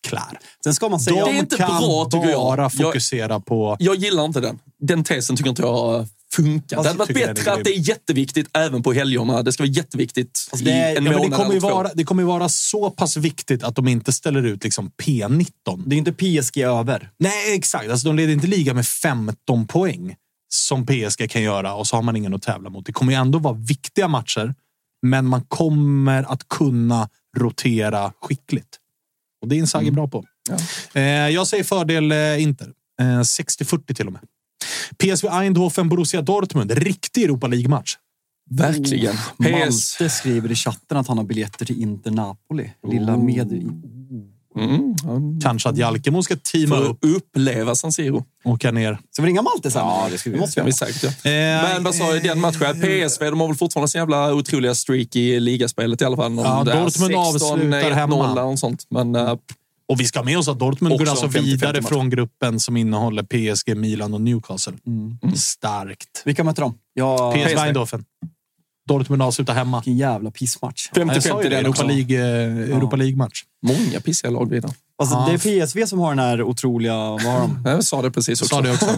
klar. Sen ska man säga... Det är inte bra, tycker jag. bara Jag- fokusera på... Jag gillar inte den. Den tesen tycker inte jag funkar. Fast det hade varit bättre att det är jätteviktigt även på helgerna. Det ska vara jätteviktigt Alltså, det är- i en Ja, månad det, kommer ju eller två. vara, det kommer ju vara så pass viktigt att de inte ställer ut liksom P19. Det är inte PSG över. Nej, exakt. Alltså, de leder inte liga med 15 poäng som PSG kan göra och så har man ingen att tävla mot. Det kommer ju ändå vara viktiga matcher, men man kommer att kunna rotera skickligt. Och det är Inzaghi bra på. Eh, jag säger fördel eh, Inter. Eh, 60-40 till och med. PSV Eindhoven, Borussia Dortmund. Riktig Europa League-match. Verkligen. PS. Malte skriver i chatten att han har biljetter till Inter Napoli. Lilla med... Mm, han Kanske att Jalkemo ska teama får upp uppleva San Siro. och åka ner. Ska vi ringa Malte sen? Ja, det ska vi måste vi vi säkert göra. Eh, Men vad sa jag i den matchen? PSV, de har väl fortfarande så jävla otroliga streak i ligaspelet i alla fall. Ja, Dortmund 16, avslutar 1-0 hemma. eller något sånt. Men äh, Och vi ska ha med oss att Dortmund Också går alltså 50-50 vidare från gruppen som innehåller PSG, Milan och Newcastle. Mm. Starkt. Vilka möter de? Ja, PSV. Eindhoven. Dortmund avslutar hemma. vilken jävla pissmatch. Ja, jag sa 50-50 ju det, den Europa. League, eh, League-match. Många pissiga lag vidare. Alltså, Ja. Det är PSV som har den här otroliga... Vad har de? Jag sa det precis också. Sa det också.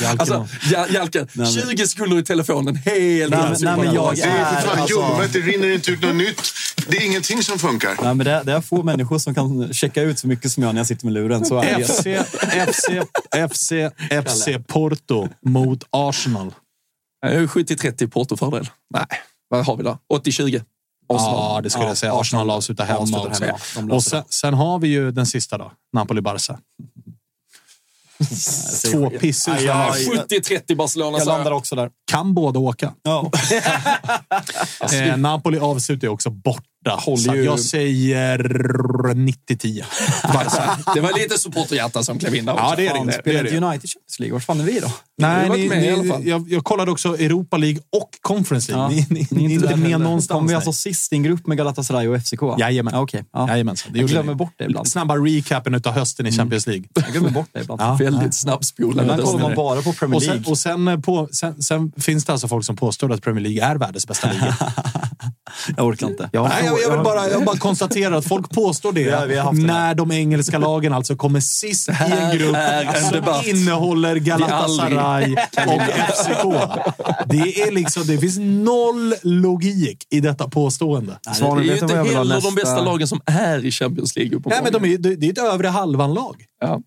Jalken Alltså, ja, Jalken, Nej, men- 20 sekunder i telefonen, helt Nej, nej, men jag Det är för fan Alltså, ljummet, det rinner inte ut något nytt. Det är ingenting som funkar. nej, men det, är, det är få människor som kan checka ut så mycket som jag när jag sitter med luren. Så är det. FC, FC, FC, FC Porto mot Arsenal. Jag är 70-30 Porto-fördel. Nej, vad har vi då? 80-20. Arsenal. Ja, det skulle jag säga. Arsenal avslutar hemma Avslutar också. hemma. De Och sen, sen har vi ju den sista då. Napoli-Barca. Två. Ja, ja, 70-30 Barcelona. Jag landar också där. Kan båda åka. Ja. Eh, Napoli avslutar ju också borta. Håller Så ju- jag säger 90-10. Barca. Det var lite supporterhjärta som klev in där också. Ja, det är Fan, det. det, spelar är inte det. United Champions League? Vart fan är vi då? Nej, ni, med i alla ni, fall. jag, jag kollade också Europa League och Conference League. Ja, Ni, ni, ni är inte där med heller. någonstans. Kom vi alltså sist i en grupp med Galatasaray och FCK? Jajamän. Ja, Okej. Ja. Jajamensan. Det Jag glömmer ni. bort det ibland. Snabba recapen av hösten i Champions League. Jag glömmer bort det ibland. Ja. Väldigt snabbspolade. Ibland kollar man bara på Premier Och League. sen, och sen, eh, på, sen, sen finns det alltså folk som påstår att Premier League är världens bästa liga. Jag orkar inte. Jag har Nej, jag, jag, vill bara, jag bara konstatera att folk påstår det, Ja, det när de engelska lagen alltså kommer sist i en grupp en som debatt innehåller Galatasaray och FCK. Det, är liksom, det finns noll logik i detta påstående. Det Svanen, är ju inte heller nästa... de bästa lagen som är i Champions League. Nej, men de är, det är ett övre halvan-lag. Ja.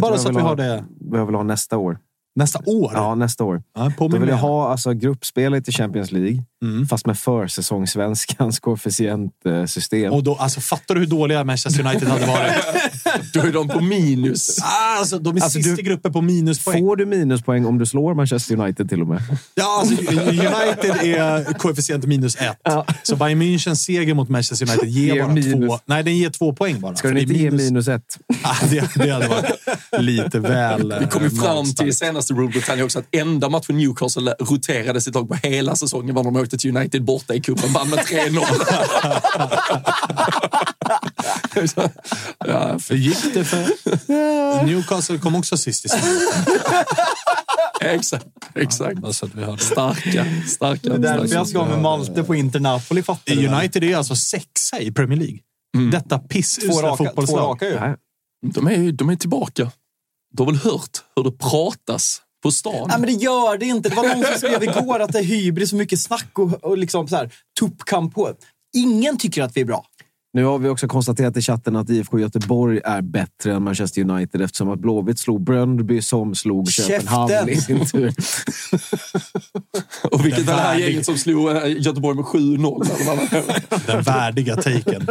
Bara så att vi ha- har det Vad jag vill ha nästa år. nästa år. Ja, nästa år. Ja, Då vill jag ha alltså, gruppspelet i Champions League, Mm. fast med försäsongssvenskans koefficientsystem. Och då, alltså, fattar du hur dåliga Manchester United hade varit? Då är de på minus. Ah, alltså, de är Alltså, sist du- i gruppen på minuspoäng. Får du minuspoäng om du slår Manchester United till och med? Ja, alltså, United är koefficient minus ett. Så Bayern Münchens seger mot Manchester United ger Ger bara minus. två. Nej, den ger två poäng bara. Ska den det inte är ge minus ett? Ah, det, det hade varit lite väl Vi kom ju eh, fram till senaste Rule Britannia också att enda matchen Newcastle roterade sitt lag på hela säsongen var de åkte till United borta i cupen. Vann med 3-0. ja, Hur gick det för... Newcastle kom också sist i exakt. exakt. Så att vi hörde. Starka, starka. Det är därför jag ska med Malte på Inter Napoli. Fattar du? United är alltså sexa i Premier League. Detta Två pissusla raka, två fotbollslag. raka ju. Nej. De är, ju- de är tillbaka. Du har väl hört hur det pratas på stan? Nej, men det gör det inte. Det var någon som skrev igår att det är hybris och mycket snack och, och liksom så här, tuppkamp på. Ingen tycker att vi är bra. Nu har vi också konstaterat i chatten att IFK Göteborg är bättre än Manchester United eftersom att Blåvitt slog Bröndby som slog Käften! Köpenhamn i sin tur. Och vilket är det här gänget som slog eh, Göteborg med 7-0? eller vad det var? Den värdiga taken.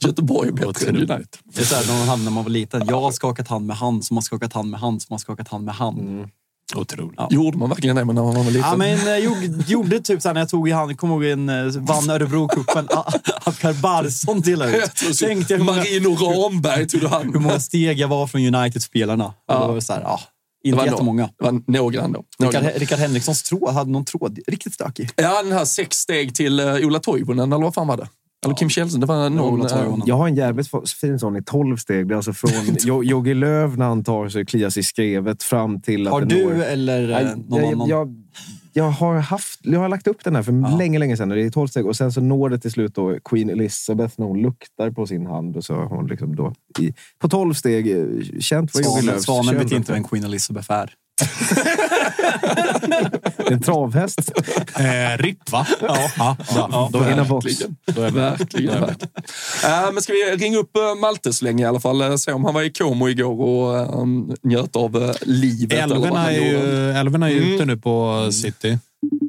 Göteborg är bättre än. United. Det är så här, när man när man var liten. Jag har skakat hand med han som har skakat hand med han som har skakat hand med han. Otroligt. Ja. Gjorde man verkligen det när man var liten? Ja, men jag gjorde, gjorde typ så här när jag tog i hand, kommer ihåg en, eh, vann Örebrocupen, att Per Barsson delade ut. Tänkte jag Marino Ramberg tog du hand hur många steg jag var från United-spelarna. Ja. Ja. Det var så här, ja, Det inte var jättemånga. Det var några ändå. Några. Rickard, Rickard Henrikssons tråd hade någon tråd riktigt stökig. Ja, den här sex steg till uh, Ola Toivonen, eller vad fan var det? Eller Kim Källström. Det var någon... Ola eh. Jag har en jävligt fin sån i 12 steg. Det är alltså från Jo- Jogge Löw när han tar sig kliar sig i skrevet fram till att Har du når... eller eh, Nej, någon jag, annan? jag, jag, har haft, jag har lagt upp den här för Ja. länge, länge sedan. Det är 12 steg och sen så når det till slut då Queen Elizabeth när hon luktar på sin hand och så har hon liksom då i, på 12 steg eh, känt vad Jogge Lööfs svanen vet inte vem Queen Elizabeth är. En travhäst. Eh, RIP, va? Ja. ja, ja. Då är den box. Verkligen. Då är det- Verkligen. verkligen. Eh, men ska vi ringa upp uh, Malte så länge i alla fall? eh, Se om han var i Como igår och um, njöt av livet. han är ju, älvorna är ju Mm. ute nu på City.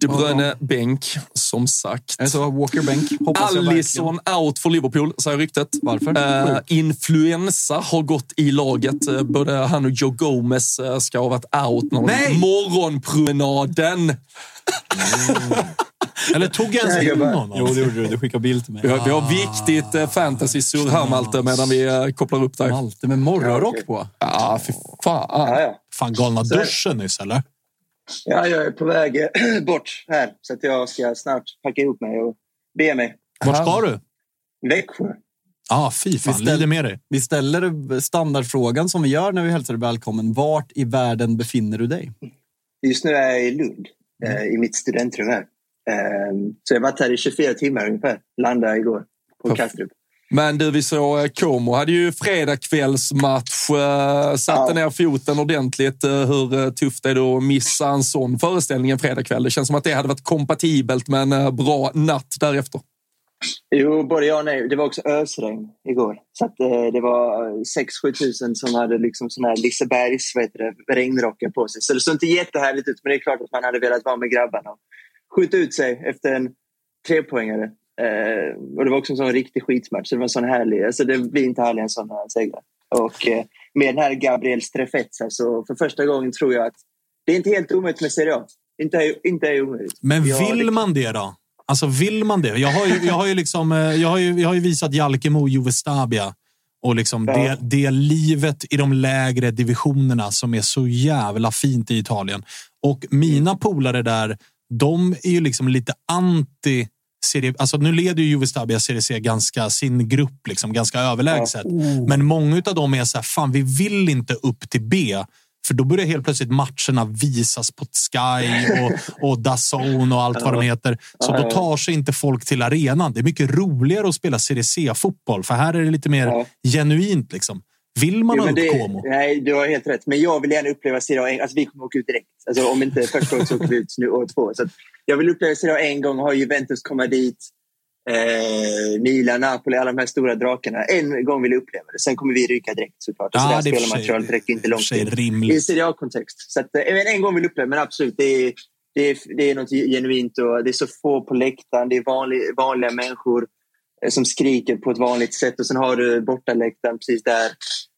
De Bruyne bänk, som sagt. Så? Walker jag Alisson out för Liverpool, säger ryktet. Varför? Eh, influensa har gått i laget. Eh, Både han och Joe Gomez eh, ska ha varit out när Nej! morgonpromenaden. Eller tog jag ens in honom? Jo, det gjorde du. Du skickade bild till mig. Vi har, vi har viktigt eh, fantasy-surr här Malte medan vi eh, kopplar upp dig. Malte med morgonrock på. Ja, fy fan. Ja, ja. Fan, galna duschen nyss, eller? Ja, jag är på väg eh, bort här så att jag ska snart packa ihop mig och be mig. Vart ska du? Växjö. Ja, ah, fy fan. Vi ställ- Lider med dig. Vi ställer standardfrågan som vi gör när vi hälsar dig välkommen. Vart i världen befinner du dig? Just nu är jag i Lund, eh, i mitt studentrum här. Eh, så jag har varit här i 24 timmar ungefär. Landade igår på Kastrup. Men du, vi såg eh, Como hade ju fredagkvällsmatch. eh, Satte ner foten ordentligt. Eh, Hur eh, tufft är det att missa en sån föreställning en fredagkväll? Det känns som att det hade varit kompatibelt med en eh, bra natt därefter. Jo, både ja och nej. Det var också ösregn igår. Så att, eh, det var 6-7 tusen som hade liksom sån här Lisebergs regnrockar på sig. Så det såg inte jättehärligt ut, men det är klart att man hade velat vara med grabbarna och skjuta ut sig efter en trepoängare. Eh, och det var också en sån riktig skitmatch. Så det var en sån härlig, alltså det blir inte härligare än såna segrar. Och eh, med den här Gabriel Strefetza så för första gången tror jag att det är inte helt omöjligt med Serie A. Inte inte är omöjligt. Men Vi har vill man det då? Alltså vill man det? Jag har ju, jag har ju, liksom, eh, jag har ju, jag har ju visat Jalkemo och Juve Stabia och liksom Ja. det, det livet i de lägre divisionerna som är så jävla fint i Italien. Och mina polare där, de är ju liksom lite anti Serie, alltså nu leder ju Juve Stabia Serie C ganska sin grupp liksom, ganska överlägset. Men många av dem är så här, fan vi vill inte upp till B. För då börjar helt plötsligt matcherna visas på Sky och, och DAZN och allt vad de heter. Så då tar sig inte folk till arenan. Det är mycket roligare att spela Serie C-fotboll, för här är det lite mer Ja. genuint. Liksom. Vill man Jo, ha upp Como? Nej, du har helt rätt. Men jag vill gärna uppleva Serie A. en- Alltså, vi kommer åka ut direkt. Alltså, om inte första året så åker vi ut nu år två. Så jag vill uppleva Serie A en gång, ha Juventus komma dit. Eh, Milan, Napoli, alla de här stora drakarna. En gång vill jag uppleva det. Sen kommer vi ryka direkt såklart. Ja, det det är här i och för sig- spelarmaterialet räcker inte och långt in. I Serie A-kontext. Så att, eh, en gång vill jag uppleva men absolut. Det är, det, är, det är något genuint och det är så få på läktaren. Det är vanlig, vanliga människor eh, som skriker på ett vanligt sätt och sen har du bortaläktaren precis där.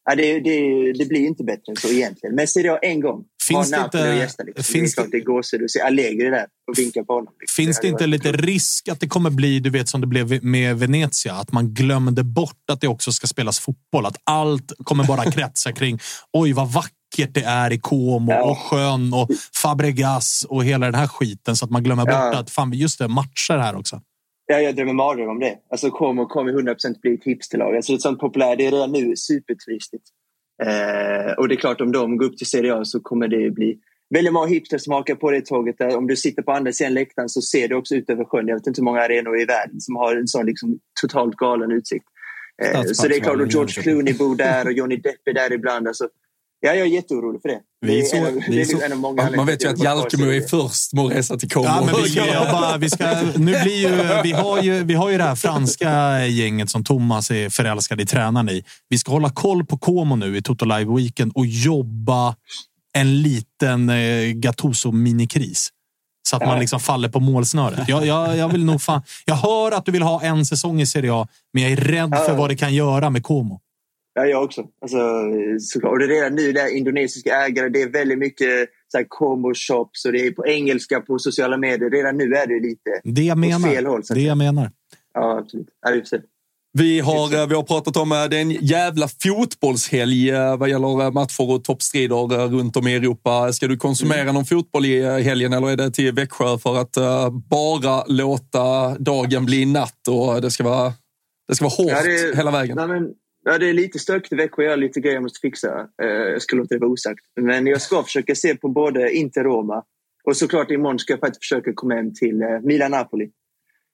Ja, det, det, det blir inte bättre än så egentligen. Men Serie A en gång. Finns det inte- gästa. Liksom. finns det är klart, det är gåshud. Du ser Allegri där och vinkar på honom. Liksom. Finns det hade inte varit lite risk att det kommer bli, du vet som det blev med Venezia, att man glömde bort att det också ska spelas fotboll? Att allt kommer bara kretsa kring oj vad vackert det är i Como Ja. och sjön och Fabregas och hela den här skiten så att man glömmer bort Ja. att fan, just det, matcher här också. Ja, jag drömmer mardröm om det. Alltså Como kommer 100% bli ett hipsterlag. Alltså, det är ett sånt populärt, det är redan nu superturistigt. Eh, och det är klart, om de går upp till Serie A så kommer det bli väldigt många hipsters som hakar på det tåget. Där. Om du sitter på andra sidan läktaren så ser du också ut över sjön. Jag vet inte hur många arenor i världen som har en sån liksom, totalt galen utsikt. Eh, så det är klart, och George Clooney bor där och Johnny Depp är där ibland. Alltså, ja, jag är jätteorolig för det. Vi det är, så- en, det är så- en Man, vet ju att Jalkemo är först med att resa till Como. Ja, men vi, bara, vi, ska, nu blir ju, vi, har ju, vi har ju det här franska gänget som Thomas är förälskad i tränaren i. Vi ska hålla koll på Como nu i Toto Live Weekend och jobba en liten eh, Gattuso-minikris. Så att man liksom faller på målsnöret. Jag, jag, jag, vill nog fan, jag hör att du vill ha en säsong i Serie A, men jag är rädd för vad det kan göra med Como. Ja, jag också. Alltså, såklart. Och det är redan nu, det är indonesiska ägare, det är väldigt mycket så här, combo shops och det är på engelska på sociala medier. Redan nu är det lite Det jag menar. fel håll. Det jag menar. Ja, absolut. Ja, vi har, eh, vi har pratat om eh, det är en jävla fotbollshelg eh, vad gäller matcher och toppstrider runt om i Europa. Ska du konsumera Mm. någon fotboll i helgen eller är det till Växjö för att bara låta dagen bli natt och det ska vara, det ska vara hårt Ja, det hela vägen? Nej, men, ja, det är lite stökigt i Växjö. Jag har lite grejer jag måste fixa. Eh, jag ska låta det vara osagt. Men jag ska försöka se på både Inter-Roma och såklart imorgon ska jag faktiskt försöka komma hem till eh, Milan-Napoli.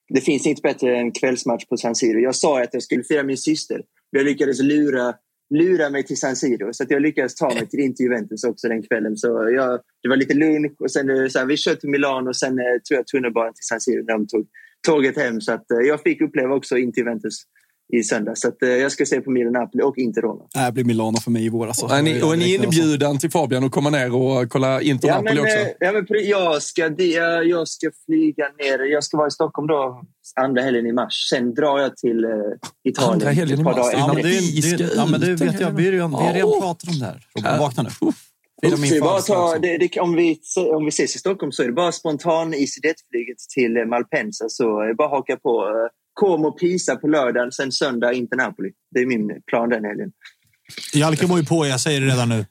Det finns inget bättre än kvällsmatch på San Siro. Jag sa att jag skulle fira min syster. Men jag lyckades lura, lura mig till San Siro. Så att jag lyckades ta mig till Inter Juventus också den kvällen. Så jag, det var lite lunch och sen eh, så här, vi kör till Milano och sen eh, tror jag tunnelbanan till San Siro när de tog tåget hem. Så att, eh, jag fick uppleva också Inter Juventus i söndag. Så att, eh, jag ska se på Milan Napoli och Inter Roma. Det blir Milano för mig i vår. Alltså. Och och en alltså. inbjudan till Fabian att komma ner och kolla Inter Ja, också. eh, ja, men jag, ska, det- jag ska flyga ner. Jag ska vara i Stockholm då andra helgen i mars. Sen drar jag till eh, Italien. Andra helgen i mars? dagar Ja, men det, ska det, ja, men det vet jag. Vi har redan, vi redan pratat om det här. Robin, vakna nu. Det bara ta, det, det, om, vi, om vi ses i Stockholm så är det bara spontan EasyJet-flyget till eh, Malpensa. Så det bara haka på. Como Pisa på lördagen, sen söndag Inter Napoli. Det är min plan den helgen. Jalkemo är på, jag säger det redan nu.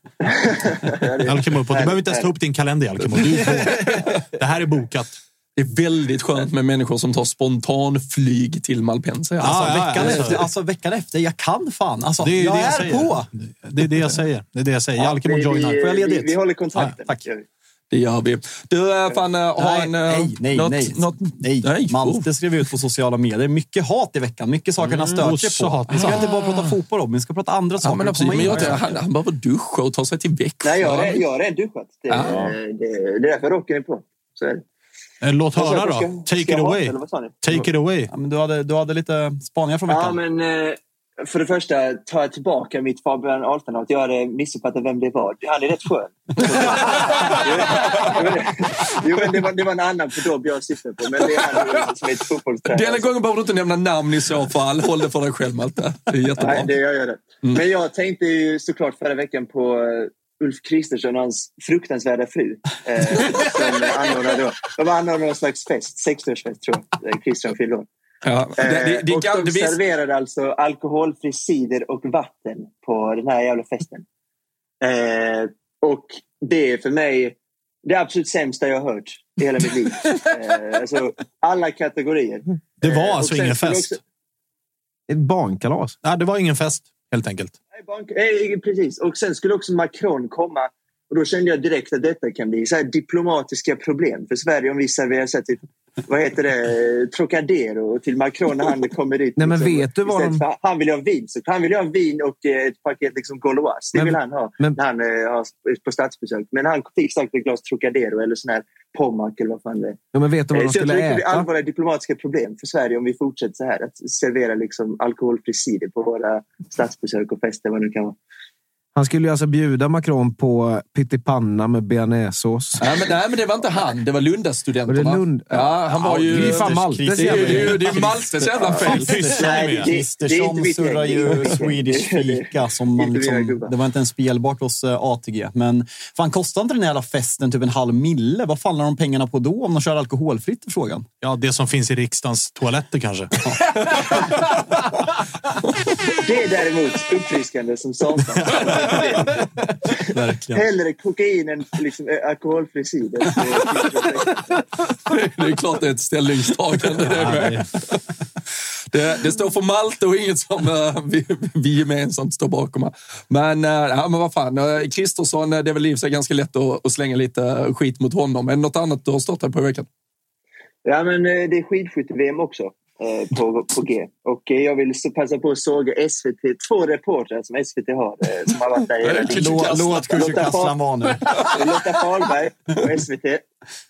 Jalkemo är på. Du behöver inte ens ta upp din kalender, Jalkemo. Du är på. Det här är bokat. Det är väldigt skönt med människor som tar spontanflyg till Malpensa. Alltså, Ja, ja, veckan alltså. efter, alltså veckan efter, jag kan fan. Alltså, Det är ju jag det jag är säger. på! Det är det jag säger. Det är det jag säger. Jalkemo vi, joinar. vi, Får jag ledigt? vi, vi håller kontakten. Ja, tack. Det gör vi. Du, äh, fan, ha Nej, en... äh, nej, nej, något, nej. Något, Nej, nej. Malte skrev ut på sociala medier. Mycket hat i veckan. Mycket saker han stört osso sig på. hat. Vi ska inte bara prata fotboll om, vi ska prata andra Ja, saker. men absolut. Men jag, det. han, han behöver duscha och ta sig till Växjö. Nej, jag har redan- jag har redan duschat. Det, Ja. det, det är därför rocken är på. Så är det. Eh, Låt höra då. Take ska it jag away. det? Take it away. Ja, men du, hade, du hade lite spaningar från Ja, veckan. men eh, för det första tar jag tillbaka mitt Fabian Ahlstrand att jag hade missuppfattat vem det var. Han är rätt skön. jo, men det var, det var en annan på Dobb jag syftade på, men det är han som är ett fotbollstränare. Denna gången behöver du inte nämna namn i så fall. Håll det för dig själv, Malte. Det är jättebra. Nej, det gör jag det. Men jag tänkte ju såklart förra veckan på eh, Ulf Kristersson och hans fruktansvärda fru. Eh, som anordnade då. De anordnade någon slags fest, 60-årsfest tror jag. Kristersson fyllde. Ja, det, det, det, Eh, och kan- de det serverade alltså alkoholfri cider och vatten på den här jävla festen. Eh, och det är för mig det absolut sämsta jag har hört i hela mitt liv. Eh, alltså, alla kategorier. Det var Eh, alltså och sen ingen fest. också- Ett barnkalas. Nej, det var ingen fest, helt enkelt. Nej, bank- eh, Precis. Och sen skulle också Macron komma. Och då kände jag direkt att detta kan bli så här diplomatiska problem för Sverige om vi serverar så här typ, vad heter det, Trocadero till Macron när han kommer dit. Nej, men liksom. vet du vad de- för- Han vill ha vin. Så han vill ha vin och eh, ett paket liksom Gauloise. Det Men- vill han ha men- när han eh, har på statsbesök. Men han fick säkert ett glas Trocadero eller sån här Pommac eller vad fan det är. Ja, men vet du vad Eh, de Så jag tror skulle det blir äta? allvarliga diplomatiska problem för Sverige om vi fortsätter så här. Att servera liksom alkoholfri cider på våra statsbesök och fester. Vad det nu kan vara. Han skulle ju alltså bjuda Macron på pyttipanna med bearnaisesås. Nej men, nej, men det var inte han. Det var Lundastudenterna. Var det Lund? Ja, han var ju... det är fan Maltes Det är ju jävla- det är ju- det är ju Maltes jävla fel. Kristersson surrar ju Swedish fika. Som man liksom, det var inte ens spelbart hos eh, ATG. Men fan, kostar inte den här jävla festen typ en halv mille? Vad faller de pengarna på då om de kör alkoholfritt? Frågan. Ja, det som finns i riksdagens toaletter kanske. Det är däremot uppfriskande som satan. Verkligen. Hellre kokain än liksom, eh, alkoholfri cider. Det är klart det är ett ställningstagande det med. Det, det står för Malte och inget som eh, vi, vi gemensamt står bakom. här. Men, eh, ja, men vad fan, eh, Kristersson, det är väl i sig ganska lätt att, att slänga lite skit mot honom. Är det något annat du har stått här på i veckan? Ja, men det är skidskytte-VM också eh, på, på G. Och eh, jag vill så passa på att såga SVT, två reportrar som SVT har eh, som har varit där hela tiden. Låt, Kusikaslan vara nu. Lotta Fahlberg på SVT.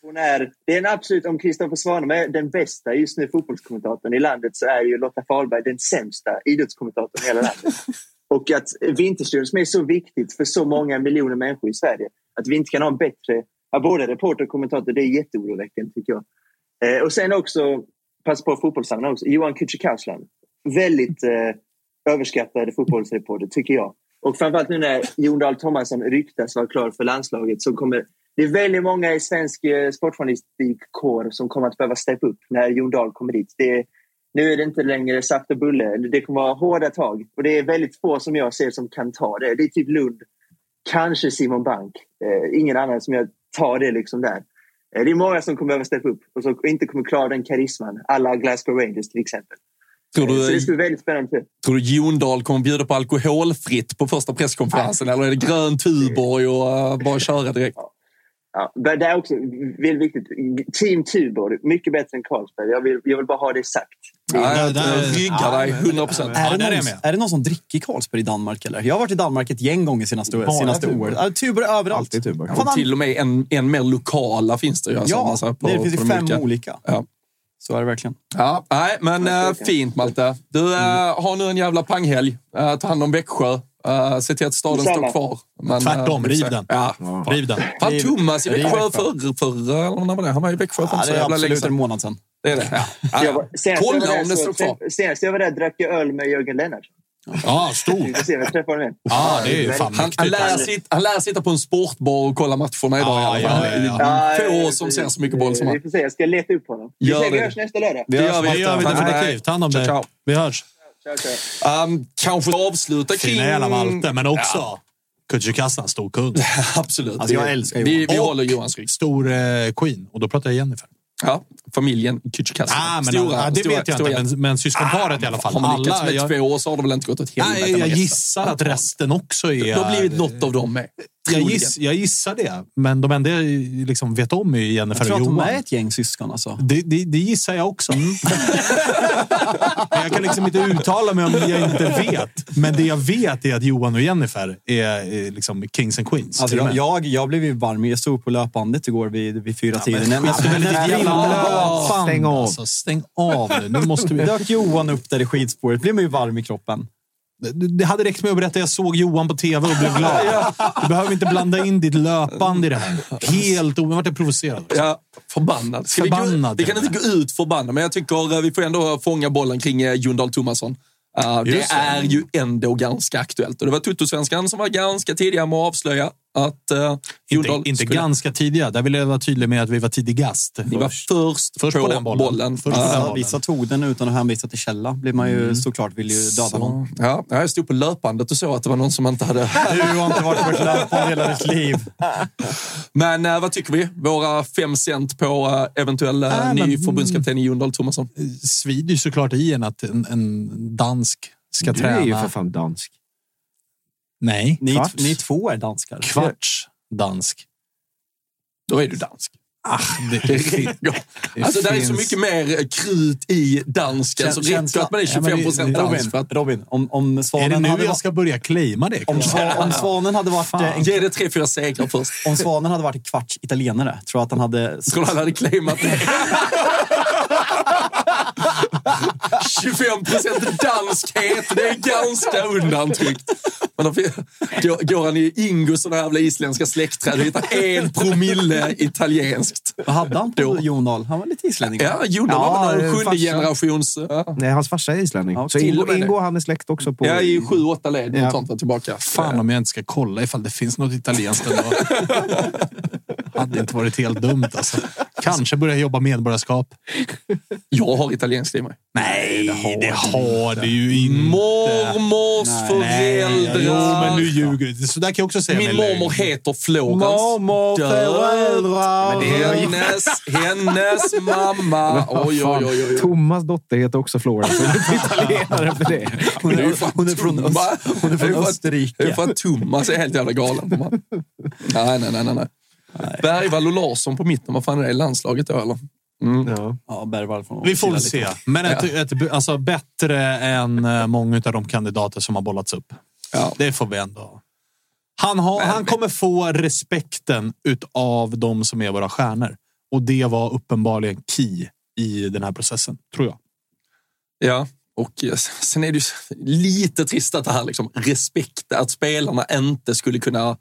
Hon är, det är en absolut, om Kristoffer Svanemar är den bästa just nu fotbollskommentatorn i landet så är ju Lotta Fahlberg den sämsta idrottskommentatorn i hela landet. Och att Vinterstudion som är så viktigt för så många miljoner människor i Sverige, att vi inte kan ha en bättre, både reporter och kommentator, det är jätteoroväckande tycker jag. Eh, och sen också, passa på fotbollssammanhang också, Johan Kücükaslan. Väldigt eh, överskattad fotbollsreporter tycker jag. Och framförallt nu när Jon Dahl Tomasson ryktas vara klar för landslaget så kommer det är väldigt många i svensk eh, sportjournalistikkår som kommer att behöva steppa upp när Jon Dahl kommer dit. Det är, nu är det inte längre saft och bulle. Det kommer vara hårda tag. Och det är väldigt få som jag ser som kan ta det. Det är typ Lund, kanske Simon Bank. Eh, ingen annan som jag tar det liksom där. Eh, det är många som kommer behöva steppa upp och som inte kommer klara den karisman. Alla Glasgow Rangers till exempel. Tror Eh, Så det du, ska bli väldigt spännande. tror du Jon Dahl kommer bjuda på alkoholfritt på första presskonferensen? Eller är det grön Tuborg och eh, bara köra direkt? Ja, men det är också väldigt viktigt. Team Tuborg, mycket bättre än Carlsberg. Jag vill, jag vill bara ha det sagt. Ja, där- ryggar dig 100 procent. Är, Ja, det där är någon, med. är det någon som dricker Carlsberg i Danmark? Eller? Jag har varit i Danmark ett gäng gånger senaste, Bara senaste Tuborg. året. Ja, Tuborg överallt. Alltid Tuborg. Han- Till och med en, en mer lokala finns det ju. Alltså, Ja, massa på, det finns på ju fem olika. olika. Ja. Så är det verkligen. Ja, nej, men Ja, äh, fint Malte. Du äh, har nu en jävla panghelg. Äh, ta hand om Växjö. Äh, se till att staden står kvar. Men, Tvärtom, äh, riv den. Ja. Riv den. Fan, Thomas i Växjö förr, förr, eller när var det? Han var i Växjö för Ja, så det är jävla länge absolut en sedan. månad sedan. Det är det. Ja. Ja, Jag var, ja. senast, jag var Kolla där om det så står kvar. senast jag var där drack jag öl med Jörgen Lennartsson. Ja, Vi stor. Ja, det är fan Han, han, lär sitta, han lär sitta på en sportbar och kolla matcherna idag Ja, fall. ja, ja, Ja, Få ja, som ja, ser så mycket boll som Vi han. får se, jag ska leta upp honom. Vi, Gör vi det. hörs nästa lördag. Det gör vi. Det gör vi definitivt. Ta hand om dig. Vi hörs. Um, kanske avsluta kring... Fina jävla Malte, men också Kücükaslan, stor kund. Absolut. Alltså, jag älskar Vi, Johan. vi Och håller Johans rygg. Stor eh, Queen. Och då pratar jag Jennifer. Ja, familjen Kücükaslan. Ah, men, ja, det vet jag inte, men, men syskonparet i alla fall. Har man lyckats med jag, två år så har det väl inte gått åt helvete nej, jag resten. gissar att resten också är... Det har blivit något av dem med. Jag, giss, jag gissar det, men de enda jag liksom vet om är Jennifer Jag tror och att de Johan. är ett gäng syskon alltså. Det, det, det gissar jag också. Men jag kan liksom inte uttala mig om det jag inte vet. Men det jag vet är att Johan och Jennifer är, är liksom kings and queens. Alltså och jag, jag, jag blev ju varm. Jag stod på löpbandet igår vid, vid fyra tiden. Men, ditt jävla löpband, Stäng av. Alltså, stäng av nu. Nu måste vi... dök Johan upp där i skidspåret. blev man ju varm i kroppen. Det hade räckt med att berätta att jag såg Johan på tv och blev glad. Du behöver inte blanda in ditt löpband i det här. Helt o... Jag vart provocerad. Ja, förbannad. Ska Förbannad, vi, gå, vi kan inte gå ut förbannade, men jag tycker eh, vi får ändå fånga bollen kring eh, Jon Dahl Tomasson. Uh, det. är ju ändå ganska aktuellt. Och det var Tuttosvenskan som var ganska tidiga med att avslöja att Jon Inte, inte skulle... ganska tidiga. Där vill jag vara tydlig med att vi var tidigast. Ni var först, Först på, på den bollen. bollen. Först Ja, bollen. vissa tog den utan att hänvisa till källa. Blir man ju såklart vill ju döda någon. Så, ja, jag stod på löpbandet och såg att det var någon som inte hade... Du har inte varit på ett löpband hela ditt liv. Men eh, vad tycker vi? Våra fem cent på uh, eventuell Nej, ny men- förbundskapten i Jon Dahl Tomasson. svider ju såklart i en att en, en dansk ska Du träna. är ju för fan dansk. Nej, Ni, ni två är danskar. kvarts dansk. Då är du dansk. Ah, det, Det. Alltså, det är så mycket mer eh, krut i dansken så det att man är 25 procent Robin, dansk. För att, Robin om, om Är Svanen det nu hade jag varit... ska börja claima det? Om, om Svanen hade varit Fan. eh, en, ge det tre, fyra segrar först. om Svanen hade varit en kvarts italienare, tror jag att han hade... Tror du han hade claimat det? 25 procent danskhet, det är ganska undantryckt. Men då går, går han i Ingos sådana jävla isländska släktträd och hittar en promille italienskt. Vad hade han på Då. Jon Dahl? Han var lite islänning. Ja, Jon Dahl Ja, var väl farsan. sjunde generations... Ja, Nej, hans farsa är islänning. Ja, så och Ingo. Ingo han är släkt också på... ja i sju, åtta led. Ja. Sånt tillbaka. Fan om jag inte ska kolla ifall det finns något italienskt ändå. hade inte varit helt dumt alltså. Kanske börja jobba medborgarskap. Jag har italienskt i mig. Nej, det har, du ju inte. Mormors Nej, föräldrar. Jo, men nu ljuger du. Så där kan jag också säga. Min mormor heter Florens. Mormor, föräldrar. Hennes, hennes mamma. Oj, oj, oj. oj. Thomas dotter heter också Florence. Hon är inte italienare för det. Hon är fan hon är från. Öst, hon är från fan- Österrike. Det är för att Thomas är helt jävla galen. på man. Nej, nej, nej. nej, nej. Bergvall och Larsson på mitten. Vad fan är det? Landslaget då, eller? Mm. Ja. Ja, Bergvall från Vi får väl se. Men ett, ett, alltså, bättre än eh, många av de kandidater som har bollats upp. Ja. Det får vi ändå. Han, har, han kommer få respekten av de som är våra stjärnor. Och det var uppenbarligen key i den här processen, tror jag. Ja, och eh, sen är det ju lite trist att det här liksom, respekt, att spelarna inte skulle kunna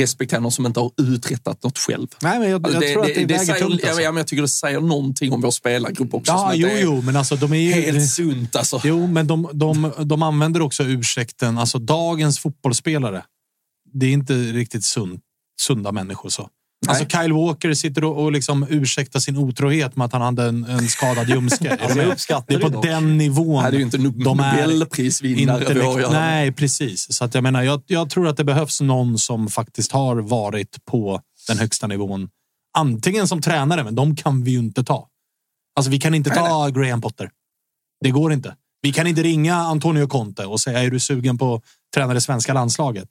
respektera någon som inte har uträttat något själv. Nej, men jag, Alltså, jag tror att det, väger säger, tungt. Alltså. ja, men jag tycker det säger någonting om vår spelargrupp också. Ja, jo, jo, men alltså de är ju... Helt sunt alltså. Jo, men de, de, de använder också ursäkten. Alltså dagens fotbollsspelare. Det är inte riktigt sund, sunda människor så. Alltså Kyle Walker sitter och, och liksom ursäktar sin otrohet med att han hade en, en skadad ljumske. Alltså, det är på dock. den nivån. Det är ju inte Nobelprisvinnare vi har att göra med. Nej, precis. Så att jag menar, jag, jag tror att det behövs någon som faktiskt har varit på den högsta nivån. Antingen som tränare, men de kan vi ju inte ta. Alltså, vi kan inte ta Graham Potter. Det går inte. Vi kan inte ringa Antonio Conte och säga är du sugen på att träna det svenska landslaget?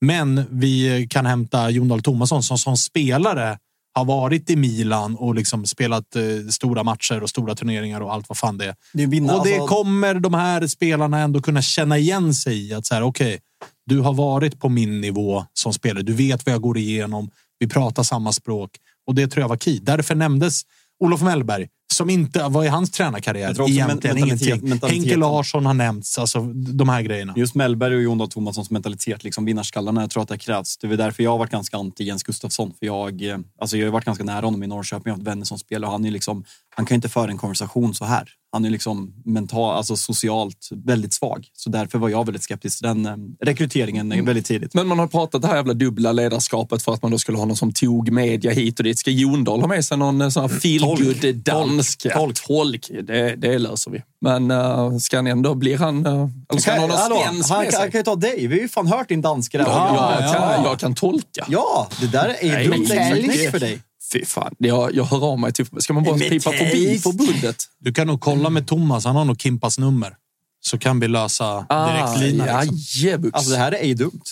Men vi kan hämta Jon Dahl Tomasson som som spelare har varit i Milan och liksom spelat eh, stora matcher och stora turneringar och allt vad fan det är. Det vinna, Och det alltså, kommer de här spelarna ändå kunna känna igen sig i. Att så här, okej, du har varit på min nivå som spelare. Du vet vad jag går igenom. Vi pratar samma språk och det tror jag var key. Därför nämndes Olof Mellberg som inte var i hans tränarkarriär. Också Egentligen mentalitet- ingenting. Henke Larsson har nämnts. Alltså de här grejerna. Just Mellberg och Jon Dahl Tomassons mentalitet, liksom vinnarskallarna, jag tror att det krävs. Det är därför jag har varit ganska anti Jens Gustafsson. För jag, eh, alltså jag har varit ganska nära honom i Norrköping, jag har haft vänner som spelar och han, är liksom, han kan ju inte föra en konversation så här. Han är liksom mental, alltså socialt väldigt svag. Så därför var jag väldigt skeptisk till den eh, rekryteringen eh, väldigt tidigt. Men man har pratat det här jävla dubbla ledarskapet för att man då skulle ha någon som tog media hit och dit. Ska Jon Dahl ha med sig någon eh, sån här feelgood dansk? Ja, Tolk. Tolk. Det, det löser vi. Men uh, ska han ändå, blir han... Uh, eller ska han ha någon svensk han, kan- han kan ju ta dig. Vi har ju fan hört din danska där. Ja, jag, ja. Kan, jag kan tolka. Ja, det där är Nej, dumt men- teknik för dig. Fy fan, jag, jag hör av mig till... Ska man bara pipa förbi förbundet? Du kan nog kolla med Thomas. Han har nog Kimpas nummer. Så kan vi lösa direktlinan. Ah, liksom. jajebux. Alltså det här är ej dumt.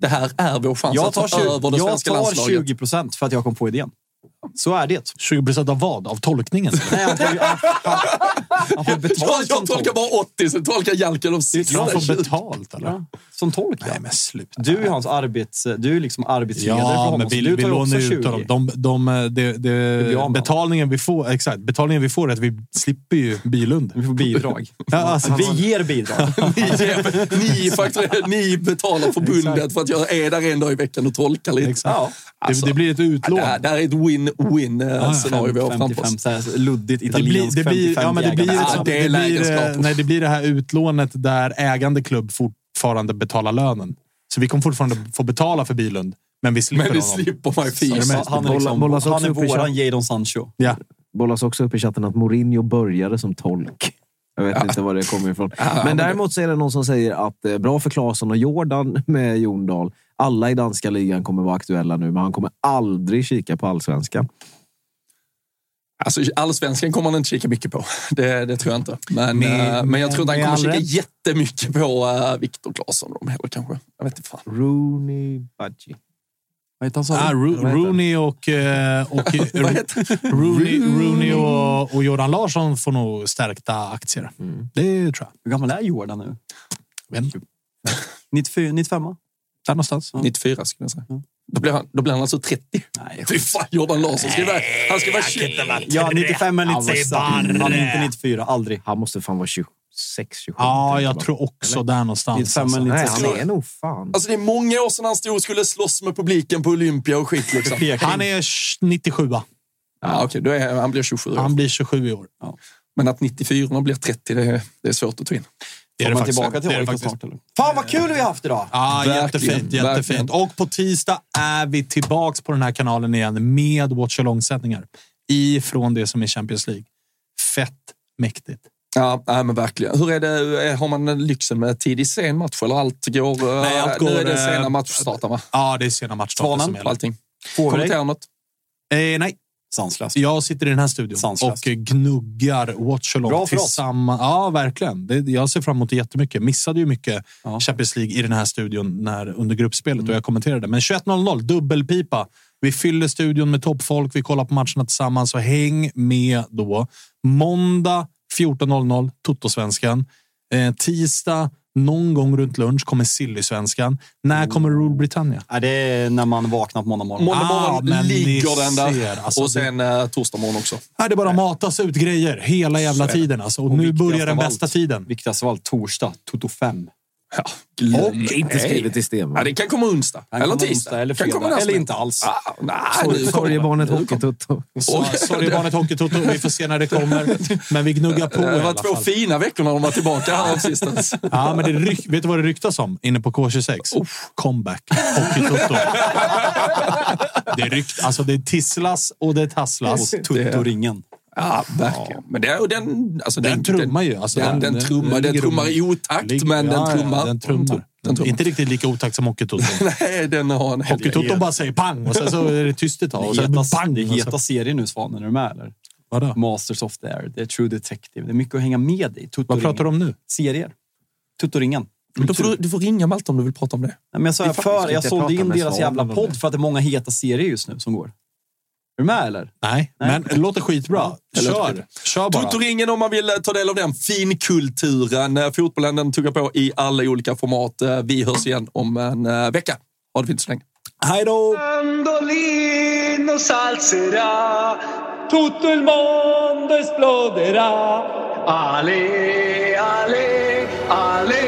det här är vår chans Jag att tar, ta 20, över det jag svenska tar landslaget. 20 procent för att jag kom på idén. Så är det. 20 procent av vad? Av tolkningen? Nej, han, tar, ju- han, han, han får Jag, betalt jag tolkar tolk. bara 80, så tolkar Jalka de sista Han får 20. betalt, eller? Ja, som tolk, ja. Nej, men sluta. Du är hans arbets... Du är liksom arbetsledare för Ja, honom. men så vi, du vi tar ju också lånar ut 20. honom. De, de, de, de, betalningen, vi får, exakt, betalningen vi får är att vi slipper ju Bilund. Vi får bidrag. Ja, alltså, Vi ger bidrag. Ni, ni, ni betalar förbundet för att jag är där en dag i veckan och tolkar lite. exakt. Ja. Alltså, det, det blir ett utlån. Det här, det här är ett win-win eh, ja, scenario vi har framför oss. 55, så här, luddigt Det blir, italienskt det blir, 55 ja, men det blir. Ja, det det, blir, eh, nej, det blir det här utlånet där ägande klubb fortfarande betalar lönen. Så vi kommer fortfarande få betala för Bilund, men vi slipper Men vi honom. slipper Så fis. han är, liksom, bollas också han är upp i våran. Jadon Sancho. Ja. bollas också upp i chatten att Mourinho började som tolk. Jag vet inte var det kommer ifrån. Ja, men det- däremot så är det någon som säger att eh, bra för Claesson och Jordan med Jon Dahl. Alla i danska ligan kommer vara aktuella nu, men han kommer aldrig kika på allsvenskan. Alltså, allsvenskan kommer man inte kika mycket på. Det, det tror jag inte. Men, Med- eh, men jag tror inte han kommer kika rätt. jättemycket på uh, Viktor Claesson och de heller kanske. Jag vet inte fan. Rooney Badji. Vad heter han? sa Ah? Ro- Rooney och, eh, och, Rooney, Rooney och, och Jordan Larsson får nog stärkta aktier. Mm. Det tror jag. Hur gammal är Jordan nu? Inte. 94, 95? Där någonstans. 94 skulle jag säga. Då blir, han, då blir han alltså 30. Nej, Fy fan, Jordan Larsson ska vara... Han ska vara 20. Ja, 95 eller 96. barre. Han är inte 94. Aldrig. Han måste fan vara 26, 27. Ja, jag tror också där någonstans. 95 Alltså. eller Nej, 96. han är nog fan. Alltså det är många år sedan han stod och skulle slåss med publiken på Olympia och skit. Liksom. Han är 97 Ja, okej, då är, han blir 27 år. Han blir 27 i år. Men att 94 blir 30, det är, det är svårt att ta in. Det man faktiskt. tillbaka till Det är det AIK snart? Eller? Fan vad kul vi har haft idag! Ja, Verkligen, jättefint. jättefint. Och på tisdag är vi tillbaks på den här kanalen igen med Watch Along-sändningar ifrån det som är Champions League. Fett mäktigt. Ja, nej, men verkligen. Hur är det? Har man lyxen med tidig sen match eller allt går... Nej, allt Nu går, är det eh, sena matchstartar va? Ja, det är sena matchstarter Svanen som gäller. allting. Får Kommentera något? Eh, nej, Sanslöst. jag sitter i den här studion Sanslöst. och gnuggar Watch Along Bra för oss. tillsammans. Ja, verkligen. Det, jag ser fram emot det jättemycket. Missade ju mycket Ja. Champions League i den här studion när, under gruppspelet Mm. och jag kommenterade. Men 21.00, dubbelpipa. Vi fyller studion med toppfolk. Vi kollar på matcherna tillsammans, så häng med då. Måndag 14.00, Toto-svenskan. Eh, tisdag, någon gång runt lunch, kommer Silly-svenskan. När kommer Rule Britannia? Ja, det är när man vaknar på måndag morgon. Måndag Ah, morgon men ni ligger den där. ser, alltså, och sen eh, torsdag morgon också. Nej, det bara matas ut grejer hela jävla tiden. Alltså. Och, Och nu börjar den bästa allt. tiden. Viktigast av allt, torsdag. Toto 5. Ja, glöm Och inte skrivet i sten. Ja, det kan komma onsdag. Kan eller komma tisdag. onsdag eller Kan fredag. komma nästa Eller inte alls. Ah, nej, Sorgebarnet Hockeytutto. Så- Sorry barnet Hockeytoto. Vi får se när det kommer. Men vi gnuggar på det. var två fall. fina veckor när de var tillbaka här av sistens. Ja, men det ryk, vet du vad det ryktas om inne på K26? Comeback. Hockeytoto. Det, är rykt, alltså det tisslas och det tasslas. Och Tutto-ringen. Ja, verkligen. Men det, och den, alltså Den trummar ju. Alltså, den, den, trummar, den trummar i otakt, ligger- men ja, den ja, trummar. Den trummar. Den trummar. Inte riktigt lika otakt som Hockeytoto. Nej, den har en Hockeytoto bara säger pang och sen så är det tyst ett tag. Och Det sen heta, pang. det och så- heta serien nu, Svanen. Är du med eller? Vadå? Masters of the Air. Det är True Detective. Det är mycket att hänga med i. Vad pratar du om nu? Serier. Tuttoringen. Då får du, du får ringa Malte om du vill prata om det. Nej, men jag sa för, inte jag sålde in deras jävla podd för att det är många heta serier just nu som går. Är du med eller? Nej, men det låter skitbra. det låter Kör. Kör bara. Totoringen om man vill eh, ta del av den finkulturen. Eh, Fotbollen den tuggar på i alla olika format. Eh, Vi hörs igen om en vecka. Ha det fint så länge. Hej då! Mandolino salserà, tutto il mondo esploderà. Ale, ale, ale,